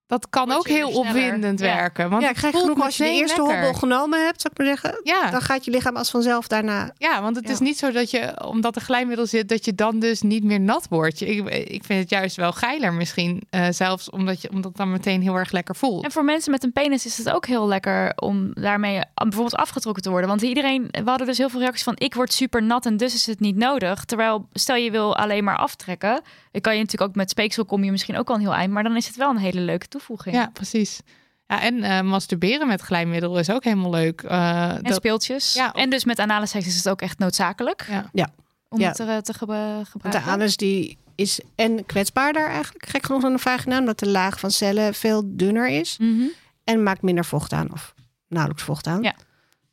dat kan ook heel opwindend werken. Want ja, ik krijg genoeg als je de eerste lekker. hobbel genomen hebt, zou ik maar zeggen. Ja. Dan gaat je lichaam als vanzelf daarna. Ja, want het is niet zo dat je, omdat er glijmiddel zit, dat je dan dus niet meer nat wordt. Ik, ik vind het juist wel geiler misschien. Uh, zelfs omdat, je, omdat het dan meteen heel erg lekker voelt. En voor mensen met een penis is het ook heel lekker om daarmee bijvoorbeeld afgetrokken te worden. Want iedereen, we hadden dus heel veel reacties van ik word super nat en dus is het niet nodig. Terwijl stel je wil alleen maar aftrekken. Dan kan je natuurlijk ook met speeksel kom je misschien ook al een heel eind. Maar dan is het wel een hele leuke toevoeging. Ja, precies. Ja, en uh, masturberen met glijmiddel is ook helemaal leuk. Uh, en speeltjes. Ja, En dus met anale seks is het ook echt noodzakelijk. Ja. ja. Om ja. het te, te gebruiken. Want de anus die is en kwetsbaarder eigenlijk, gek genoeg dan de vagina. Omdat de laag van cellen veel dunner is. Mm -hmm. En maakt minder vocht aan. Of nauwelijks vocht aan. Ja.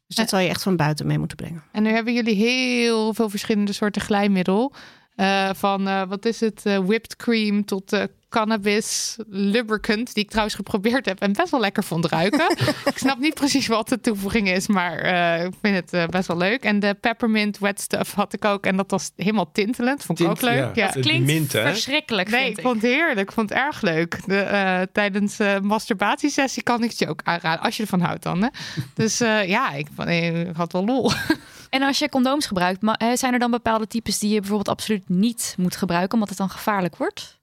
Dus dat zal je echt van buiten mee moeten brengen. En nu hebben jullie heel veel verschillende soorten glijmiddel. Uh, van uh, wat is het, uh, whipped cream tot cannabis lubricant, die ik trouwens geprobeerd heb en best wel lekker vond ruiken. ik snap niet precies wat de toevoeging is, maar ik vind het best wel leuk. En de peppermint wet stuff had ik ook en dat was helemaal tintelend, vond ik Tint, ook leuk. Ja, Ja. Het klinkt mint, verschrikkelijk. Nee, vind ik vond het heerlijk, ik vond het erg leuk. De, tijdens uh, masturbatiesessie kan ik het je ook aanraden, als je ervan houdt dan. Hè? Dus ja, ik, ik had wel lol. En als je condooms gebruikt, zijn er dan bepaalde types die je bijvoorbeeld absoluut niet moet gebruiken, omdat het dan gevaarlijk wordt?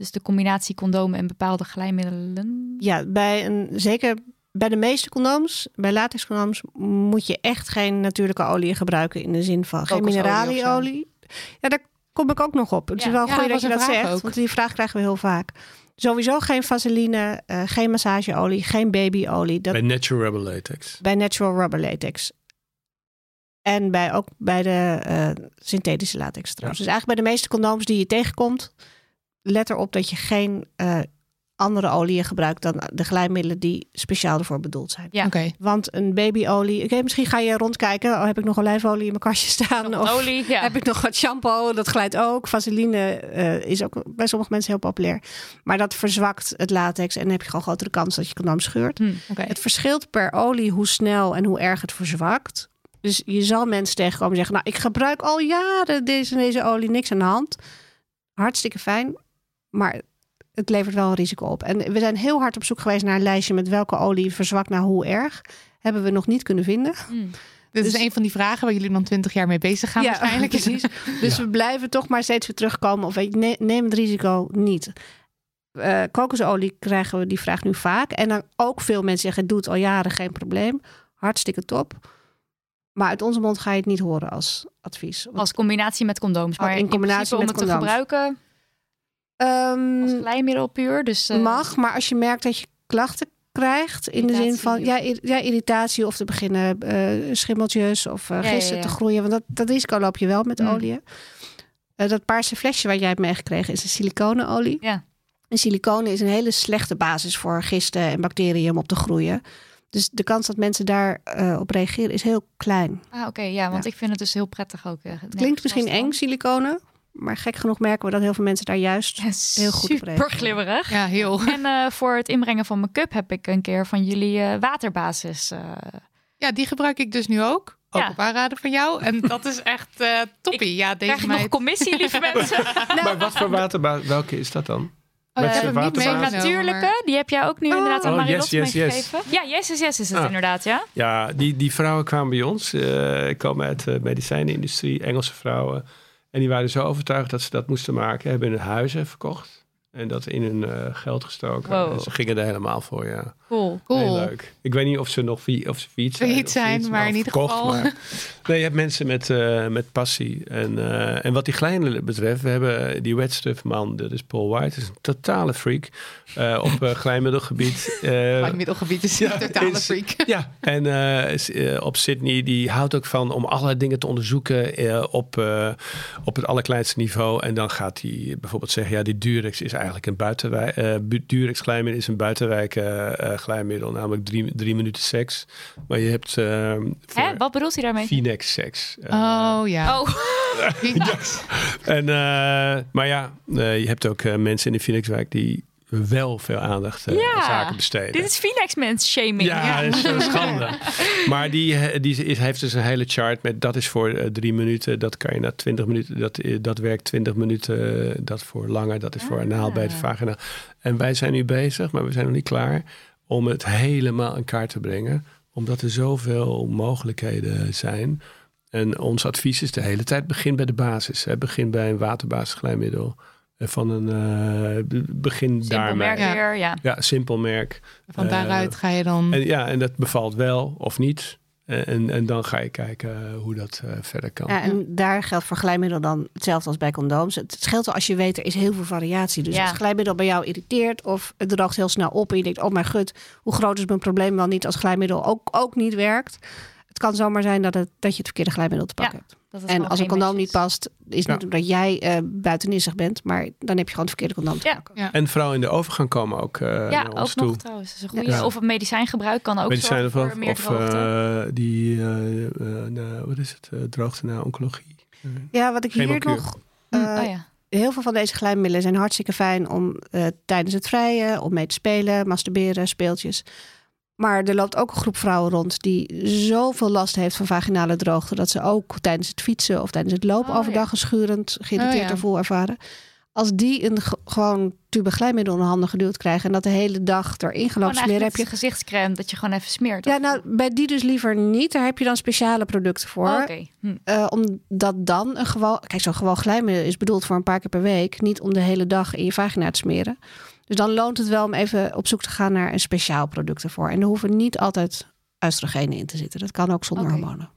Dus de combinatie condomen en bepaalde glijmiddelen? Ja, bij een, zeker bij de meeste condooms, bij latexcondooms, moet je echt geen natuurlijke olie gebruiken in de zin van geen mineralieolie. Ja, daar kom ik ook nog op. Het is wel ja, goed dat je dat zegt, ook. want die vraag krijgen we heel vaak. Sowieso geen vaseline, eh, geen massageolie, geen babyolie. Dat Bij natural rubber latex. bij natural rubber latex. En bij, ook bij de eh, synthetische latex trouwens. Dus eigenlijk bij de meeste condooms die je tegenkomt, let erop dat je geen eh, andere oliën gebruikt dan de glijmiddelen die speciaal ervoor bedoeld zijn. Ja. Oké. Want een babyolie, oké, misschien ga je rondkijken. Oh, heb ik nog olijfolie in mijn kastje staan? Nog Of olie, ja. heb ik nog wat shampoo? Dat glijdt ook. Vaseline eh, is ook bij sommige mensen heel populair. Maar dat verzwakt het latex en dan heb je gewoon grotere kans dat je condoom scheurt. Hm. Oké. Het verschilt per olie hoe snel en hoe erg het verzwakt. Dus je zal mensen tegenkomen en zeggen... nou, ik gebruik al jaren deze, deze olie, niks aan de hand. Hartstikke fijn, maar het levert wel een risico op. En we zijn heel hard op zoek geweest naar een lijstje... met welke olie verzwakt naar hoe erg. Hebben we nog niet kunnen vinden. Hm. Dit Dus- is een van die vragen waar jullie dan twintig jaar mee bezig gaan waarschijnlijk. precies. Dus we blijven toch maar steeds weer terugkomen. Of weet je, ne- neem het risico niet. Eh, kokosolie krijgen we die vraag nu vaak. En dan ook veel mensen zeggen, doe het al jaren, geen probleem. Hartstikke top. Maar uit onze mond ga je het niet horen als advies. Want, Als combinatie met condooms. Maar Oh, in in, combinatie principe om met het te condooms. gebruiken ehm, als glijmiddel puur. Dus, eh, mag, maar als je merkt dat je klachten krijgt... in de zin van ja, ir- ja, irritatie of te beginnen eh, schimmeltjes... of eh Ja, ja, gisten ja. te groeien. Want dat, dat risico loop je wel met Mm. olie. Eh, dat paarse flesje wat jij hebt meegekregen is een siliconenolie. Ja. En siliconen is een hele slechte basis voor gisten en bacteriën om op te groeien. Dus de kans dat mensen daar eh, op reageren is heel klein. Ah, oké, ja, want ik vind het dus heel prettig ook. eh, Het klinkt misschien eng, siliconen. Maar gek genoeg merken we dat heel veel mensen daar juist heel goed op Super reageren. glibberig. Ja, heel. En eh, voor het inbrengen van make-up heb ik een keer van jullie eh, waterbasis. eh, Ja, die gebruik ik dus nu ook. Ook Ja. op aanraden van jou. En dat is echt eh toppie. ja, deze krijg ik nog commissie, lieve mensen? maar wat voor waterbasis? Welke is dat dan? Oh, Wat ik is heb de hem niet waterbasis? meegenomen, Natuurlijke, die heb jij ook nu inderdaad aan Oh, Marilotte yes, yes, yes. meegegeven. Ja, yes, yes, yes is het Ah. inderdaad, ja. Ja, die, die vrouwen kwamen bij ons. eh komen uit de medicijnenindustrie, Engelse vrouwen. En die waren zo overtuigd dat ze dat moesten maken. Hebben hun huizen verkocht. En dat in hun eh, geld gestoken. Wow. En ze gingen er helemaal voor, ja. Cool. Heel Cool. leuk. Ik weet niet of ze nog of ze fiets zijn. Zijn, maar in ieder verkocht, geval. maar- nee, je hebt mensen met, eh, met passie. En, eh, en wat die kleine betreft, we hebben die wetstuffman, dat is Paul White, is een totale freak eh, op glijmiddelgebied. Eh, Mijn middelgebied is een totale is- freak. Ja, en eh, is, eh, op Sydney, die houdt ook van om allerlei dingen te onderzoeken eh, op, eh, op het allerkleinste niveau. En dan gaat hij bijvoorbeeld zeggen, ja, die Durex is eigenlijk een buitenwijk. eh, bu- Durex glijmiddel is een buitenwijk eh, eh, glijmiddel, namelijk drie, drie minuten seks. Maar je hebt eh, Hè? Wat bedoelt hij daarmee? Phoenix seks. Eh, Oh ja. Oh, en, eh, maar ja, eh, je hebt ook eh, mensen in de Phoenixwijk die wel veel aandacht Ja, aan zaken besteden. dit is Phoenix mens shaming. Ja, dat is een schande. Maar die, die is, heeft dus een hele chart met dat is voor drie minuten, dat kan je na twintig minuten, dat, dat werkt twintig minuten, dat voor langer, dat is voor anaal bij de vagina. En wij zijn nu bezig, maar we zijn nog niet klaar om het helemaal in kaart te brengen, omdat er zoveel mogelijkheden zijn. En ons advies is de hele tijd begin bij de basis. Hè. Begin bij een waterbasisglijmiddel. Eh, Van een eh, be- begin Simpel daarmee. merk Ja. weer, ja. Ja, simpel merk. Van Eh, daaruit ga je dan... En, ja, en dat bevalt wel of niet. En, en, dan ga je kijken hoe dat eh, verder kan. Ja, en daar geldt voor glijmiddel dan hetzelfde als bij condooms. Het scheelt wel als je weet, er is heel veel variatie. Dus Ja. als glijmiddel bij jou irriteert of het droogt heel snel op... en je denkt, oh mijn gut, hoe groot is mijn probleem wel niet... als glijmiddel ook, ook niet werkt. Het kan zomaar zijn dat, het, dat je het verkeerde glijmiddel te pakken Ja, hebt. Dat het En als een condoom niet past, is Ja. niet omdat jij eh buitenissig bent... maar dan heb je gewoon het verkeerde condoom te Ja. pakken. En vrouwen in de overgang komen ook eh Ja, naar ons ook toe. nog trouwens. Dat is een goede. Ja. Of een medicijngebruik kan ook Medicijnen zorgen of, voor meer of droogte. eh, die, wat is het, droogte na oncologie. Ja, wat ik hier nog... Eh, oh ja. Heel veel van deze glijmiddelen zijn hartstikke fijn om eh, tijdens het vrije, om mee te spelen, masturberen, speeltjes. Maar er loopt ook een groep vrouwen rond die zoveel last heeft van vaginale droogte. dat ze ook tijdens het fietsen of tijdens het lopen Oh, overdag schurend, geïrriteerd Oh, ja. ervoor ervaren. Als die een ge- gewoon tube glijmiddel in de handen geduwd krijgen en dat de hele dag erin gelopen smeren, heb je. gezichtscrème dat je gewoon even smeert. Ja, nou, bij die dus liever niet. Daar heb je dan speciale producten voor. Oh, Oké. Hm. Eh, omdat dan een gewoon... Kijk, zo'n gewoon glijmiddel is bedoeld voor een paar keer per week. Niet om de hele dag in je vagina te smeren. Dus dan loont het wel om even op zoek te gaan naar een speciaal product ervoor. En er hoeven niet altijd oestrogenen in te zitten. Dat kan ook zonder hormonen.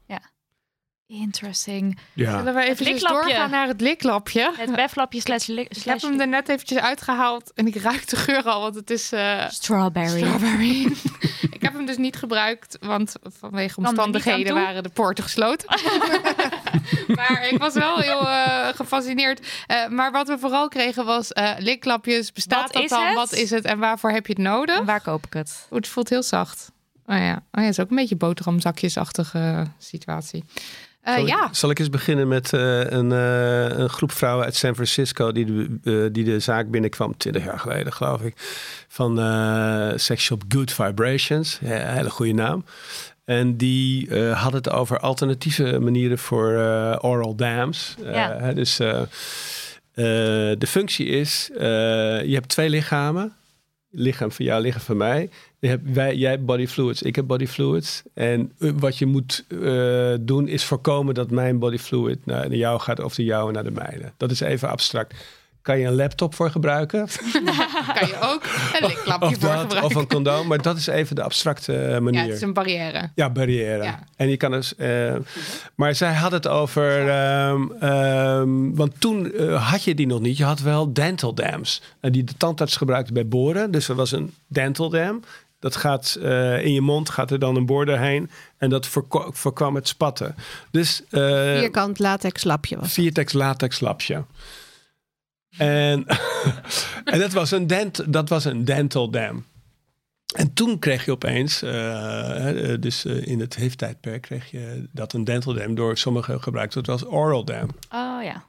Interesting. Ja. Zullen we even liklapje. doorgaan naar het liklapje? Het weflapje slash... li- Ik heb hem er net eventjes uitgehaald en ik ruik de geur al, want het is eh, Strawberry. strawberry. ik heb hem dus niet gebruikt, want vanwege omstandigheden waren de poorten gesloten. maar ik was wel heel eh, gefascineerd. Eh, maar wat we vooral kregen was eh, liklapjes. Bestaat Wat dat is dan? het? Wat is het en waarvoor heb je het nodig? En waar koop ik het? Het voelt heel zacht. Oh ja, oh ja het is ook een beetje boterhamzakjesachtige situatie. Eh, Zal, ja, ik, zal ik eens beginnen met eh, een, eh, een groep vrouwen uit San Francisco die de, die de zaak binnenkwam 20 jaar geleden, geloof ik. Van eh Sex Shop Good Vibrations. Hele goede naam. En die hadden het over alternatieve manieren voor oral dams. Ja. dus de functie is, je hebt twee lichamen. Lichaam van jou, lichaam van mij. Wij, jij hebt body fluids, ik heb body fluids. En eh, wat je moet eh, doen is voorkomen dat mijn body fluid naar jou gaat of de jouwe naar de mijne. Dat is even abstract. Kan je een laptop voor gebruiken? kan je ook een liklapje of, voor dat, gebruiken. of een condoom. Maar dat is even de abstracte eh, ja, manier. het is een barrière. Ja, barrière. Ja. En je kan dus. eh, maar zij had het over. ehm, ehm, want toen eh, had je die nog niet. Je had wel dental dams. En die de tandarts gebruikte bij boren. Dus er was een dental dam. Dat gaat eh, in je mond, gaat er dan een boor doorheen. En dat voorko- voorkwam het spatten. Dus. eh, Vierkant latex lapje was. Viertex latex lapje. En, en dat, was een dent, dat was een dental dam. En toen kreeg je opeens, eh, eh, dus eh, in het HIV-tijdperk, kreeg je dat een dental dam door sommigen gebruikt wordt als oral dam. Oh ja.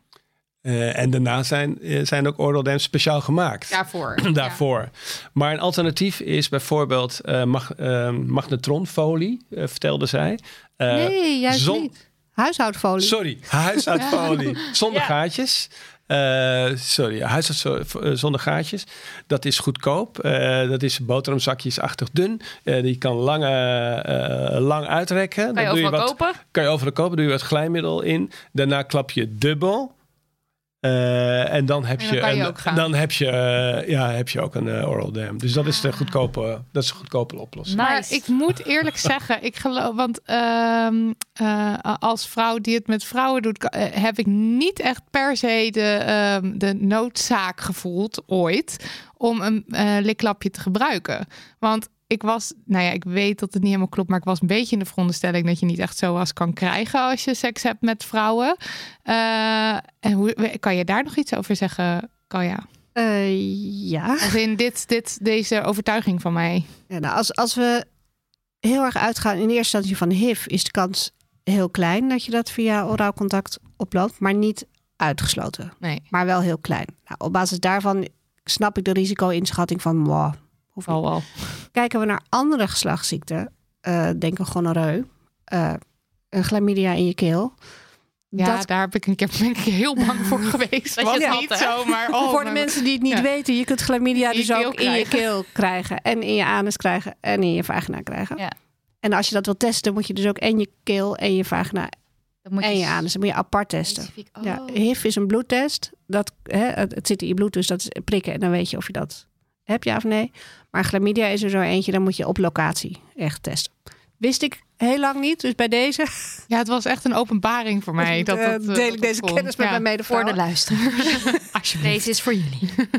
En daarna zijn, zijn ook oral dams speciaal gemaakt. Daarvoor. Daarvoor. Maar een alternatief is bijvoorbeeld mag, magnetronfolie, vertelde zij. Nee, juist niet. Huishoudfolie. Sorry, huishoudfolie zonder Ja. gaatjes. Eh, sorry, huishoud eh, zonder gaatjes. Dat is goedkoop. Eh, dat is boterhamzakjesachtig dun. Eh, die kan lang, eh, eh, lang uitrekken. Kan je Dan doe wat, kopen? Kan je overal kopen. Doe je wat glijmiddel in. Daarna klap je dubbel. Eh, en dan heb En dan je, kan je een- ook gaan. dan heb je, eh, ja, heb je ook een eh, oral dam. Dus dat is de goedkope, dat is een goedkope oplossing. Maar Nice. ik moet eerlijk zeggen, ik geloof, want ehm, eh, als vrouw die het met vrouwen doet, heb ik niet echt per se de, ehm, de noodzaak gevoeld ooit om een eh, liklapje te gebruiken. Want ik was, nou ja, ik weet dat het niet helemaal klopt, maar ik was een beetje in de veronderstelling dat je niet echt zoals kan krijgen als je seks hebt met vrouwen. Eh, en hoe, kan je daar nog iets over zeggen, Kaya? Eh, ja. Als in dit, dit, deze overtuiging van mij. Ja, nou, als, als we heel erg uitgaan in eerste instantie van HIV, is de kans heel klein dat je dat via oraal contact oploopt, maar niet uitgesloten. Nee. Maar wel heel klein. Nou, op basis daarvan snap ik de risico-inschatting van wow, hoeft. Al wel. Kijken we naar andere geslachtsziekten, eh denk een gonoreu, eh, een chlamydia in je keel. Ja, dat daar heb ik een keer, ben ik heel bang voor geweest. Dat Was niet had, hè? zo, maar oh, voor de maar- mensen die het niet Ja. weten, je kunt chlamydia dus ook in je keel krijgen. En in je anus krijgen en in je vagina krijgen. Ja. En als je dat wil testen, moet je dus ook en je keel en je vagina moet en je anus. Dan moet je apart testen. specifiek- Ja, oh. HIV is een bloedtest. Dat, hè, het zit in je bloed, dus dat is prikken. En dan weet je of je dat hebt, ja of nee. Maar chlamydia is er zo eentje, dan moet je op locatie echt testen. Wist ik heel lang niet, dus bij deze Ja, het was echt een openbaring voor mij. Dat, eh, dat, eh, deel dat ik deze kon. kennis met Ja. mijn Voor medevrouwen. de luisteraars. Alsjeblieft. Deze is voor jullie.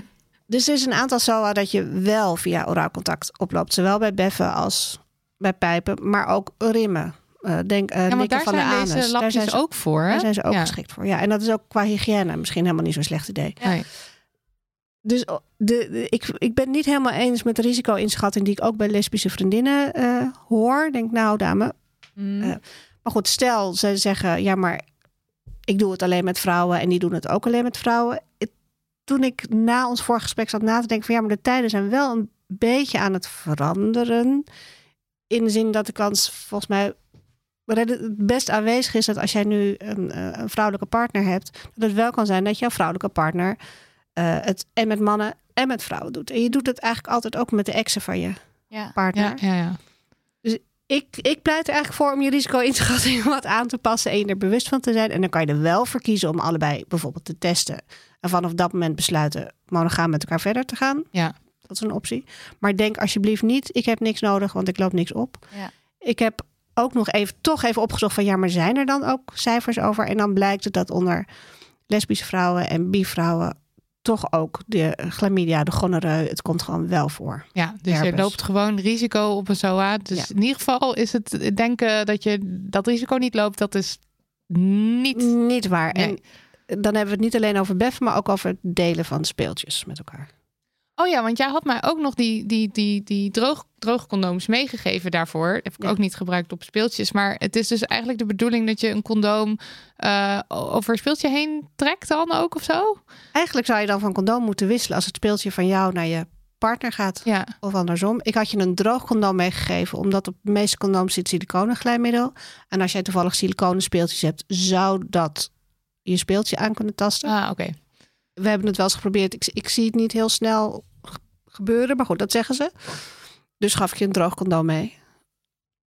Dus er is een aantal SOA dat je wel via oraal contact oploopt. Zowel bij beffen als bij pijpen, maar ook rimmen. Eh, denk uh, Ja, daar van de zijn anus. deze lapjes daar zijn ze, ook voor. Hè? daar zijn ze ook Ja. geschikt voor. Ja, en dat is ook qua hygiëne misschien helemaal niet zo'n slecht idee. Nee. Dus oh, de, de- ik, ik ben het niet helemaal eens met de risico-inschatting die ik ook bij lesbische vriendinnen eh, hoor. Denk nou, dame. Mm. Eh, maar goed, stel ze zeggen, ja, maar ik doe het alleen met vrouwen en die doen het ook alleen met vrouwen. Het- toen ik na ons vorige gesprek zat na te denken van ja, maar de tijden zijn wel een beetje aan het veranderen. In de zin dat de kans volgens mij rede- best aanwezig is dat als jij nu een, eh, een vrouwelijke partner hebt, dat het wel kan zijn dat jouw vrouwelijke partner eh, het en met mannen en met vrouwen doet. En je doet het eigenlijk altijd ook met de exen van je Ja. partner. Ja, ja, ja. Ik, ik pleit er eigenlijk voor om je risico-inschatting wat aan te passen en je er bewust van te zijn. En dan kan je er wel voor kiezen om allebei bijvoorbeeld te testen. En vanaf dat moment besluiten monogaam met elkaar verder te gaan. Ja. Dat is een optie. Maar denk alsjeblieft niet, ik heb niks nodig, want ik loop niks op. Ja. Ik heb ook nog even, toch even opgezocht van ja, maar zijn er dan ook cijfers over? En dan blijkt het dat onder lesbische vrouwen en bi-vrouwen toch ook de chlamydia, de gonoreu, het komt gewoon wel voor. Ja, dus je loopt gewoon risico op een SOA. Dus Ja. in ieder geval is het denken dat je dat risico niet loopt, dat is niet. Niet waar. Nee. En dan hebben we het niet alleen over beffen, maar ook over het delen van speeltjes met elkaar. Oh ja, want jij had mij ook nog die, die, die, die droog, droogcondooms meegegeven daarvoor. Heb ik Ja. ook niet gebruikt op speeltjes. Maar het is dus eigenlijk de bedoeling dat je een condoom eh, over een speeltje heen trekt dan ook of zo? Eigenlijk zou je dan van condoom moeten wisselen als het speeltje van jou naar je partner gaat. Ja. Of andersom. Ik had je een droog condoom meegegeven, omdat op de meeste condooms zit siliconenglijmiddel. En als jij toevallig siliconen speeltjes hebt, zou dat je speeltje aan kunnen tasten. Ah, oké. We hebben het wel eens geprobeerd. Ik, ik zie het niet heel snel gebeuren, maar goed, dat zeggen ze. Dus gaf ik je een droog condoom mee.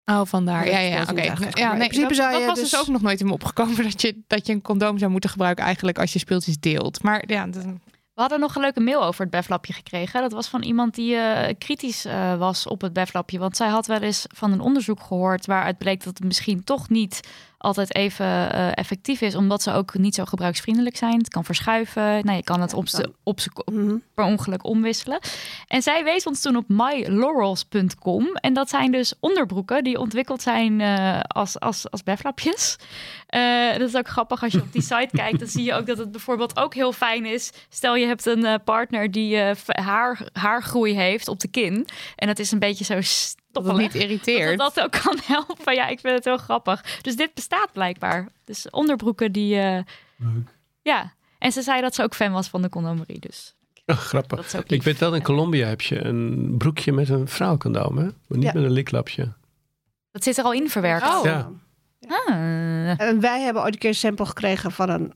Oh, vandaar. Ja, ja, speeltje oké. Ja, Maar in nee, principe dat, zou dat je was dus dus- ook nog nooit in me opgekomen dat je, dat je een condoom zou moeten gebruiken eigenlijk als je speeltjes deelt. Maar ja, dat- We hadden nog een leuke mail over het beflapje gekregen. Dat was van iemand die eh, kritisch eh, was op het beflapje. Want zij had wel eens van een onderzoek gehoord waaruit bleek dat het misschien toch niet altijd even eh, effectief is. Omdat ze ook niet zo gebruiksvriendelijk zijn. Het kan verschuiven. Nou, je kan het op, z'n- op z'n- Mhm. per ongeluk omwisselen. En zij wees ons toen op mylaurels.com. En dat zijn dus onderbroeken die ontwikkeld zijn eh, als, als, als beflapjes. Eh, dat is ook grappig als je op die site kijkt. Dan zie je ook dat het bijvoorbeeld ook heel fijn is. Stel je hebt een eh, partner die eh, haar, haargroei heeft op de kin. En dat is een beetje zo dat het niet irriteert. Dat dat ook kan helpen. Ja, ik vind het heel grappig. Dus dit bestaat blijkbaar. Dus onderbroeken die... eh, ja, en ze zei dat ze ook fan was van de condomerie. Dus Oh, grappig. Ik lief. weet wel, in Colombia heb je een broekje met een vrouwencondoom, hè? Maar niet Ja. met een liklapje. Dat zit er al in verwerkt. Oh. Ja. Ah. En wij hebben ooit een keer een sample gekregen van een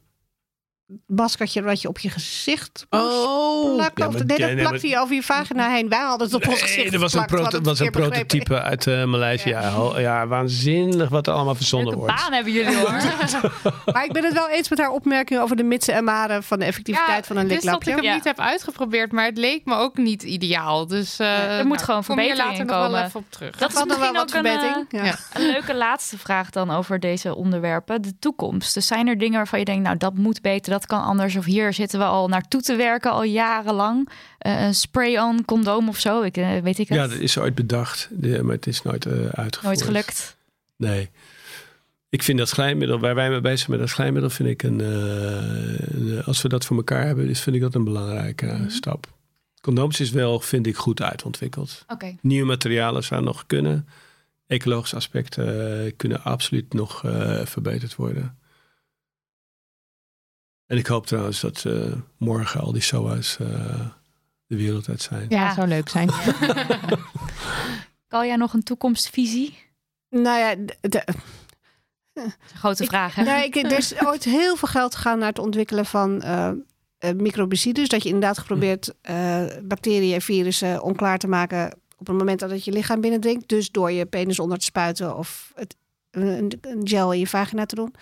maskertje wat je op je gezicht Oh, plakken. ja, of maar- nee, dat nee, plakte je over je vagina heen. Wij hadden het op ons gezicht Nee, er was een, was een begrepen. prototype uit uh, Maleisië. Ja, ja, waanzinnig wat er allemaal verzonnen wordt. baan hebben jullie hoor. Maar ik ben het wel eens met haar opmerking over de mitsen en maren van de effectiviteit van een dus dat liklapje. ik hem Ja. niet heb uitgeprobeerd, maar het leek me ook niet ideaal. Dus eh, er moet gewoon verbetering later in nog wel komen. even op terug. Dat is nog wel wat ook een, eh, verbetering. Ja. ja. Een leuke laatste vraag dan over deze onderwerpen. De toekomst. Dus zijn er dingen waarvan je denkt, nou dat moet beter, dat kan anders. Of hier zitten we al naartoe te werken al jarenlang. Eh, een spray-on condoom of zo, ik, eh, weet ik het. Ja, dat is ooit bedacht, maar het is nooit eh, uitgevoerd. Nooit gelukt. Nee. Ik vind dat glijmiddel, waar wij mee bezig zijn met dat glijmiddel, vind ik een, een- als we dat voor elkaar hebben, is, vind ik dat een belangrijke eh, stap. Condooms is wel, vind ik, goed uitontwikkeld. Nieuwe materialen zouden nog kunnen. Ecologische aspecten kunnen absoluut nog verbeterd worden. En ik hoop trouwens dat eh, morgen al die SOA's eh, de wereld uit zijn. Ja, Ja. zou leuk zijn. Kan jij nog een toekomstvisie? Nou ja, de- een grote Ik- vraag. hè? Nee, ik, er is ooit heel veel geld gegaan naar het ontwikkelen van eh eh, microbicides. Dat je inderdaad geprobeerd eh, bacteriën en virussen onklaar te maken op het moment dat het je lichaam binnendringt. Dus door je penis onder te spuiten of het, een, een gel in je vagina te doen.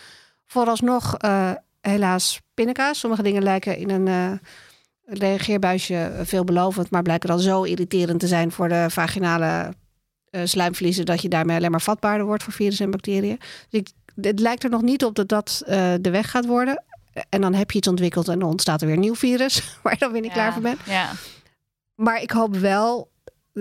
Vooralsnog eh, helaas pindakaas. Sommige dingen lijken in een eh, reageerbuisje veelbelovend, maar blijken dan zo irriterend te zijn voor de vaginale slijmvliezen dat je daarmee alleen maar vatbaarder wordt voor virussen en bacteriën. Dus ik, het lijkt er nog niet op dat dat eh, de weg gaat worden. En dan heb je iets ontwikkeld en dan ontstaat er weer een nieuw virus, waar je dan weer niet Ja, klaar voor bent. Ja. Maar ik hoop wel,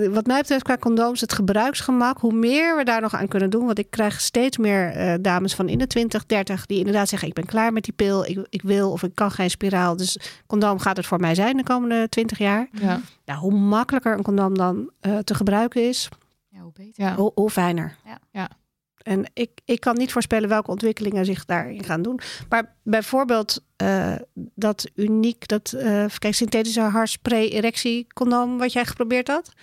wat mij betreft qua condooms, het gebruiksgemak, hoe meer we daar nog aan kunnen doen. Want ik krijg steeds meer eh, dames van in de 20, 30 die inderdaad zeggen: Ik ben klaar met die pil, ik, ik wil of ik kan geen spiraal. Dus condoom gaat het voor mij zijn de komende 20 jaar. Ja. Nou, hoe makkelijker een condoom dan eh, te gebruiken is, ja, hoe beter. Ja. hoe, hoe fijner. Ja. Ja. En ik, ik kan niet voorspellen welke ontwikkelingen zich daarin gaan doen. Maar bijvoorbeeld eh, dat uniek, dat eh, kijk, synthetische haarspray erectie condoom wat jij geprobeerd had.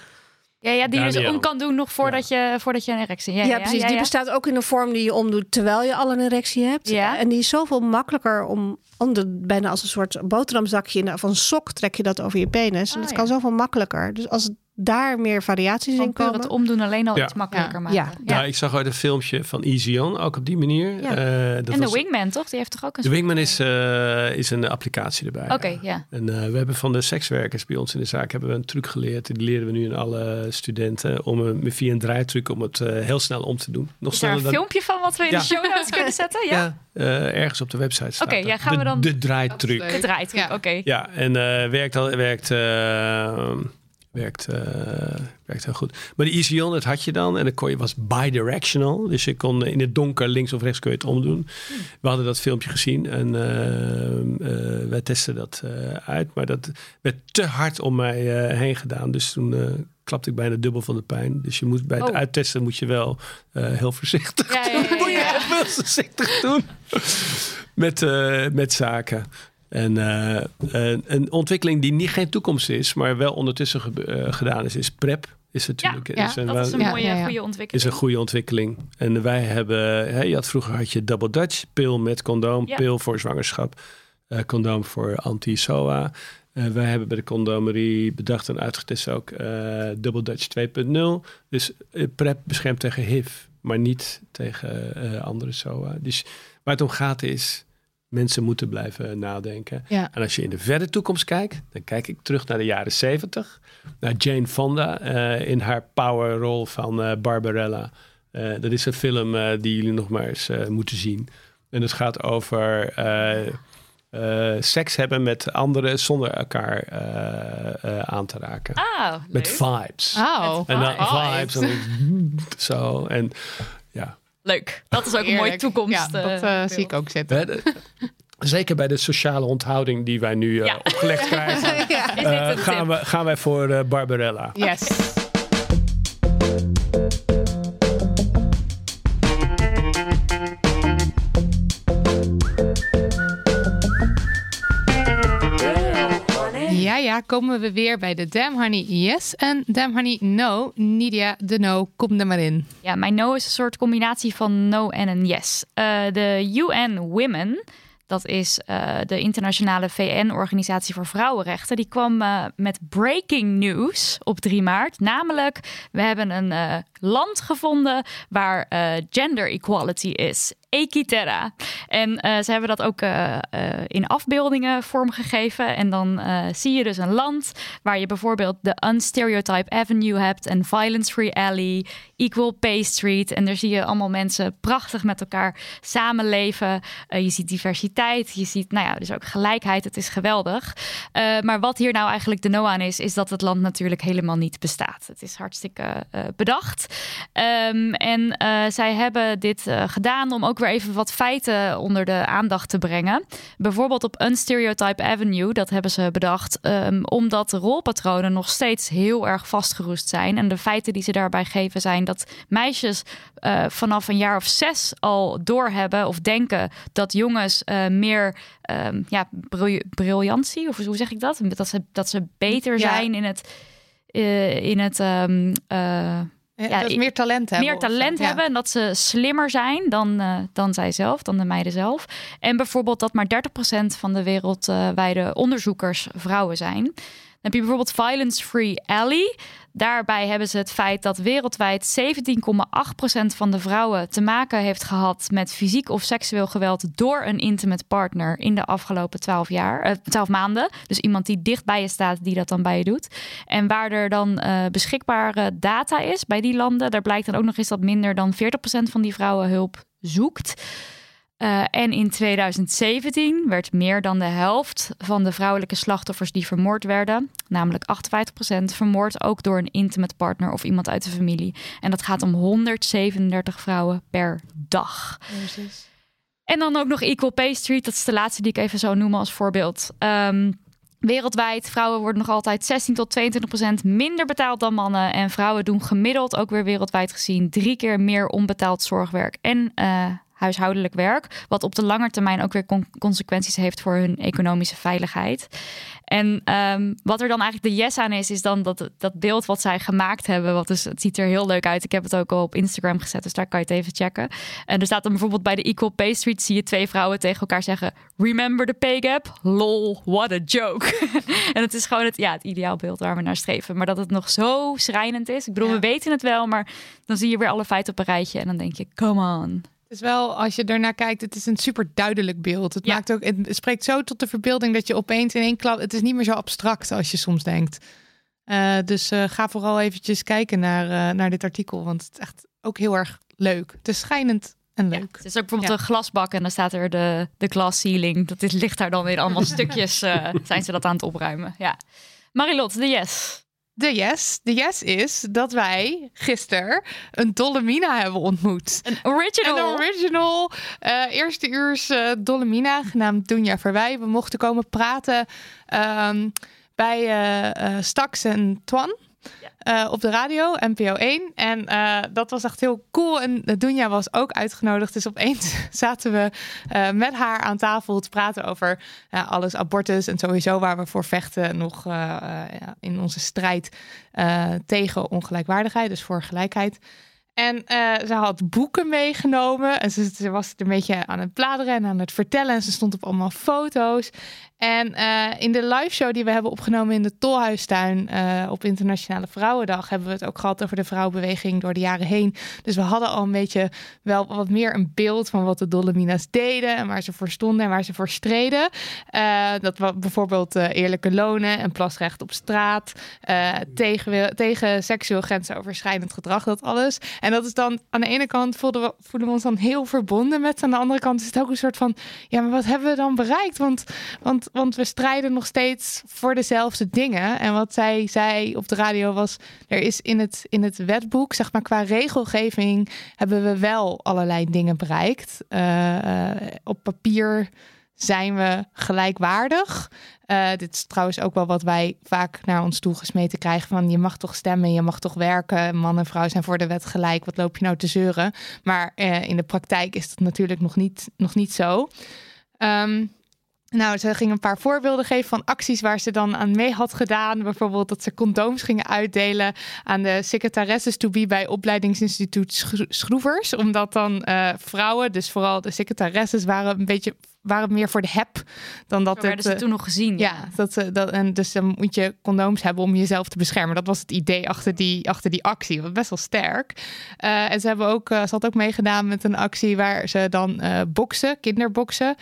Ja, ja, die je dus om kan doen nog voordat, je, voordat je een erectie Ja, ja, precies. ja, die bestaat ook in een vorm die je omdoet terwijl je al een erectie hebt. Ja. En die is zoveel makkelijker om, om de, bijna als een soort boterhamzakje in- van sok trek je dat over je penis. en Oh, dat ja. kan zoveel makkelijker. Dus als daar meer variaties Van in komen. het omdoen alleen al Ja. iets makkelijker Ja. maken. Ja. Ja, ik zag ooit een filmpje van Easy On, ook op die manier. Ja. Eh, dat en de was- Wingman, toch? Die heeft toch ook een De Wingman is, eh, is een applicatie erbij. Oké, ja. En eh, we hebben van de sekswerkers bij ons in de zaak hebben we een truc geleerd. Die leren we nu aan alle studenten om een, via een draaitruc om het heel snel om te doen. Nog Is daar een dan filmpje van wat we in Ja. de show notes kunnen zetten? Ja. ja, ergens op de website staat. Oké, ja, gaan de, we dan- de draaitruc. Gedraaid, Ja. oké. Ja, en eh, werkt al werkt. Eh, Werkt, eh, werkt heel goed. Maar de Easy On, dat had je dan. En dan kon je, was bidirectional. Dus je kon in het donker links of rechts kun je het omdoen. We hadden dat filmpje gezien. En eh, eh, wij testen dat eh, uit. Maar dat werd te hard om mij eh, heen gedaan. Dus toen eh, klapte ik bijna dubbel van de pijn. Dus je moet bij het Oh. uittesten moet je wel eh, heel voorzichtig Ja, ja, ja, ja, moet je voorzichtig doen. met, eh, met zaken. En eh, een, een ontwikkeling die niet geen toekomst is, maar wel ondertussen eh, gedaan is, is PrEP. Is natuurlijk Ja, is een, Dat is een mooie, ja, ja. goede is ontwikkeling. een goede ontwikkeling. En wij hebben, hè, je had vroeger had je Double Dutch, pil met condoom, Ja. pil voor zwangerschap, eh, condoom voor anti-SOA. Eh, wij hebben bij de condomerie bedacht en uitgetest ook eh, Double Dutch 2.0. Dus eh, PrEP beschermt tegen HIV, maar niet tegen eh, andere SOA. Dus waar het om gaat is, mensen moeten blijven nadenken. Ja. En als je in de verre toekomst kijkt, dan kijk ik terug naar de jaren 70. Naar Jane Fonda eh, in haar powerrol van eh, Barbarella. Eh, dat is een film die jullie nog maar eens moeten zien. En het gaat over seks hebben met anderen zonder elkaar aan te raken. Ah, met vibes. Oh. En dan vibes. En zo. En. Leuk. Dat is ook een mooie toekomst. Ja, dat eh, eh, zie ik ook zitten. Zeker bij de sociale onthouding die wij nu eh, Ja. opgelegd krijgen. Eh, een gaan, we, gaan wij voor eh, Barbarella. Yes. Ja, komen we weer bij de Damn Honey Yes en Damn Honey No. Nidia, de No, kom er maar in. Ja, mijn no is een soort combinatie van no en een yes. Eh, de UN Women dat is uh, de internationale VN-organisatie voor vrouwenrechten. Die kwam uh, met breaking news op 3 maart. Namelijk, we hebben een land gevonden waar gender equality is. Equiterra. En uh, ze hebben dat ook uh, uh, in afbeeldingen vormgegeven. En dan zie je dus een land waar je bijvoorbeeld de Unstereotype Avenue hebt en Violence Free Alley, Equal Pay Street. En daar zie je allemaal mensen prachtig met elkaar samenleven. je ziet diversiteit, je ziet nou ja, dus ook gelijkheid. Het is geweldig. maar wat hier nou eigenlijk de no aan is, is dat het land natuurlijk helemaal niet bestaat. Het is hartstikke bedacht. Um, en zij hebben dit gedaan om ook weer even wat feiten onder de aandacht te brengen. Bijvoorbeeld op Unstereotype Avenue, dat hebben ze bedacht, um, omdat rolpatronen nog steeds heel erg vastgeroest zijn. En de feiten die ze daarbij geven zijn dat meisjes uh, vanaf een jaar of zes al doorhebben of denken dat jongens uh, meer um, ja, briljantie, of hoe zeg ik dat? Dat ze, dat ze beter zijn in het. Uh, in het um, ja, dat meer talent hebben. Meer talent hebben en dat ze slimmer zijn dan, uh, dan zij zelf, dan de meiden zelf. En bijvoorbeeld dat maar 30% van de wereldwijde onderzoekers vrouwen zijn heb je bijvoorbeeld Violence Free Alley. Daarbij hebben ze het feit dat wereldwijd 17,8% van de vrouwen te maken heeft gehad met fysiek of seksueel geweld door een intimate partner in de afgelopen 12, jaar, uh, eh, 12 maanden. Dus iemand die dicht bij je staat, die dat dan bij je doet. En waar er dan uh, beschikbare data is bij die landen, daar blijkt dan ook nog eens dat minder dan 40% van die vrouwen hulp zoekt. Uh, en in 2017 werd meer dan de helft van de vrouwelijke slachtoffers die vermoord werden, namelijk 58%, vermoord ook door een intimate partner of iemand uit de familie. En dat gaat om 137 vrouwen per dag. Precies. En dan ook nog Equal Pay Street, dat is de laatste die ik even zou noemen als voorbeeld. Um, Wereldwijd, vrouwen worden nog altijd 16 tot 22 procent minder betaald dan mannen. En vrouwen doen gemiddeld ook weer wereldwijd gezien drie keer meer onbetaald zorgwerk en uh, huishoudelijk werk. Wat op de lange termijn ook weer consequenties heeft voor hun economische veiligheid. En um, wat er dan eigenlijk de yes aan is, is dan dat, dat beeld wat zij gemaakt hebben. Wat dus, het ziet er heel leuk uit. Ik heb het ook al op Instagram gezet, dus daar kan je het even checken. En er staat dan bijvoorbeeld bij de Equal Pay Street zie je twee vrouwen tegen elkaar zeggen: Remember the pay gap? Lol, what a joke. en het is gewoon het, ja, het ideaalbeeld waar we naar streven. Maar dat het nog zo schrijnend is. Ik bedoel, we weten het wel, maar dan zie je weer alle feiten op een rijtje. En dan denk je: come on. Het is wel, als je ernaar kijkt, het is een super duidelijk beeld. Het, maakt ook, het spreekt zo tot de verbeelding dat je opeens in één klap... Het is niet meer zo abstract als je soms denkt. Uh, dus uh, ga vooral eventjes kijken naar, uh, naar dit artikel, want het is echt ook heel erg leuk. Het is schijnend en leuk. Ja, het is ook bijvoorbeeld een glasbak en dan staat er de, de glass ceiling. Dat is, ligt daar dan weer allemaal stukjes, zijn ze dat aan het opruimen. Ja. Marilot, de yes. De yes. De yes is dat wij gisteren een Dolomina hebben ontmoet. Een original. Een original uh, eerste uurs uh, Dolomina, genaamd Dunja Verwij. We mochten komen praten um, bij uh, Stax en Twan. Uh, op de radio, NPO 1. En uh, dat was echt heel cool. En Dunja was ook uitgenodigd. Dus opeens zaten we uh, met haar aan tafel te praten over alles abortus. En sowieso waar we voor vechten nog in onze strijd tegen ongelijkwaardigheid. Dus voor gelijkheid. En ze had boeken meegenomen. En ze, ze, was een beetje aan het bladeren en aan het vertellen. En ze stond op allemaal foto's. En uh, in de live show die we hebben opgenomen in de Tolhuistuin uh, op Internationale Vrouwendag, hebben we het ook gehad over de vrouwenbeweging door de jaren heen. Dus we hadden al een beetje wel wat meer een beeld van wat de Dolomina's deden en waar ze voor stonden en waar ze voor streden. Uh, dat was bijvoorbeeld eerlijke lonen en plasrecht op straat, tegen, tegen seksueel grensoverschrijdend gedrag, dat alles. En dat is dan aan de ene kant we, voelen we ons dan heel verbonden met, aan de andere kant is het ook een soort van, ja, maar wat hebben we dan bereikt? Want, want want, we strijden nog steeds voor dezelfde dingen. En wat zij zei op de radio was: er is in het, in het wetboek, zeg maar qua regelgeving, hebben we wel allerlei dingen bereikt. Uh, op papier zijn we gelijkwaardig. Uh, dit is trouwens ook wel wat wij vaak naar ons toe gesmeten krijgen: van je mag toch stemmen, je mag toch werken. Man en vrouw zijn voor de wet gelijk. Wat loop je nou te zeuren? Maar in de praktijk is dat natuurlijk nog niet, nog niet zo. Um, nou, ze ging een paar voorbeelden geven van acties waar ze dan aan mee had gedaan. Bijvoorbeeld dat ze condooms gingen uitdelen aan de secretaresses to be bij opleidingsinstituut Schroevers. Omdat dan uh, vrouwen, dus vooral de secretaresses, waren een beetje waren meer voor de heb dan dat Zo werden het, ze eh, toen nog gezien. ja, dat, eh, dat, en dus dan moet je condooms hebben om jezelf te beschermen. Dat was het idee achter die, achter die actie. Wat best wel sterk. Eh, en ze, hebben ook, ze had ook meegedaan met een actie waar ze dan eh boksen, kinderboksen,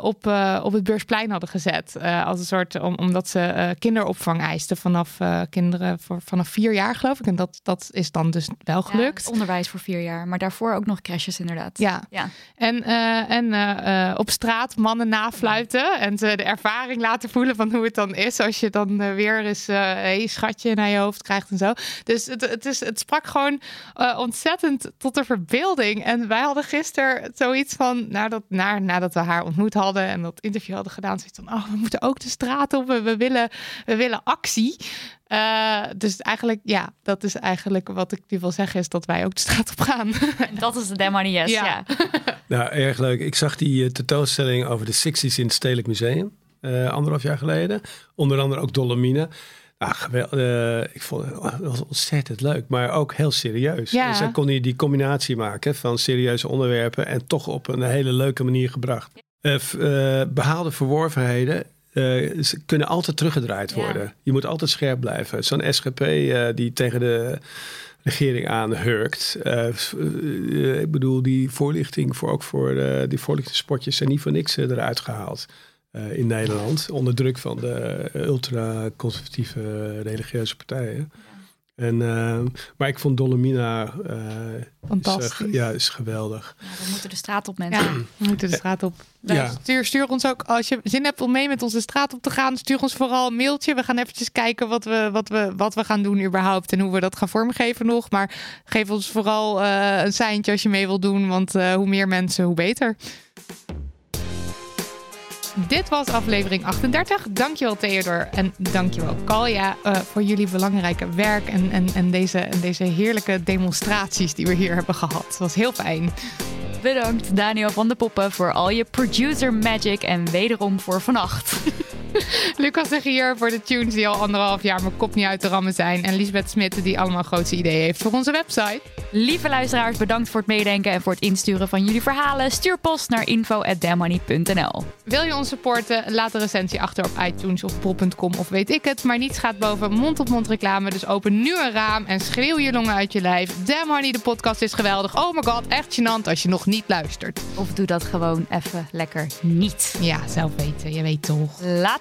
op, op het beursplein hadden gezet. Als een soort, om, omdat ze kinderopvang eisten vanaf kinderen voor, vanaf vier jaar, geloof ik. En dat, dat is dan dus wel gelukt. onderwijs voor vier jaar. Maar daarvoor ook nog crashes inderdaad. Ja. ja. En, en op straat mannen nafluiten en ze de ervaring laten voelen van hoe het dan is als je dan eh, weer eens hey, schatje naar je hoofd krijgt en zo. Dus het, het, is, het sprak gewoon eh, ontzettend tot de verbeelding. En wij hadden gisteren zoiets van, nadat, na, nadat we haar ontmoet hadden en dat interview hadden gedaan, zoiets van, oh, we moeten ook de straat op, we willen, we willen actie. Eh, dus eigenlijk, ja, dat is eigenlijk wat ik nu wil zeggen, is dat wij ook de straat op gaan. En dat is de Dem Money Yes. Ja. Ja. Nou, erg leuk. Ik zag die eh, tentoonstelling over de 60s in het Stedelijk Museum. eh, anderhalf jaar geleden. Onder andere ook Dolomine. Nou, gewel- eh, ik vond het was ontzettend leuk, maar ook heel serieus. Ja. Dus dan kon hij die combinatie maken van serieuze onderwerpen en toch op een hele leuke manier gebracht. Eh, eh, behaalde verworvenheden eh, ze kunnen altijd teruggedraaid Ja. worden. Je moet altijd scherp blijven. Zo'n SGP eh, die tegen de regering aanhurkt. Eh, f- eh, ik bedoel, die voorlichting voor ook voor die voorlichtingsspotjes zijn niet voor niks eruit gehaald. eh, in Nederland, onder druk van de ultra-conservatieve religieuze partijen. En, eh, maar ik vond Dolomina eh, Is, Fantastisch. eh, ja, is geweldig. Ja, we moeten de straat op mensen. Ja, we moeten de straat op. Ja. Stuur, stuur ons ook, als je zin hebt om mee met ons de straat op te gaan, stuur ons vooral een mailtje. We gaan eventjes kijken wat we, wat we, wat we gaan doen überhaupt en hoe we dat gaan vormgeven nog. Maar geef ons vooral eh, een seintje als je mee wilt doen, want eh, hoe meer mensen, hoe beter. Dit was aflevering 38. Dankjewel Theodor en dankjewel Kalja eh voor jullie belangrijke werk en, en, en, deze, en deze heerlijke demonstraties die we hier hebben gehad. Het was heel fijn. Bedankt Daniel van de Poppen voor al je producer magic en wederom voor vannacht. Lucas de Gier voor de tunes die al anderhalf jaar mijn kop niet uit te rammen zijn. En Lisbeth Smit die allemaal grootste ideeën heeft voor onze website. Lieve luisteraars, bedankt voor het meedenken en voor het insturen van jullie verhalen. Stuur post naar info@dammoney.nl. Wil je ons supporten? Laat een recensie achter op iTunes of bol.com of weet ik het. Maar niets gaat boven mond-op-mond reclame. Dus open nu een raam en schreeuw je longen uit je lijf. Damn Honey, de podcast is geweldig. Oh my god, echt gênant als je nog niet luistert. Of doe dat gewoon even lekker niet. Ja, zelf weten. Je weet toch.